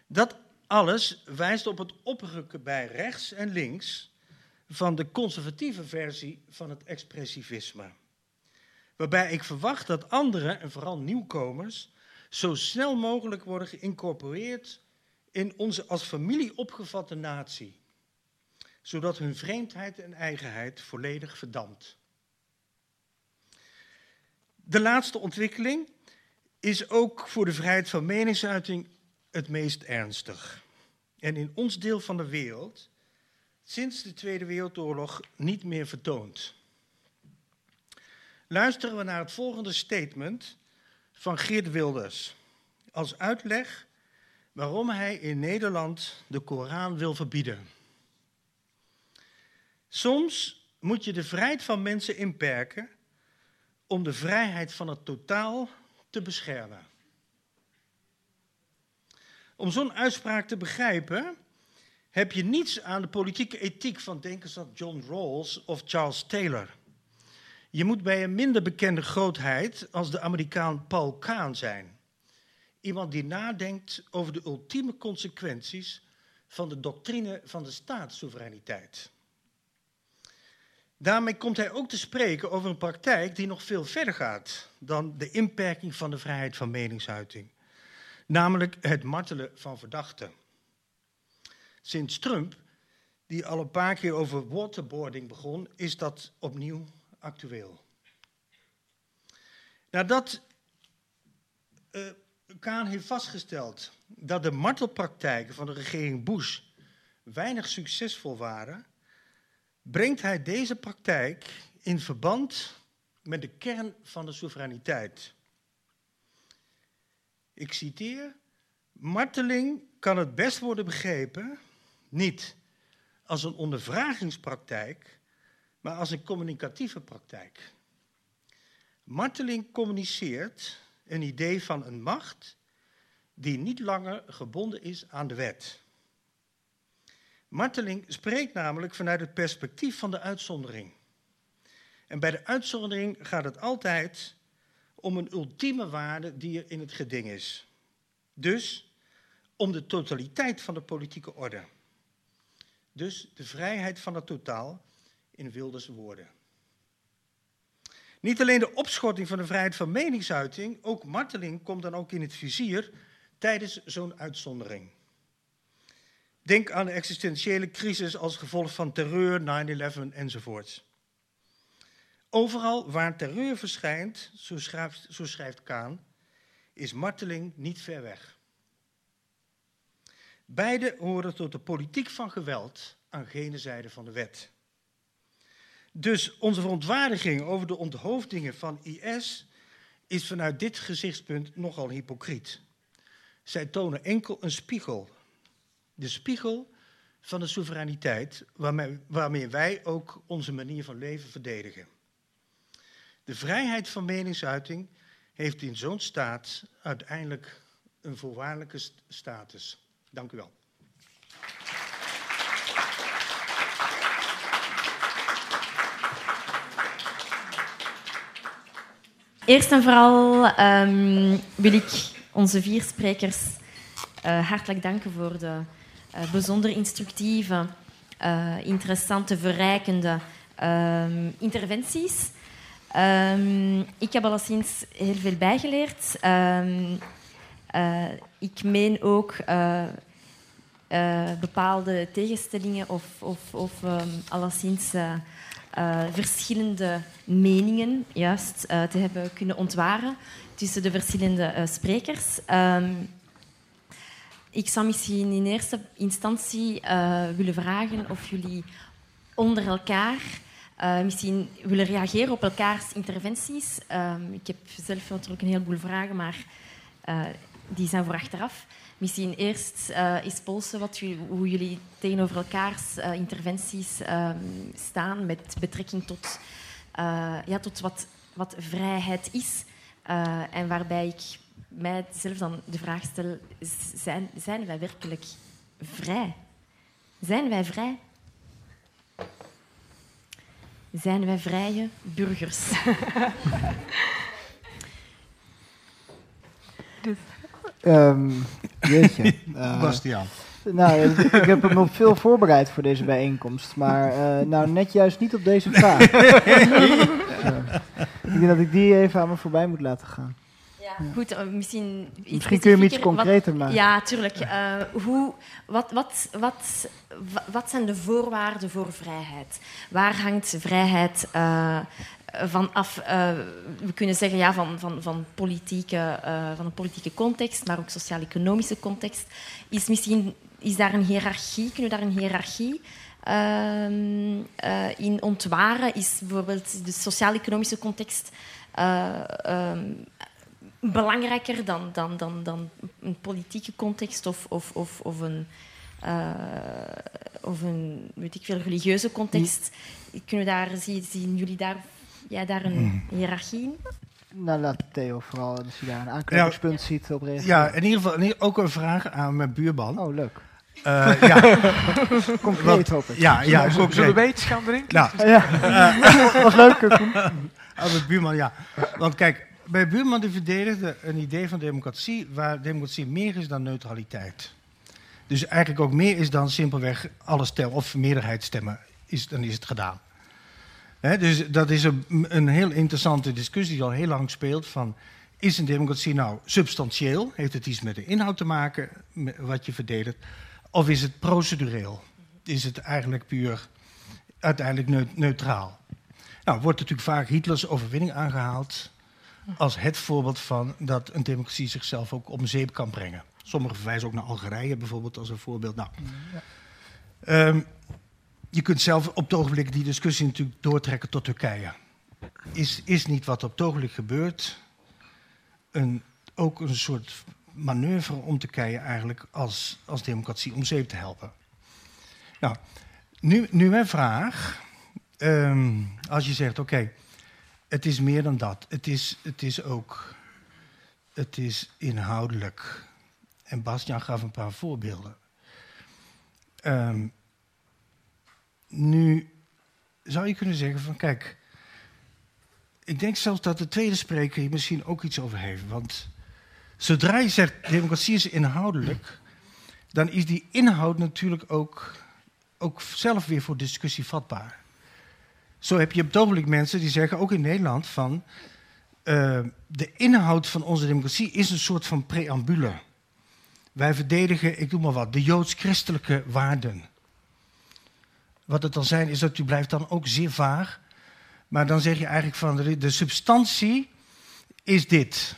Dat alles wijst op het oprukken bij rechts en links van de conservatieve versie van het expressivisme. Waarbij ik verwacht dat anderen, en vooral nieuwkomers, zo snel mogelijk worden geïncorporeerd in onze als familie opgevatte natie, zodat hun vreemdheid en eigenheid volledig verdampt. De laatste ontwikkeling is ook voor de vrijheid van meningsuiting het meest ernstig. En in ons deel van de wereld sinds de Tweede Wereldoorlog niet meer vertoond. Luisteren we naar het volgende statement van Geert Wilders als uitleg waarom hij in Nederland de Koran wil verbieden. Soms moet je de vrijheid van mensen inperken om de vrijheid van het totaal te beschermen. Om zo'n uitspraak te begrijpen, heb je niets aan de politieke ethiek van denkers als John Rawls of Charles Taylor. Je moet bij een minder bekende grootheid als de Amerikaan Paul Kahn zijn. Iemand die nadenkt over de ultieme consequenties van de doctrine van de staatssoevereiniteit. Daarmee komt hij ook te spreken over een praktijk die nog veel verder gaat dan de inperking van de vrijheid van meningsuiting, namelijk het martelen van verdachten. Sinds Trump, die al een paar keer over waterboarding begon, is dat opnieuw actueel. Nadat uh, Kaan heeft vastgesteld dat de martelpraktijken van de regering Bush weinig succesvol waren, brengt hij deze praktijk in verband met de kern van de soevereiniteit. Ik citeer: Marteling kan het best worden begrepen niet als een ondervragingspraktijk, maar als een communicatieve praktijk. Marteling communiceert een idee van een macht die niet langer gebonden is aan de wet. Marteling spreekt namelijk vanuit het perspectief van de uitzondering. En bij de uitzondering gaat het altijd om een ultieme waarde die er in het geding is. Dus om de totaliteit van de politieke orde. Dus de vrijheid van het totaal in Wilders woorden. Niet alleen de opschorting van de vrijheid van meningsuiting, ook marteling komt dan ook in het vizier tijdens zo'n uitzondering. Denk aan de existentiële crisis als gevolg van terreur, 9-11 enzovoort. Overal waar terreur verschijnt, zo schrijft, zo schrijft Kaan, is marteling niet ver weg. Beide horen tot de politiek van geweld aan gene zijde van de wet. Dus onze verontwaardiging over de onthoofdingen van IS is vanuit dit gezichtspunt nogal hypocriet. Zij tonen enkel een spiegel. De spiegel van de soevereiniteit waarmee, waarmee wij ook onze manier van leven verdedigen. De vrijheid van meningsuiting heeft in zo'n staat uiteindelijk een voorwaardelijke status. Dank u wel. Eerst en vooral um, wil ik onze vier sprekers uh, hartelijk danken voor de uh, bijzonder instructieve, uh, interessante, verrijkende um, interventies. Um, ik heb alleszins heel veel bijgeleerd. Ik meen ook bepaalde tegenstellingen of, of, of alleszins uh, verschillende meningen juist te hebben kunnen ontwaren tussen de verschillende sprekers. Um, ik zou misschien in eerste instantie willen vragen of jullie onder elkaar misschien willen reageren op elkaars interventies. Um, ik heb zelf natuurlijk een heleboel vragen, maar die zijn voor achteraf. Misschien eerst uh, eens polsen wat hoe jullie tegenover elkaars uh, interventies uh, staan met betrekking tot, ja, tot wat, wat vrijheid is. en waarbij ik mijzelf dan de vraag stel, zijn, zijn wij werkelijk vrij? Zijn wij vrij? Zijn wij vrije burgers? Um, jeetje. Uh, Bastiaan. Nou, ik heb hem op veel voorbereid voor deze bijeenkomst, maar uh, nou net juist niet op deze vraag. ik denk dat ik die even aan me voorbij moet laten gaan. Goed, uh, misschien iets Misschien kun je hem iets concreter maken. Ja, tuurlijk. Uh, hoe, wat, wat, wat, wat zijn de voorwaarden voor vrijheid? Waar hangt vrijheid uh, van af? we kunnen zeggen ja, van, van, van, politieke, van een politieke context, maar ook sociaal-economische context. Is, misschien, is daar een hiërarchie? Kunnen we daar een hiërarchie ehm, in ontwaren? Is bijvoorbeeld de sociaal-economische context ehm, belangrijker dan, dan, dan, dan een politieke context of, of, of, of een, uh, of een weet ik veel, religieuze context. Kunnen we daar, zien, zien jullie daar, ja, daar een hmm. hiërarchie in? Nou, laat Theo vooral, als je daar een aanknopingspunt ziet op reageren. Ja, in ieder geval ook een vraag aan mijn buurman. Oh, leuk. Uh, ja. concreet hoop ik. Ja, ja, Zullen we iets gaan drinken? Nou, ja. Uh, was leuk, Koen. Aan mijn buurman, ja. Want kijk, bij Buurman die verdedigde een idee van democratie waar democratie meer is dan neutraliteit. Dus eigenlijk ook meer is dan simpelweg alle stemmen of meerderheid stemmen, is, dan is het gedaan. Dus dat is een, een heel interessante discussie die al heel lang speelt van is een democratie nou substantieel? Heeft het iets met de inhoud te maken, wat je verdedigt? Of is het procedureel? Is het eigenlijk puur uiteindelijk neutraal? Nou, wordt natuurlijk vaak Hitlers overwinning aangehaald als het voorbeeld van dat een democratie zichzelf ook om zeep kan brengen. Sommigen verwijzen ook naar Algerije bijvoorbeeld als een voorbeeld. Nou, ja. um, je kunt zelf op het ogenblik die discussie natuurlijk doortrekken tot Turkije. Is, is niet wat op het ogenblik gebeurt een, ook een soort manoeuvre om Turkije eigenlijk als, als democratie om zeep te helpen? Nou, nu, nu mijn vraag. Um, als je zegt, oké, het is meer dan dat. Het is, het is ook. Het is inhoudelijk. En Bastiaan gaf een paar voorbeelden. Um, nu zou je kunnen zeggen van kijk. Ik denk zelfs dat de tweede spreker hier misschien ook iets over heeft. Want zodra je zegt democratie is inhoudelijk, dan is die inhoud natuurlijk ook, ook zelf weer voor discussie vatbaar. Zo heb je op het ogenblik mensen die zeggen, ook in Nederland, van uh, de inhoud van onze democratie is een soort van preambule. Wij verdedigen, ik doe maar wat, de joods-christelijke waarden. Wat het dan zijn, is dat u blijft dan ook zeer vaag. Maar dan zeg je eigenlijk van de, substantie is dit.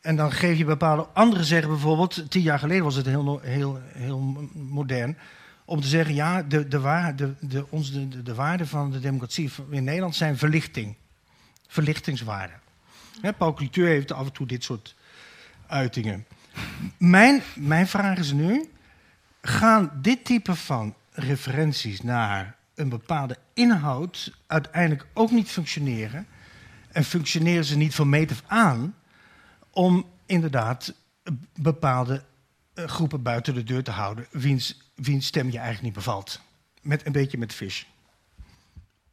En dan geef je bepaalde. Anderen zeggen bijvoorbeeld, tien jaar geleden was het heel, heel, heel modern om te zeggen, ja, de, de, waar, de, onze, de, de waarden van de democratie in Nederland zijn verlichting. Verlichtingswaarden. Paul Cliteur heeft af en toe dit soort uitingen. Mijn, mijn vraag is nu, gaan dit type van referenties naar een bepaalde inhoud uiteindelijk ook niet functioneren? En functioneren ze niet van meet af aan om inderdaad bepaalde eh, groepen buiten de deur te houden, wiens, wiens stem je eigenlijk niet bevalt. Met een beetje met fish.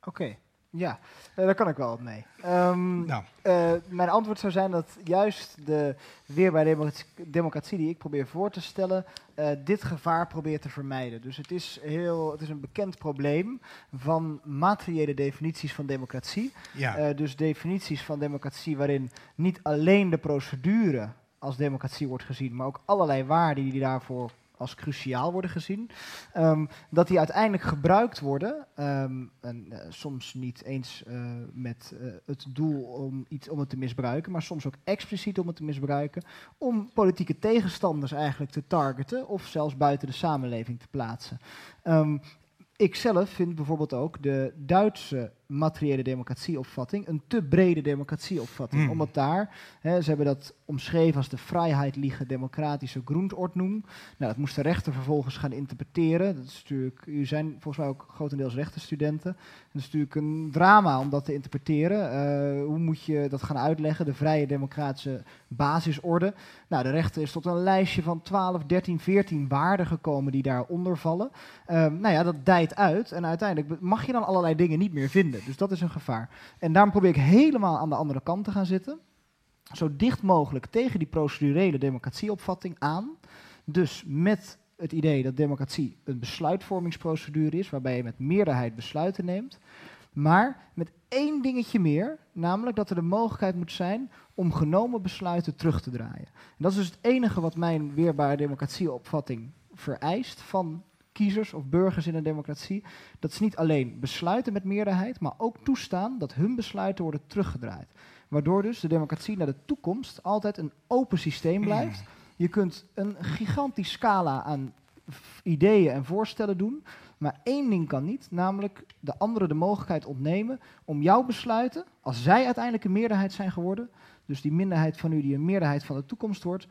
Oké, ja, uh, daar kan ik wel wat mee. Um, nou. uh, mijn antwoord zou zijn dat juist de weerbare democratie die ik probeer voor te stellen, uh, dit gevaar probeert te vermijden. Dus het is, heel, het is een bekend probleem van materiële definities van democratie. Ja. dus definities van democratie waarin niet alleen de procedure als democratie wordt gezien, maar ook allerlei waarden die daarvoor als cruciaal worden gezien, um, dat die uiteindelijk gebruikt worden, um, en, uh, soms niet eens uh, met uh, het doel om, iets, om het te misbruiken, maar soms ook expliciet om het te misbruiken, om politieke tegenstanders eigenlijk te targeten of zelfs buiten de samenleving te plaatsen. Um, ik zelf vind bijvoorbeeld ook de Duitse materiële democratieopvatting een te brede democratieopvatting. Hmm. Omdat daar, hè, ze hebben dat omschreven als de vrijheidliche democratische Grundordnung. Nou, dat moest de rechter vervolgens gaan interpreteren. Dat is natuurlijk, u zijn volgens mij ook grotendeels rechtenstudenten. En dat is natuurlijk een drama om dat te interpreteren. Eh, hoe moet je dat gaan uitleggen? De vrije democratische basisorde. Nou, de rechter is tot een lijstje van 12, 13, 14 waarden gekomen die daaronder vallen. Ehm, nou ja, dat dijt uit en uiteindelijk mag je dan allerlei dingen niet meer vinden. Dus dat is een gevaar. En daarom probeer ik helemaal aan de andere kant te gaan zitten. Zo dicht mogelijk tegen die procedurele democratieopvatting aan. Dus met het idee dat democratie een besluitvormingsprocedure is, waarbij je met meerderheid besluiten neemt. Maar met één dingetje meer, namelijk dat er de mogelijkheid moet zijn om genomen besluiten terug te draaien. En dat is dus het enige wat mijn weerbare democratieopvatting vereist van kiezers of burgers in een democratie. Dat ze niet alleen besluiten met meerderheid, maar ook toestaan dat hun besluiten worden teruggedraaid. Waardoor dus de democratie naar de toekomst altijd een open systeem blijft. Je kunt een gigantisch scala aan ideeën en voorstellen doen. Maar één ding kan niet, namelijk de anderen de mogelijkheid ontnemen om jouw besluiten, als zij uiteindelijk een meerderheid zijn geworden, dus die minderheid van u die een meerderheid van de toekomst wordt,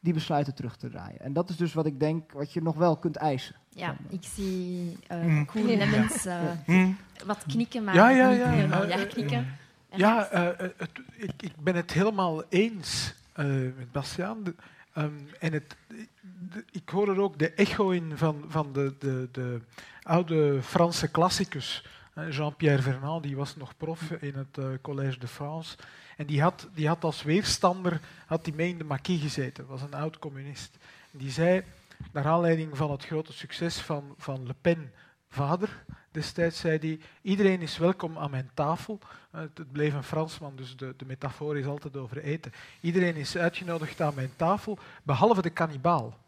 die besluiten terug te draaien. En dat is dus wat ik denk, wat je nog wel kunt eisen. Ja, ik zie eh Mm. Eh, Hm. wat knikken, maar Ja, ja, niet ja. helemaal. Eh, Ja, eh, knikken. En Ja, eh, eh, het, ik, ik ben het helemaal eens eh, met Bastiaan. De- ehm, en het, de- ik hoor er ook de echo in van, van de, de, de oude Franse klassicus. Eh, Jean-Pierre Vernant, die was nog prof in het eh, Collège de France. En die had, die had als weerstander had die mee in de maquis gezeten. was een oud communist. Die zei, naar aanleiding van het grote succes van, van Le Pen, vader, destijds zei hij, iedereen is welkom aan mijn tafel. Eh, het, het bleef een Fransman, dus de, de metafoor is altijd over eten. Iedereen is uitgenodigd aan mijn tafel, behalve de kannibaal.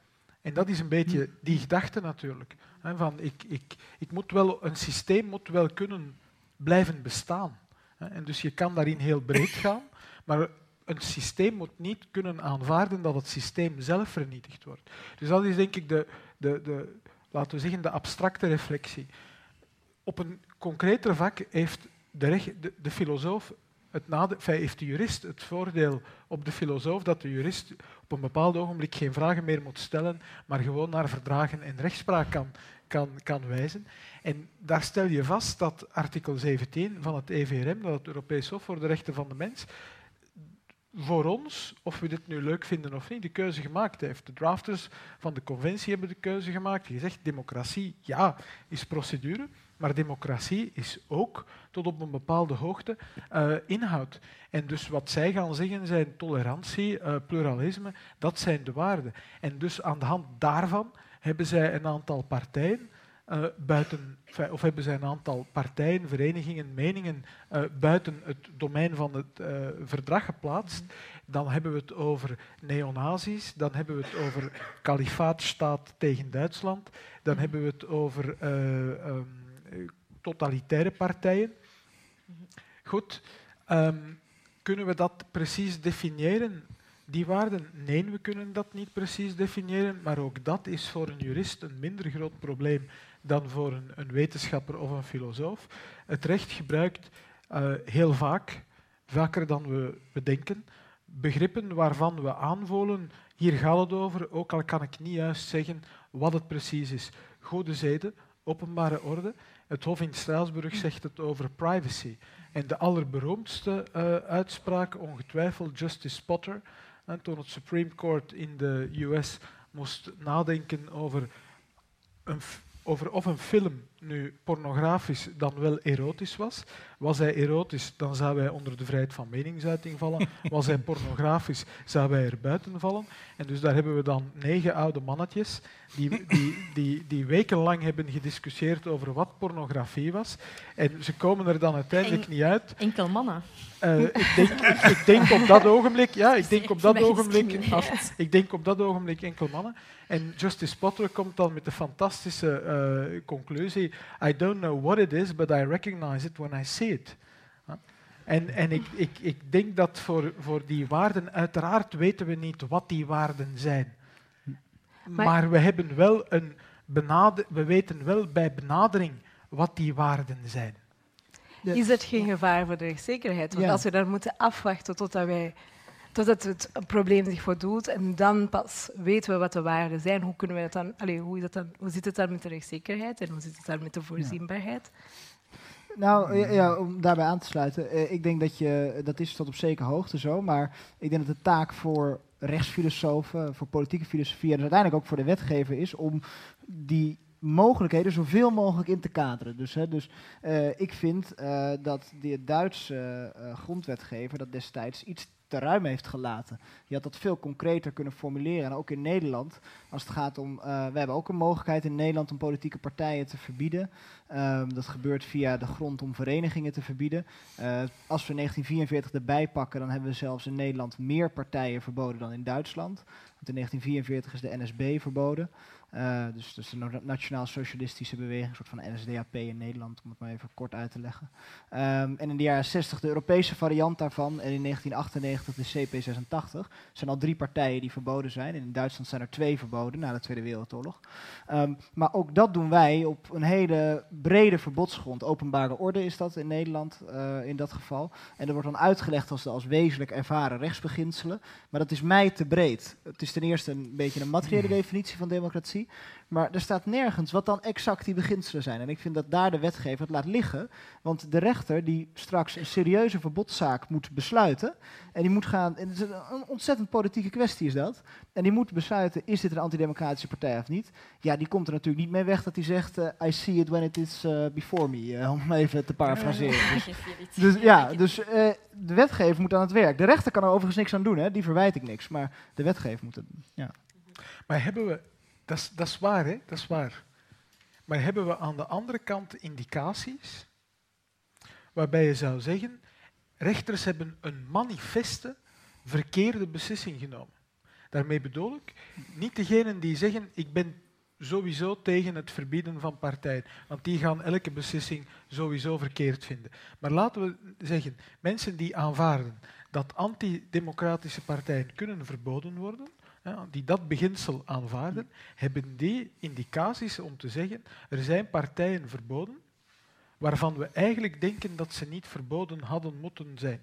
En dat is een beetje die gedachte natuurlijk. Van ik, ik, ik moet wel, een systeem moet wel kunnen blijven bestaan. En dus je kan daarin heel breed gaan, maar een systeem moet niet kunnen aanvaarden dat het systeem zelf vernietigd wordt. Dus dat is denk ik de, de, de laten we zeggen, de abstracte reflectie. Op een concreter vak heeft de, de, de filosoof, het heeft de jurist het voordeel op de filosoof dat de jurist op een bepaald ogenblik geen vragen meer moet stellen, maar gewoon naar verdragen en rechtspraak kan, kan, kan wijzen. En daar stel je vast dat artikel 17 van het EVRM, dat het Europees Hof voor de Rechten van de Mens, voor ons, of we dit nu leuk vinden of niet, de keuze gemaakt heeft. De drafters van de conventie hebben de keuze gemaakt. Die gezegd, democratie, ja, is procedure, maar democratie is ook tot op een bepaalde hoogte eh, inhoud. En dus wat zij gaan zeggen zijn tolerantie, eh, pluralisme, dat zijn de waarden. En dus aan de hand daarvan hebben zij een aantal partijen eh, buiten, of hebben zij een aantal partijen, verenigingen, meningen buiten het domein van het verdrag geplaatst. Dan hebben we het over neonazis, dan hebben we het over kalifaatstaat tegen Duitsland, dan hebben we het over eh, ehm, eh, totalitaire partijen. Goed, ehm, kunnen we dat precies definiëren? Die waarden? Nee, we kunnen dat niet precies definiëren, maar ook dat is voor een jurist een minder groot probleem dan voor een, een wetenschapper of een filosoof. Het recht gebruikt eh, heel vaak, vaker dan we bedenken, begrippen waarvan we aanvoelen, hier gaat het over, ook al kan ik niet juist zeggen wat het precies is. Goede zeden, openbare orde. Het Hof in Straatsburg zegt het over privacy. En de allerberoemdste eh, uitspraak, ongetwijfeld Justice Potter, toen het Supreme Court in de US moest nadenken over, een, over of een film nu pornografisch dan wel erotisch was. Was hij erotisch, dan zou hij onder de vrijheid van meningsuiting vallen. Was hij pornografisch, zou hij er buiten vallen. En dus daar hebben we dan negen oude mannetjes die, die, die, die wekenlang hebben gediscussieerd over wat pornografie was. En ze komen er dan uiteindelijk En- niet uit. Enkel mannen. Eh, ik, denk, ik, ik denk op dat ogenblik, ja, ik denk op dat ogenblik, af- ik denk op dat ogenblik enkel mannen. En Justice Potter komt dan met de fantastische eh, conclusie: I don't know what it is, but I recognize it when I see it. En, en ik, ik, ik denk dat voor, voor die waarden, uiteraard weten we niet wat die waarden zijn. Maar, Maar- we, hebben wel een benader, we weten wel bij benadering wat die waarden zijn. Is het geen gevaar voor de rechtszekerheid? Want Ja. als we dan moeten afwachten totdat, wij, totdat het probleem zich voordoet en dan pas weten we wat de waarden zijn, hoe, kunnen we dat dan, allee, hoe, is dat dan, hoe zit het dan met de rechtszekerheid en hoe zit het dan met de voorzienbaarheid? Nou, ja, ja, om daarbij aan te sluiten. eh, ik denk dat je, dat is tot op zekere hoogte zo, maar ik denk dat de taak voor rechtsfilosofen, voor politieke filosofie en dus uiteindelijk ook voor de wetgever is om die mogelijkheden zoveel mogelijk in te kaderen. Dus, hè, dus eh, ik vind eh, dat de Duitse eh, grondwetgever dat destijds iets te ruim heeft gelaten. Je had dat veel concreter kunnen formuleren. En ook in Nederland, als het gaat om... eh, we hebben ook een mogelijkheid in Nederland om politieke partijen te verbieden. Ehm, dat gebeurt via de grond om verenigingen te verbieden. Eh, als we 1944 erbij pakken, dan hebben we zelfs in Nederland meer partijen verboden dan in Duitsland. Want in 1944 is de NSB verboden. Eh, dus, dus de Nationaal-Socialistische Beweging, een soort van NSDAP in Nederland, om het maar even kort uit te leggen. Ehm, en in de jaren 60 de Europese variant daarvan. En in 1998 de CP86. Er zijn al drie partijen die verboden zijn. En in Duitsland zijn er twee verboden na de Tweede Wereldoorlog. Ehm, maar ook dat doen wij op een hele brede verbodsgrond. Openbare orde is dat in Nederland eh, in dat geval. En dat wordt dan uitgelegd als, als wezenlijk ervaren rechtsbeginselen. Maar dat is mij te breed. Het is ten eerste een beetje een materiële definitie van democratie. Maar er staat nergens wat dan exact die beginselen zijn. En ik vind dat daar de wetgever het laat liggen. Want de rechter die straks een serieuze verbodszaak moet besluiten. En die moet gaan. En het is een ontzettend politieke kwestie is dat. En die moet besluiten: is dit een antidemocratische partij of niet? Ja, die komt er natuurlijk niet mee weg dat hij zegt: eh, I see it when it is eh, before me. eh, om even te parafraseren. Dus, dus ja, dus eh, de wetgever moet aan het werk. De rechter kan er overigens niks aan doen, hè? die verwijt ik niks. Maar de wetgever moet het doen. Ja. Maar hebben we, dat is, waar, hè? dat is waar. Maar hebben we aan de andere kant indicaties waarbij je zou zeggen, rechters hebben een manifeste verkeerde beslissing genomen. Daarmee bedoel ik niet degenen die zeggen, ik ben sowieso tegen het verbieden van partijen, want die gaan elke beslissing sowieso verkeerd vinden. Maar laten we zeggen, mensen die aanvaarden dat antidemocratische partijen kunnen verboden worden, die dat beginsel aanvaarden, hebben die indicaties om te zeggen, er zijn partijen verboden waarvan we eigenlijk denken dat ze niet verboden hadden moeten zijn.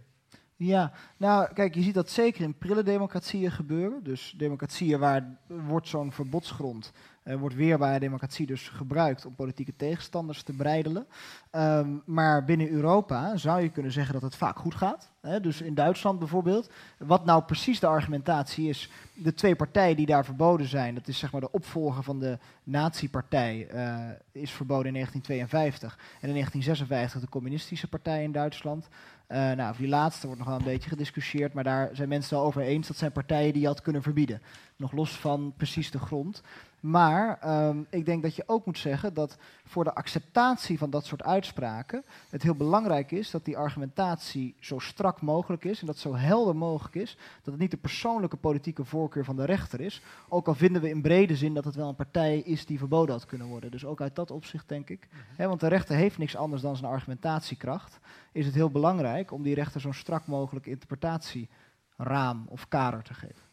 Ja, nou kijk, je ziet dat zeker in prille democratieën gebeuren. Dus democratieën waar wordt zo'n verbodsgrond, wordt weerbare democratie dus gebruikt om politieke tegenstanders te breidelen. Ehm, maar binnen Europa zou je kunnen zeggen dat het vaak goed gaat. Hè? Dus in Duitsland bijvoorbeeld, wat nou precies de argumentatie is, de twee partijen die daar verboden zijn, dat is zeg maar de opvolger van de nazi-partij, eh, is verboden in 1952. En in 1956 de communistische partij in Duitsland. Eh, nou, over die laatste wordt nog wel een beetje gediscussieerd, maar daar zijn mensen wel over eens. Dat zijn partijen die je had kunnen verbieden. Nog los van precies de grond. Maar ehm, ik denk dat je ook moet zeggen dat voor de acceptatie van dat soort uitspraken het heel belangrijk is dat die argumentatie zo strak mogelijk is en dat zo helder mogelijk is dat het niet de persoonlijke politieke voorkeur van de rechter is. Ook al vinden we in brede zin dat het wel een partij is die verboden had kunnen worden. Dus ook uit dat opzicht denk ik. Hè, want de rechter heeft niks anders dan zijn argumentatiekracht. Is het heel belangrijk om die rechter zo'n strak mogelijk interpretatieraam of kader te geven.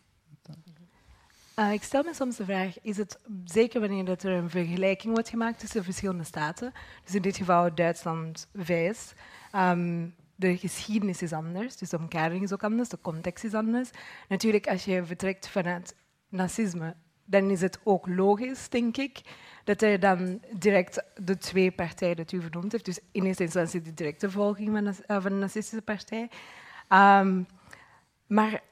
Uh, ik stel me soms de vraag, is het zeker wanneer dat er een vergelijking wordt gemaakt tussen verschillende staten, dus in dit geval Duitsland, VS, um, de geschiedenis is anders, dus de omkadering is ook anders, de context is anders. Natuurlijk, als je vertrekt vanuit nazisme, dan is het ook logisch, denk ik, dat er dan direct de twee partijen dat u vernoemd heeft, dus in eerste instantie de directe volging van, de, uh, van de nazistische partij. Um, maar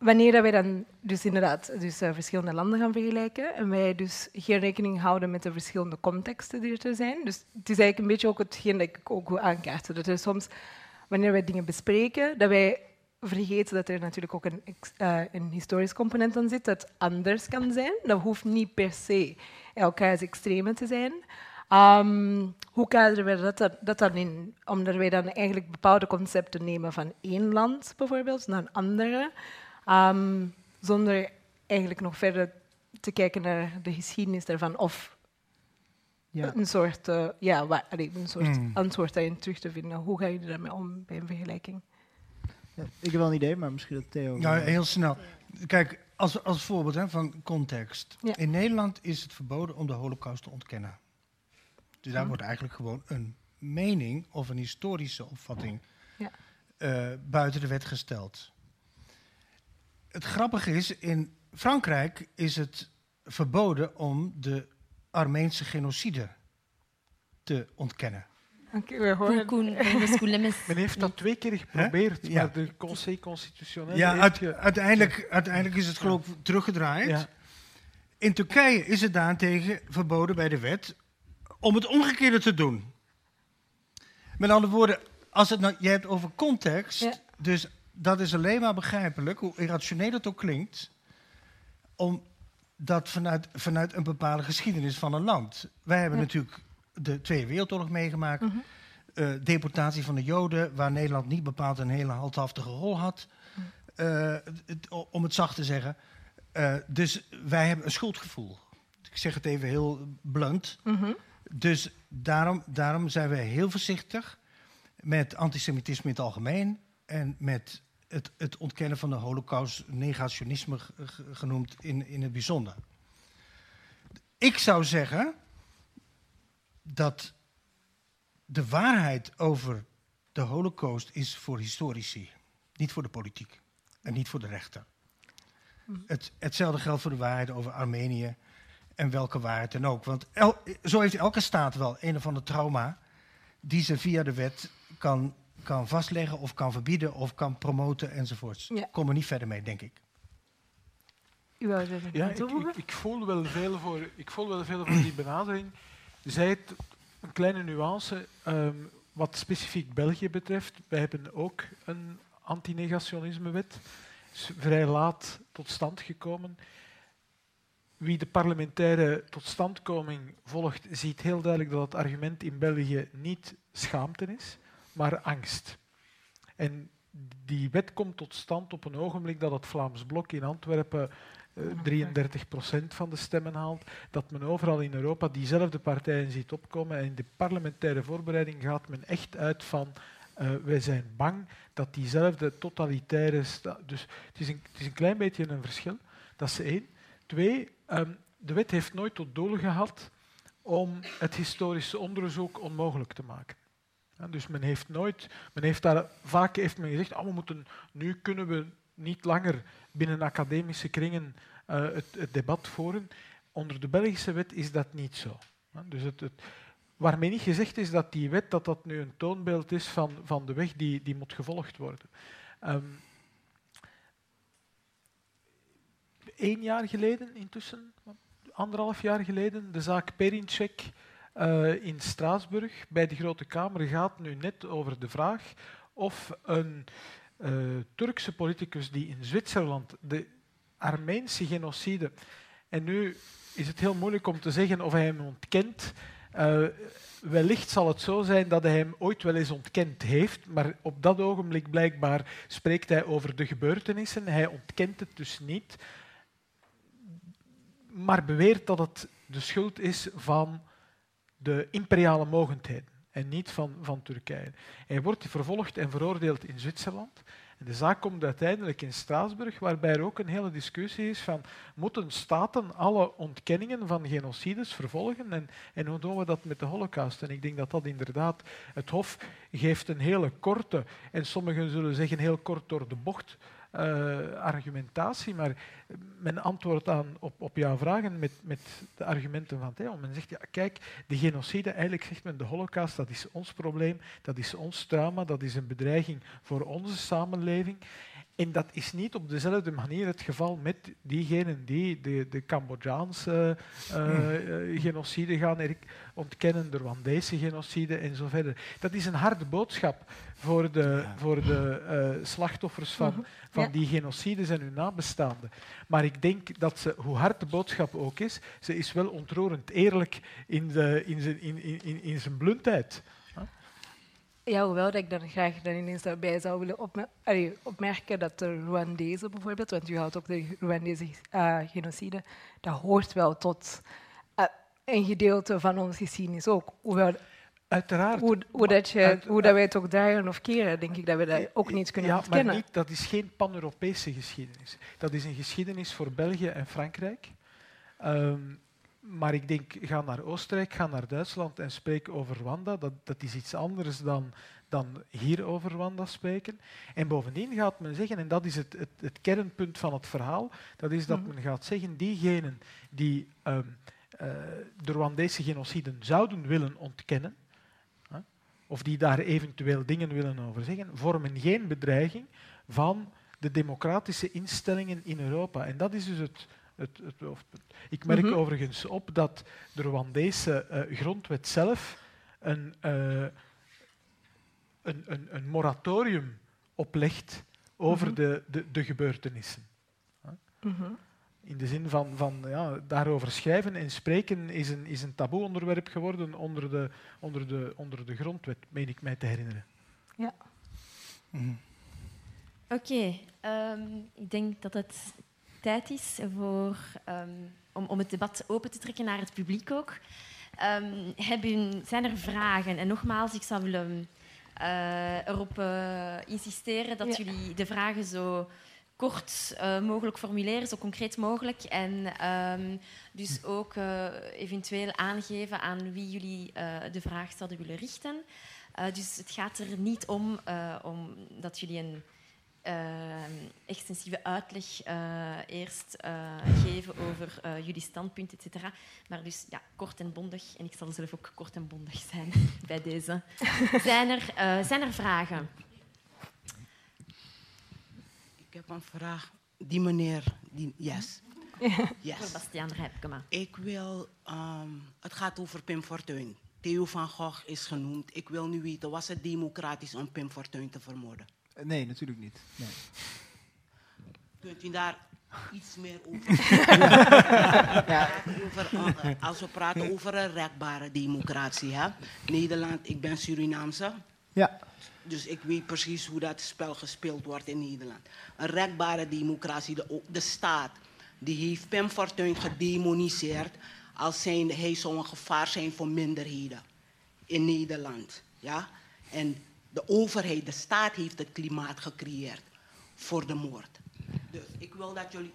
wanneer wij dan dus inderdaad dus, uh, verschillende landen gaan vergelijken en wij dus geen rekening houden met de verschillende contexten die er zijn. Dus het is eigenlijk een beetje ook hetgeen dat ik ook wil aankaarten. Dat er soms, wanneer wij dingen bespreken, dat wij vergeten dat er natuurlijk ook een, uh, een historisch component aan zit dat anders kan zijn. Dat hoeft niet per se elkaars extreme te zijn. Um, hoe kaderen we dat, dat dan in? Omdat wij dan eigenlijk bepaalde concepten nemen van één land bijvoorbeeld naar een andere. Um, zonder eigenlijk nog verder te kijken naar de geschiedenis daarvan. Of ja. een soort, uh, ja, waar, een soort mm. antwoord daarin terug te vinden. Hoe ga je daarmee om bij een vergelijking? Ja, ik heb wel een idee, maar misschien dat Theo... Ja, heel snel. Kijk, als, als voorbeeld hè, van context. Ja. In Nederland is het verboden om de holocaust te ontkennen. Dus daar hm. wordt eigenlijk gewoon een mening of een historische opvatting Ja. eh, buiten de wet gesteld. Het grappige is, in Frankrijk is het verboden om de Armeense genocide te ontkennen. Oké, we horen Koen, Koen, Lemmens. Men heeft dat twee keer geprobeerd, Ja. maar de Conseil Constitutionnel Ja, uit- uiteindelijk, uiteindelijk is het geloof ik teruggedraaid. Ja. In Turkije is het daarentegen verboden bij de wet om het omgekeerde te doen. Met andere woorden, als het nou, je hebt over context, Ja. dus dat is alleen maar begrijpelijk, hoe irrationeel het ook klinkt, om dat vanuit, vanuit een bepaalde geschiedenis van een land. Wij hebben Ja. natuurlijk de Tweede Wereldoorlog meegemaakt, Mhm. eh, deportatie van de Joden, waar Nederland niet bepaald een hele heldhaftige rol had, eh, het- om het zacht te zeggen. Eh, dus wij hebben een schuldgevoel. Ik zeg het even heel blunt. Mhm. Dus daarom, daarom zijn we heel voorzichtig met antisemitisme in het algemeen en met het, het ontkennen van de holocaust, negationisme genoemd in, in het bijzonder. Ik zou zeggen dat de waarheid over de holocaust is voor historici, niet voor de politiek en niet voor de rechter. Het, hetzelfde geldt voor de waarheid over Armenië en welke waarheid dan ook. Want el- zo heeft elke staat wel een of ander trauma die ze via de wet kan, kan vastleggen of kan verbieden of kan promoten enzovoorts. Ja. Kom er niet verder mee, denk ik. U wou Ja, ik, ik, voel wel veel voor, ik voel wel veel voor die benadering. Zij het een kleine nuance. ehm, wat specifiek België betreft, wij hebben ook een antinegationismewet. Is vrij laat tot stand gekomen. Wie de parlementaire totstandkoming volgt, ziet heel duidelijk dat het argument in België niet schaamte is, maar angst. En die wet komt tot stand op een ogenblik dat het Vlaams Blok in Antwerpen eh, 33% van de stemmen haalt, dat men overal in Europa diezelfde partijen ziet opkomen. En in de parlementaire voorbereiding gaat men echt uit van eh, wij zijn bang dat diezelfde totalitaire... sta- Dus het is, een, het is een klein beetje een verschil. Dat is één. Twee, ehm, de wet heeft nooit tot doel gehad om het historische onderzoek onmogelijk te maken. Dus men heeft nooit, men heeft daar vaak heeft men gezegd, ah, we moeten, nu kunnen we niet langer binnen academische kringen eh, het, debat voeren. Onder de Belgische wet is dat niet zo. Dus het, het, waarmee niet gezegd is dat die wet dat dat nu een toonbeeld is van, van de weg die, die moet gevolgd worden. Ehm Eén jaar geleden, intussen, anderhalf jaar geleden, de zaak Perinček eh, in Straatsburg bij de Grote Kamer gaat nu net over de vraag of een eh, Turkse politicus die in Zwitserland de Armeense genocide, en nu is het heel moeilijk om te zeggen of hij hem ontkent, eh, wellicht zal het zo zijn dat hij hem ooit wel eens ontkend heeft, maar op dat ogenblik blijkbaar spreekt hij over de gebeurtenissen. Hij ontkent het dus niet, maar beweert dat het de schuld is van de imperiale mogendheden en niet van, van Turkije. Hij wordt vervolgd en veroordeeld in Zwitserland. En de zaak komt uiteindelijk in Straatsburg, waarbij er ook een hele discussie is van moeten staten alle ontkenningen van genocides vervolgen en, en hoe doen we dat met de holocaust? En ik denk dat dat inderdaad, het Hof geeft een hele korte, en sommigen zullen zeggen heel kort door de bocht, eh, argumentatie, maar men antwoordt aan op, op jouw vragen met, met de argumenten van Theo. Men zegt, ja, kijk, de genocide, eigenlijk zegt men de holocaust, dat is ons probleem, dat is ons trauma, dat is een bedreiging voor onze samenleving. En dat is niet op dezelfde manier het geval met diegenen die de, de Cambodjaanse eh, eh, genocide gaan ontkennen, de Rwandese genocide en zo verder. Dat is een harde boodschap voor de, voor de eh, slachtoffers van, Mhm. van die genocides en hun nabestaanden. Maar ik denk dat ze, hoe hard de boodschap ook is, ze is wel ontroerend eerlijk in, de, in, zijn, in, in, in zijn bluntheid. Ja, hoewel dat ik dan graag dan ineens daarbij zou willen allee, opmerken dat de Rwandezen bijvoorbeeld, want u had ook de Rwandese eh, genocide, dat hoort wel tot eh, een gedeelte van onze geschiedenis ook. Hoewel, Uiteraard. hoe, hoe, dat je, uit- hoe dat wij het ook draaien of keren, denk ik dat we dat ook niet kunnen ja, ontkennen. maar niet, dat is geen pan-Europese geschiedenis. Dat is een geschiedenis voor België en Frankrijk. Ehm, maar ik denk, ga naar Oostenrijk, ga naar Duitsland en spreek over Rwanda. Dat, dat is iets anders dan, dan hier over Rwanda spreken. En bovendien gaat men zeggen, en dat is het, het, het kernpunt van het verhaal, dat is dat Mhm. men gaat zeggen, diegenen die ehm, eh, de Rwandese genocide zouden willen ontkennen, of die daar eventueel dingen willen over zeggen, vormen geen bedreiging van de democratische instellingen in Europa. En dat is dus het, het, het hoofdpunt. Ik merk Mhm. overigens op dat de Rwandese eh, grondwet zelf een, eh, een, een, een moratorium oplegt over Mhm. de, de, de gebeurtenissen. Mhm. In de zin van, van ja, daarover schrijven en spreken is een, is een taboe-onderwerp geworden onder de, onder, de, onder de grondwet, meen ik mij te herinneren. Oké, ehm, ik denk dat het tijd is voor, ehm, om, om het debat open te trekken naar het publiek ook. Ehm, hebben, zijn er vragen? En nogmaals, ik zou willen eh, erop eh, insisteren dat Ja. jullie de vragen zo kort eh, mogelijk formuleren, zo concreet mogelijk. En ehm, dus ook eventueel aangeven aan wie jullie de vraag zouden willen richten. Dus het gaat er niet om, om dat jullie een extensieve uitleg eh, eerst eh, geven over eh, jullie standpunt, et cetera. Maar dus ja, kort en bondig. En ik zal zelf ook kort en bondig zijn bij deze. Zijn er, zijn vragen? Ik heb een vraag. Die meneer, die, yes. Voor yes. Bastiaan Rijpkema. Ik wil, ehm, het gaat over Pim Fortuyn. Theo van Gogh is genoemd. Ik wil nu weten, was het democratisch om Pim Fortuyn te vermoorden? Eh, Nee, natuurlijk niet. Nee. Kunt u daar iets meer over praten? over eh, als we praten over een rekbare democratie. Hè? Nederland, ik ben Surinaamse. Ja, Dus ik weet precies hoe dat spel gespeeld wordt in Nederland. Een rekbare democratie, de, de staat, die heeft Pim Fortuyn gedemoniseerd als zijn, hij zou een gevaar zijn voor minderheden in Nederland. Ja? En de overheid, de staat heeft het klimaat gecreëerd voor de moord. Dus ik wil dat jullie,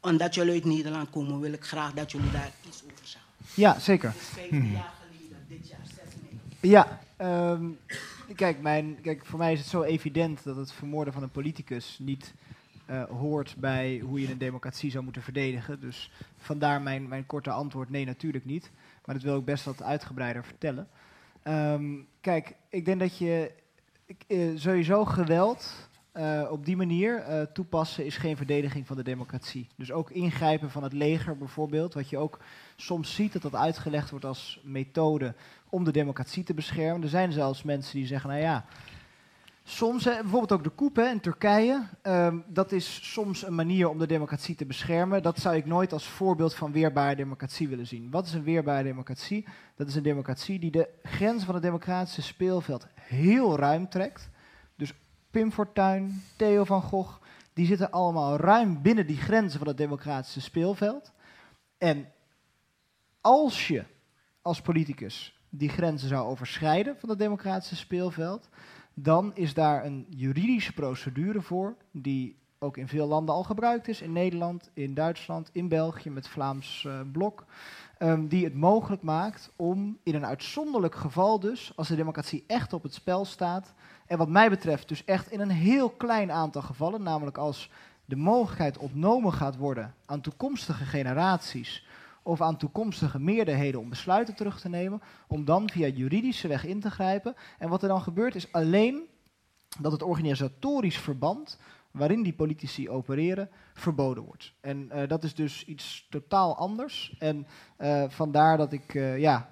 omdat jullie uit Nederland komen, wil ik graag dat jullie daar iets over zeggen. ja zeker. Dus 15 jaar geleden, dit jaar 6 mei. Ja, ehm, kijk, mijn, kijk, voor mij is het zo evident dat het vermoorden van een politicus niet eh, hoort bij hoe je een democratie zou moeten verdedigen. Dus vandaar mijn, mijn korte antwoord, nee, natuurlijk niet. Maar dat wil ik best wat uitgebreider vertellen. Ehm, kijk, ik denk dat je eh, sowieso geweld eh, op die manier eh, toepassen is geen verdediging van de democratie. Dus ook ingrijpen van het leger bijvoorbeeld, wat je ook soms ziet dat dat uitgelegd wordt als methode om de democratie te beschermen. Er zijn zelfs mensen die zeggen, nou ja, soms, hè, bijvoorbeeld ook de hè, in Turkije, ehm, dat is soms een manier om de democratie te beschermen. Dat zou ik nooit als voorbeeld van weerbare democratie willen zien. Wat is een weerbare democratie? Dat is een democratie die de grenzen van het democratische speelveld heel ruim trekt. Dus Pim Fortuyn, Theo van Gogh, die zitten allemaal ruim binnen die grenzen van het democratische speelveld. En als je als politicus die grenzen zou overschrijden van het democratische speelveld, dan is daar een juridische procedure voor, die ook in veel landen al gebruikt is, in Nederland, in Duitsland, in België met Vlaams eh, blok, ehm, die het mogelijk maakt om in een uitzonderlijk geval dus, als de democratie echt op het spel staat, en wat mij betreft dus echt in een heel klein aantal gevallen, namelijk als de mogelijkheid ontnomen gaat worden aan toekomstige generaties of aan toekomstige meerderheden om besluiten terug te nemen, om dan via juridische weg in te grijpen. En wat er dan gebeurt is alleen dat het organisatorisch verband waarin die politici opereren verboden wordt. En eh, dat is dus iets totaal anders. En eh, vandaar dat ik eh, ja,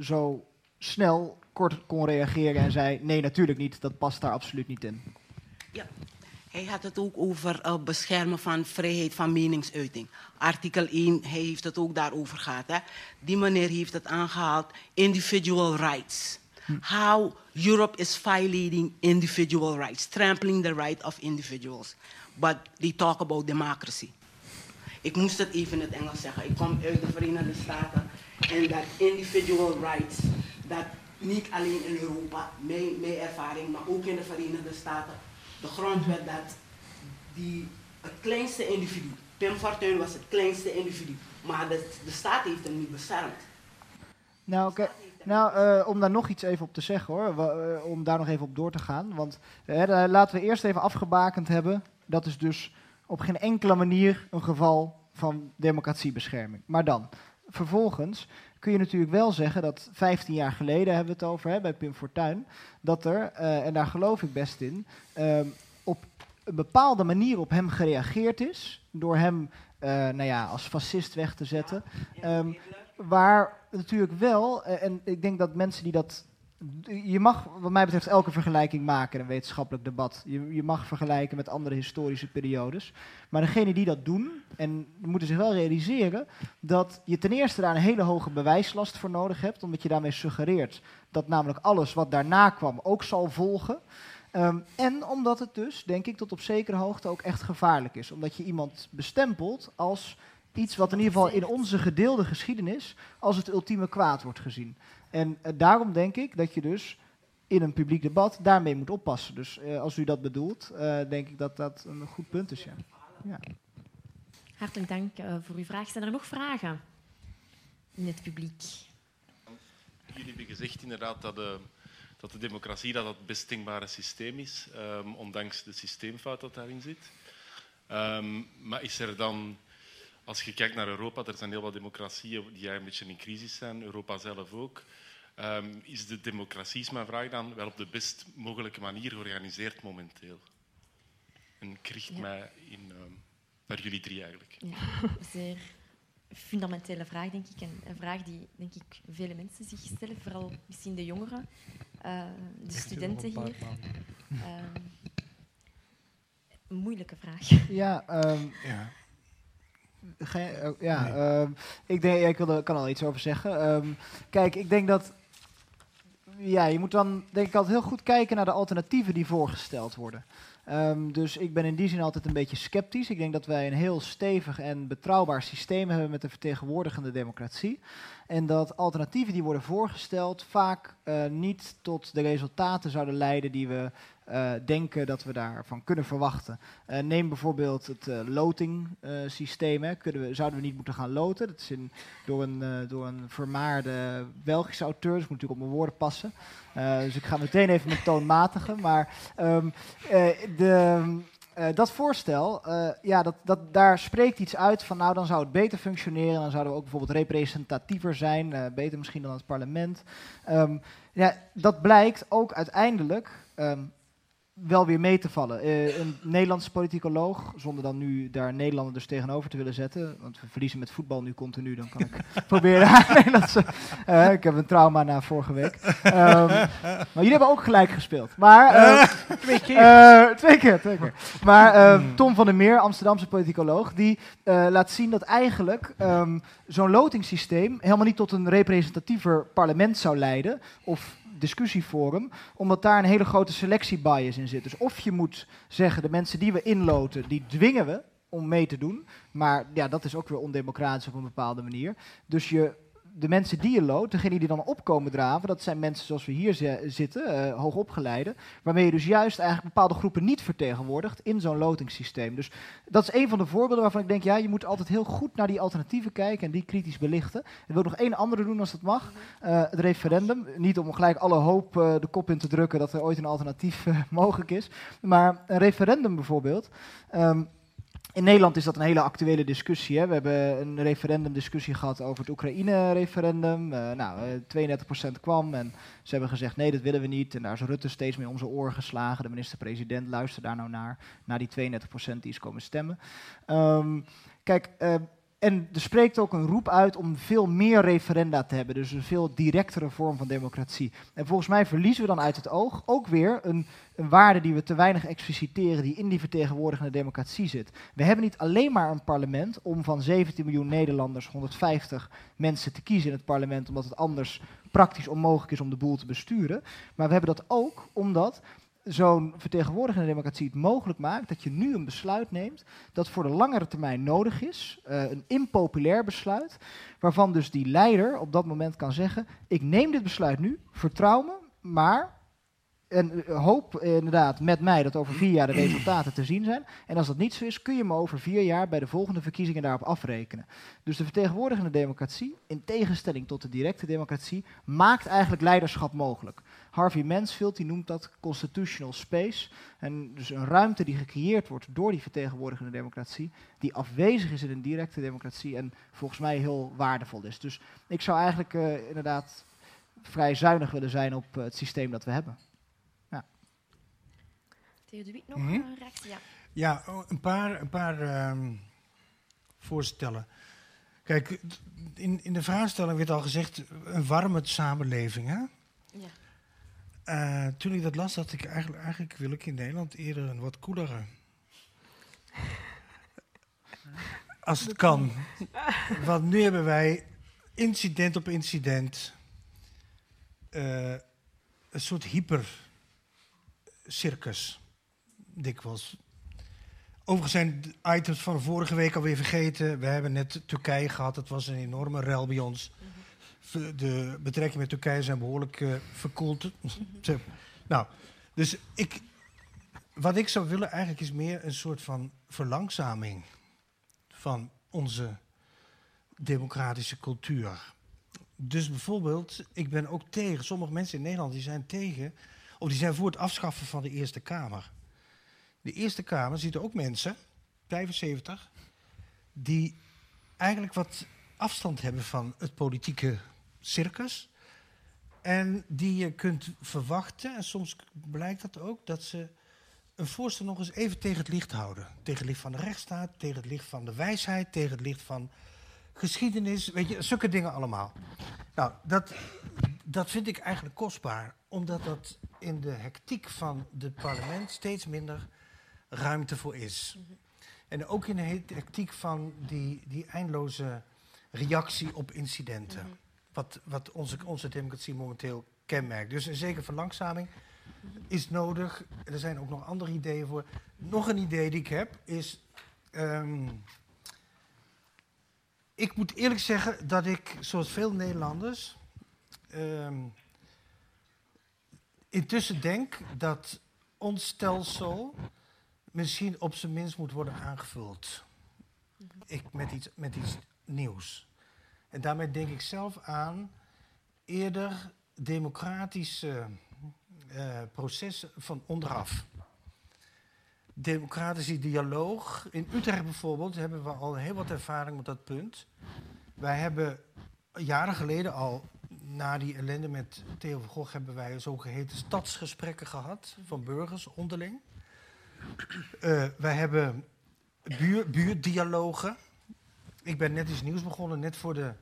zo snel kort kon reageren en zei: nee, natuurlijk niet, dat past daar absoluut niet in. Hij had het ook over uh, beschermen van vrijheid van meningsuiting. Artikel 1, hij heeft het ook daarover gehad. Hè? Die meneer heeft het aangehaald, individual rights. How Europe is violating individual rights, trampling the right of individuals. But they talk about democracy. Ik moest het even in het Engels zeggen. Ik kom uit de Verenigde Staten en dat individual rights, dat niet alleen in Europa, mijn, mijn ervaring, maar ook in de Verenigde Staten, de grondwet dat die, het kleinste individu Pim Fortuyn was het kleinste individu, maar de, de staat heeft hem niet beschermd. Nou, oké. Nou, eh, om daar nog iets even op te zeggen hoor, eh, om daar nog even op door te gaan. Want eh, laten we eerst even afgebakend hebben. Dat is dus op geen enkele manier een geval van democratiebescherming. Maar dan, vervolgens kun je natuurlijk wel zeggen dat 15 jaar geleden hebben we het over hè, bij Pim Fortuyn, dat er, eh, en daar geloof ik best in, ehm, op een bepaalde manier op hem gereageerd is. Door hem eh, nou ja, als fascist weg te zetten. Ehm, waar natuurlijk wel, eh, en ik denk dat mensen die dat. Je mag, wat mij betreft, elke vergelijking maken in een wetenschappelijk debat. Je, je mag vergelijken met andere historische periodes. Maar degenen die dat doen, en moeten zich wel realiseren dat je ten eerste daar een hele hoge bewijslast voor nodig hebt, omdat je daarmee suggereert dat namelijk alles wat daarna kwam ook zal volgen. Ehm, en omdat het dus, denk ik, tot op zekere hoogte ook echt gevaarlijk is. Omdat je iemand bestempelt als iets wat in ieder geval in onze gedeelde geschiedenis als het ultieme kwaad wordt gezien. En eh, daarom denk ik dat je dus in een publiek debat daarmee moet oppassen. Dus eh, als u dat bedoelt, eh, denk ik dat dat een goed punt is. Ja. Ja. Hartelijk dank eh, voor uw vraag. Zijn er nog vragen in het publiek? Jullie hebben gezegd inderdaad dat de, dat de democratie dat het best denkbare systeem is, ehm, ondanks de systeemfout dat daarin zit. Ehm, maar is er dan, als je kijkt naar Europa, er zijn heel wat democratieën die een beetje in crisis zijn, Europa zelf ook. Ehm, is de democratie, is mijn vraag dan, wel op de best mogelijke manier georganiseerd momenteel? En ik richt Ja. mij in, ehm, naar jullie drie eigenlijk. Ja, zeer fundamentele vraag, denk ik. En een vraag die, denk ik, vele mensen zich stellen, vooral misschien de jongeren, eh, de studenten hier. Ehm, een moeilijke vraag. Ja, ehm, Ja. Oh, ja, ehm, ik denk, ik wil er, kan al iets over zeggen. Ehm, kijk, ik denk dat. Ja, je moet dan denk ik altijd heel goed kijken naar de alternatieven die voorgesteld worden. Ehm, dus ik ben in die zin altijd een beetje sceptisch. Ik denk dat wij een heel stevig en betrouwbaar systeem hebben met een vertegenwoordigende democratie. En dat alternatieven die worden voorgesteld vaak eh, niet tot de resultaten zouden leiden die we eh, denken dat we daarvan kunnen verwachten. Eh, neem bijvoorbeeld het eh loting-systeem. hè. Kunnen we, zouden we niet moeten gaan loten? Dat is in, door, een, door een vermaarde Belgische auteur, dus moet natuurlijk op mijn woorden passen. Dus ik ga meteen even met toonmatigen. Maar ehm, eh, de, dat voorstel, ja, dat, dat, daar spreekt iets uit van, nou dan zou het beter functioneren. Dan zouden we ook bijvoorbeeld representatiever zijn, beter misschien dan het parlement. Ehm, ja, dat blijkt ook uiteindelijk ehm, wel weer mee te vallen. Eh, een Nederlandse politicoloog, zonder dan nu daar Nederlander dus tegenover te willen zetten, want we verliezen met voetbal nu continu, dan kan ik proberen haar Nederlandse... eh, ik heb een trauma na vorige week. Ehm, maar jullie hebben ook gelijk gespeeld. Maar, eh, Twee keer. twee keer, twee keer. Maar eh, Tom van der Meer, Amsterdamse politicoloog, die laat zien dat eigenlijk ehm, zo'n lotingssysteem helemaal niet tot een representatiever parlement zou leiden, of discussieforum, omdat daar een hele grote selectiebias in zit. Dus of je moet zeggen, de mensen die we inloten, die dwingen we om mee te doen, maar ja, dat is ook weer ondemocratisch op een bepaalde manier. Dus je de mensen die je loot, degenen die dan opkomen draven, dat zijn mensen zoals we hier zi- zitten, eh hoogopgeleide, waarmee je dus juist eigenlijk bepaalde groepen niet vertegenwoordigt in zo'n lotingssysteem. Dus dat is een van de voorbeelden waarvan ik denk, ja, je moet altijd heel goed naar die alternatieven kijken en die kritisch belichten. Ik wil nog één andere doen als dat mag. Eh, het referendum, niet om gelijk alle hoop eh, de kop in te drukken dat er ooit een alternatief mogelijk is, maar een referendum bijvoorbeeld. ehm, in Nederland is dat een hele actuele discussie. Hè. We hebben een referendumdiscussie gehad over het Oekraïne-referendum. Eh, nou, eh, 32% kwam en ze hebben gezegd nee, dat willen we niet. En daar is Rutte steeds mee om zijn oren geslagen. De minister-president luistert daar nou naar, naar die 32% die is komen stemmen. Ehm, kijk, eh, en er spreekt ook een roep uit om veel meer referenda te hebben. Dus een veel directere vorm van democratie. En volgens mij verliezen we dan uit het oog ook weer een, een waarde die we te weinig expliciteren, die in die vertegenwoordigende democratie zit. We hebben niet alleen maar een parlement om van 17 miljoen Nederlanders 150 mensen te kiezen in het parlement, omdat het anders praktisch onmogelijk is om de boel te besturen. Maar we hebben dat ook omdat zo'n vertegenwoordigende democratie het mogelijk maakt dat je nu een besluit neemt dat voor de langere termijn nodig is, eh, een impopulair besluit, waarvan dus die leider op dat moment kan zeggen, ik neem dit besluit nu, vertrouw me, maar en eh, hoop inderdaad met mij dat over vier jaar de resultaten te zien zijn. En als dat niet zo is, kun je me over vier jaar bij de volgende verkiezingen daarop afrekenen. Dus de vertegenwoordigende democratie, in tegenstelling tot de directe democratie, maakt eigenlijk leiderschap mogelijk. Harvey Mansfield die noemt dat constitutional space. En dus een ruimte die gecreëerd wordt door die vertegenwoordigende democratie, die afwezig is in een directe democratie en volgens mij heel waardevol is. Dus ik zou eigenlijk uh, inderdaad vrij zuinig willen zijn op uh, het systeem dat we hebben. Ja. De Wiet nog mm -hmm. rechts? Ja, ja een paar, een paar um, voorstellen. Kijk, in, in de vraagstelling werd al gezegd, een warme samenleving. Hè? Uh, toen ik dat las, dacht ik eigenlijk, eigenlijk wil ik in Nederland eerder een wat koelere. Als het kan. Want nu hebben wij incident op incident uh, een soort hyper-circus, dikwijls. Overigens zijn de items van vorige week alweer vergeten. We hebben net Turkije gehad, dat was een enorme rel bij ons. De betrekkingen met Turkije zijn behoorlijk uh, verkoeld. nou, dus ik, wat ik zou willen eigenlijk is meer een soort van verlangzaming van onze democratische cultuur. Dus bijvoorbeeld, ik ben ook tegen, sommige mensen in Nederland die zijn tegen, of die zijn voor het afschaffen van de Eerste Kamer. De Eerste Kamer ziet er ook mensen, 75, die eigenlijk wat afstand hebben van het politieke circus. En die je kunt verwachten, en soms blijkt dat ook, dat ze een voorstel nog eens even tegen het licht houden. Tegen het licht van de rechtsstaat, tegen het licht van de wijsheid, tegen het licht van geschiedenis, weet je, zulke dingen allemaal. Nou, dat, dat vind ik eigenlijk kostbaar, omdat dat in de hectiek van het parlement steeds minder ruimte voor is. En ook in de hectiek van die, die eindeloze reactie op incidenten. Wat, wat onze, onze democratie momenteel kenmerkt. Dus een zekere verlangsaming is nodig. Er zijn ook nog andere ideeën voor. Nog een idee die ik heb is. Um, ik moet eerlijk zeggen dat ik, zoals veel Nederlanders, um, intussen denk dat ons stelsel misschien op zijn minst moet worden aangevuld. Ik, met, iets, met iets nieuws. En daarmee denk ik zelf aan eerder democratische uh, processen van onderaf democratische dialoog. In Utrecht bijvoorbeeld hebben we al heel wat ervaring met dat punt. Wij hebben jaren geleden al, na die ellende met Theo van Gogh, hebben wij zogeheten stadsgesprekken gehad van burgers onderling. Uh, wij hebben buur, buurdialogen. Ik ben net iets nieuws begonnen, net voor de,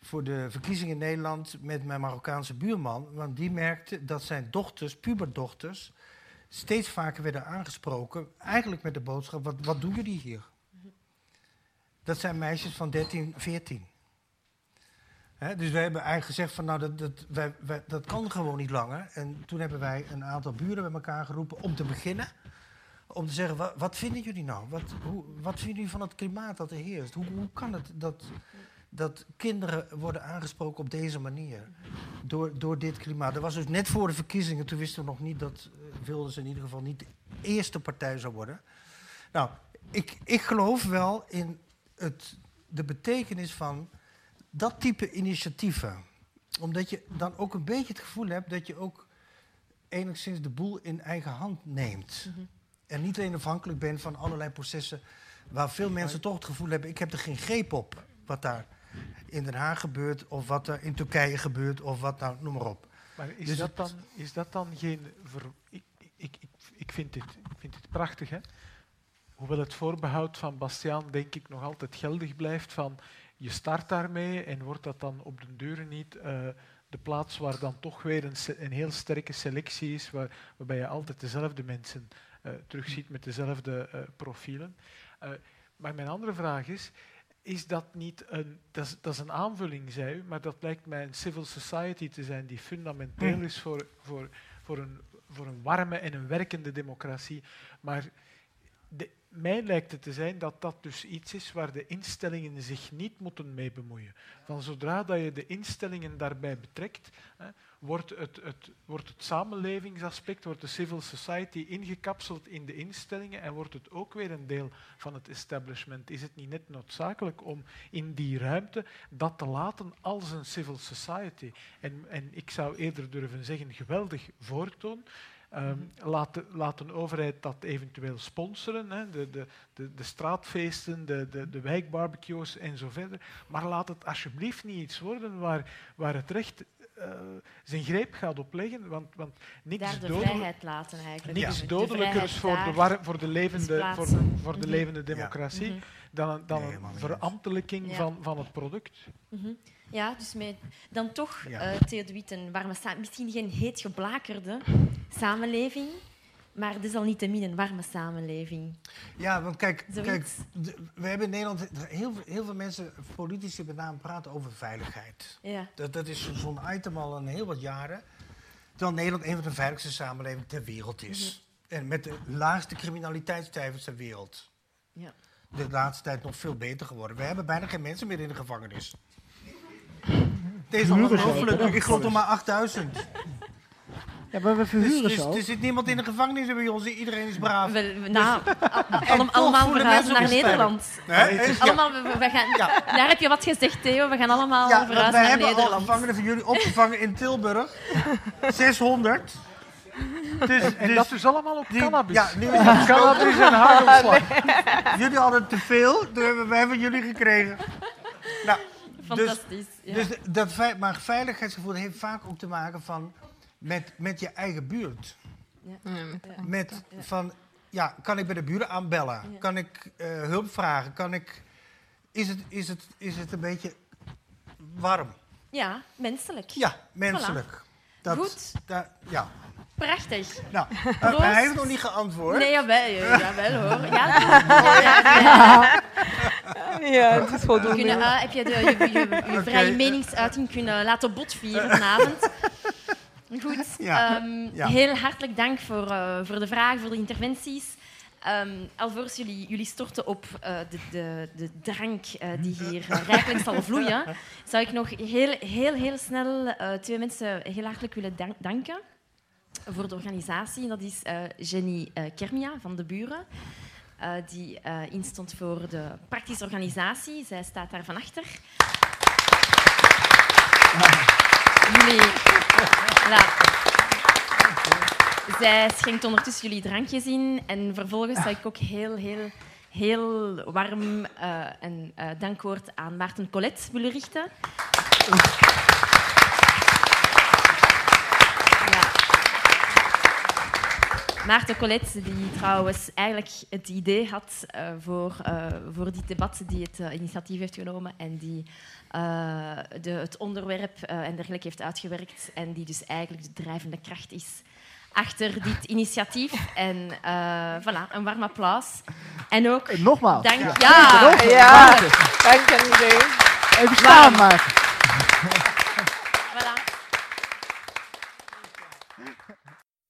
voor de verkiezingen in Nederland, met mijn Marokkaanse buurman. Want die merkte dat zijn dochters, puberdochters, steeds vaker werden aangesproken, eigenlijk met de boodschap: wat, wat doen jullie hier? Dat zijn meisjes van 13, 14. dus wij hebben eigenlijk gezegd van nou, dat, dat, wij, dat kan gewoon niet langer. En toen hebben wij een aantal buren bij elkaar geroepen om te beginnen. Om te zeggen, wat, vinden jullie nou? Wat, hoe, wat vinden jullie van het klimaat dat er heerst? Hoe, hoe kan het dat, dat kinderen worden aangesproken op deze manier. Door, door dit klimaat. Dat was dus net voor de verkiezingen. Toen wisten we nog niet dat uh, Wilders in ieder geval niet de eerste partij zou worden. Nou, ik, ik geloof wel in het, de betekenis van dat type initiatieven. Omdat je dan ook een beetje het gevoel hebt dat je ook enigszins de boel in eigen hand neemt. Mhm. En niet alleen afhankelijk bent van allerlei processen waar veel mensen toch het gevoel hebben: ik heb er geen greep op wat daar in Den Haag gebeurt, of wat er in Turkije gebeurt, of wat nou, noem maar op. Maar is, dus dat, dan, is dat dan geen. Ver, ik, ik, ik, ik, vind dit, ik vind dit prachtig, hè? Hoewel het voorbehoud van Bastiaan, denk ik, nog altijd geldig blijft van je start daarmee en wordt dat dan op de deuren niet uh, de plaats waar dan toch weer een, een heel sterke selectie is, waar, waarbij je altijd dezelfde mensen terugziet met dezelfde uh, profielen. maar mijn andere vraag is, is dat niet een, dat is, dat is, een aanvulling, zei u, maar dat lijkt mij een civil society te zijn die fundamenteel is voor, voor, voor, een, voor een warme en een werkende democratie. Maar de, mij lijkt het te zijn dat dat dus iets is waar de instellingen zich niet moeten mee bemoeien. Van zodra dat je de instellingen daarbij betrekt, hè, wordt, het, het, wordt het samenlevingsaspect, wordt de civil society ingekapseld in de instellingen en wordt het ook weer een deel van het establishment. Is het niet net noodzakelijk om in die ruimte dat te laten als een civil society? En, en ik zou eerder durven zeggen, geweldig voortoon. Um, laat, de, laat, een overheid dat eventueel sponsoren, hè, de, de, de, de, straatfeesten, de, de, de wijkbarbecues en zo verder. Maar laat het alsjeblieft niet iets worden waar, waar het recht uh, zijn greep gaat opleggen. Want, want niks Daar de dodelijk, vrijheid laten eigenlijk. niks De dodelijker is voor de, war, voor de levende, voor voor de Mhm. levende democratie Mhm. dan een, dan Nee, een verambtelijking Ja. van, van het product. Mhm. Ja, dus met, dan toch, Ja. eh Theo de Witt, een warme misschien geen heet geblakerde samenleving, maar desalniettemin een warme samenleving. Ja, want kijk, Zoiets. kijk we hebben in Nederland heel, veel- heel veel mensen, politici met name, praten over veiligheid. Ja. Dat, dat is zo- zo'n item al een heel wat jaren. Terwijl Nederland een van de veiligste samenlevingen ter wereld is. En met de laagste criminaliteitscijfers ter wereld. Ja. De laatste tijd nog veel beter geworden. We hebben bijna geen mensen meer in de gevangenis. Deze is Huren ze ongelooflijk. ook, hè? Ik geloof nog maar 8000. Ja, maar we Dus, verhuren dus, ze ook. er zit niemand in de gevangenis bij ons. Iedereen is braaf. Wel, nou, al- toch allemaal voelen verhuizen mensen naar zich. Nederland. Hè? Het is- ja. Allemaal, we, we gaan, Ja. Daar heb je wat gezegd, Theo. We gaan allemaal Ja, want verhuizen wij naar hebben al Nederland. gevangenen van jullie opgevangen in Tilburg. 600. Dus, En dus dat is allemaal op die- cannabis. Ja, nu is het Cannabis en hagelslag. Jullie hadden te veel, toen hebben wij van jullie gekregen. Nou, dus, Fantastisch. ja. dus dat, maar veiligheidsgevoel heeft vaak ook te maken van met, met je eigen buurt. Met van, ja, kan ik bij de buren aanbellen? Ja. Kan ik eh, hulp vragen? Kan ik, is, het, is, het, is het een beetje warm? ja, menselijk. Ja, menselijk. Dat, Goed. dat- ja. Prachtig. Nou, eh, Proost. hij heeft nog niet geantwoord. Nee, jawel, ja, jawel hoor. Ja, ja, ja. Ja, het is voldoende. Kunnen, eh, heb je de, je, je, je vrije meningsuiting kunnen laten botvieren vanavond? Goed. Ja. ehm, Ja. Heel hartelijk dank voor, eh, voor de vragen, voor de interventies. Ehm alvorens jullie, jullie storten op eh, de, de, de drank eh, die hier uh, rijkelijk zal vloeien, zou ik nog heel, heel, heel snel eh, twee mensen heel hartelijk willen dan- danken voor de organisatie. Dat is eh, Jenny eh, Kermia van de Buren, eh, die instond voor de praktische organisatie. Zij staat daar van achter. Jullie... Voilà. Zij schenkt ondertussen jullie drankjes in. En vervolgens zou ik ook heel, heel, heel warm eh, een dankwoord aan Maarten Collet willen richten. Ja. Maarten Collet, die trouwens eigenlijk het idee had eh, voor, eh, voor dit debat, die het eh, initiatief heeft genomen en die eh, de, het onderwerp eh, en dergelijke heeft uitgewerkt en die dus eigenlijk de drijvende kracht is achter dit initiatief. En eh, voilà, een warm applaus. En ook Nogmaals. dank... Ja. Ja, Ja, dank iedereen. Even staan, Maarten. voilà.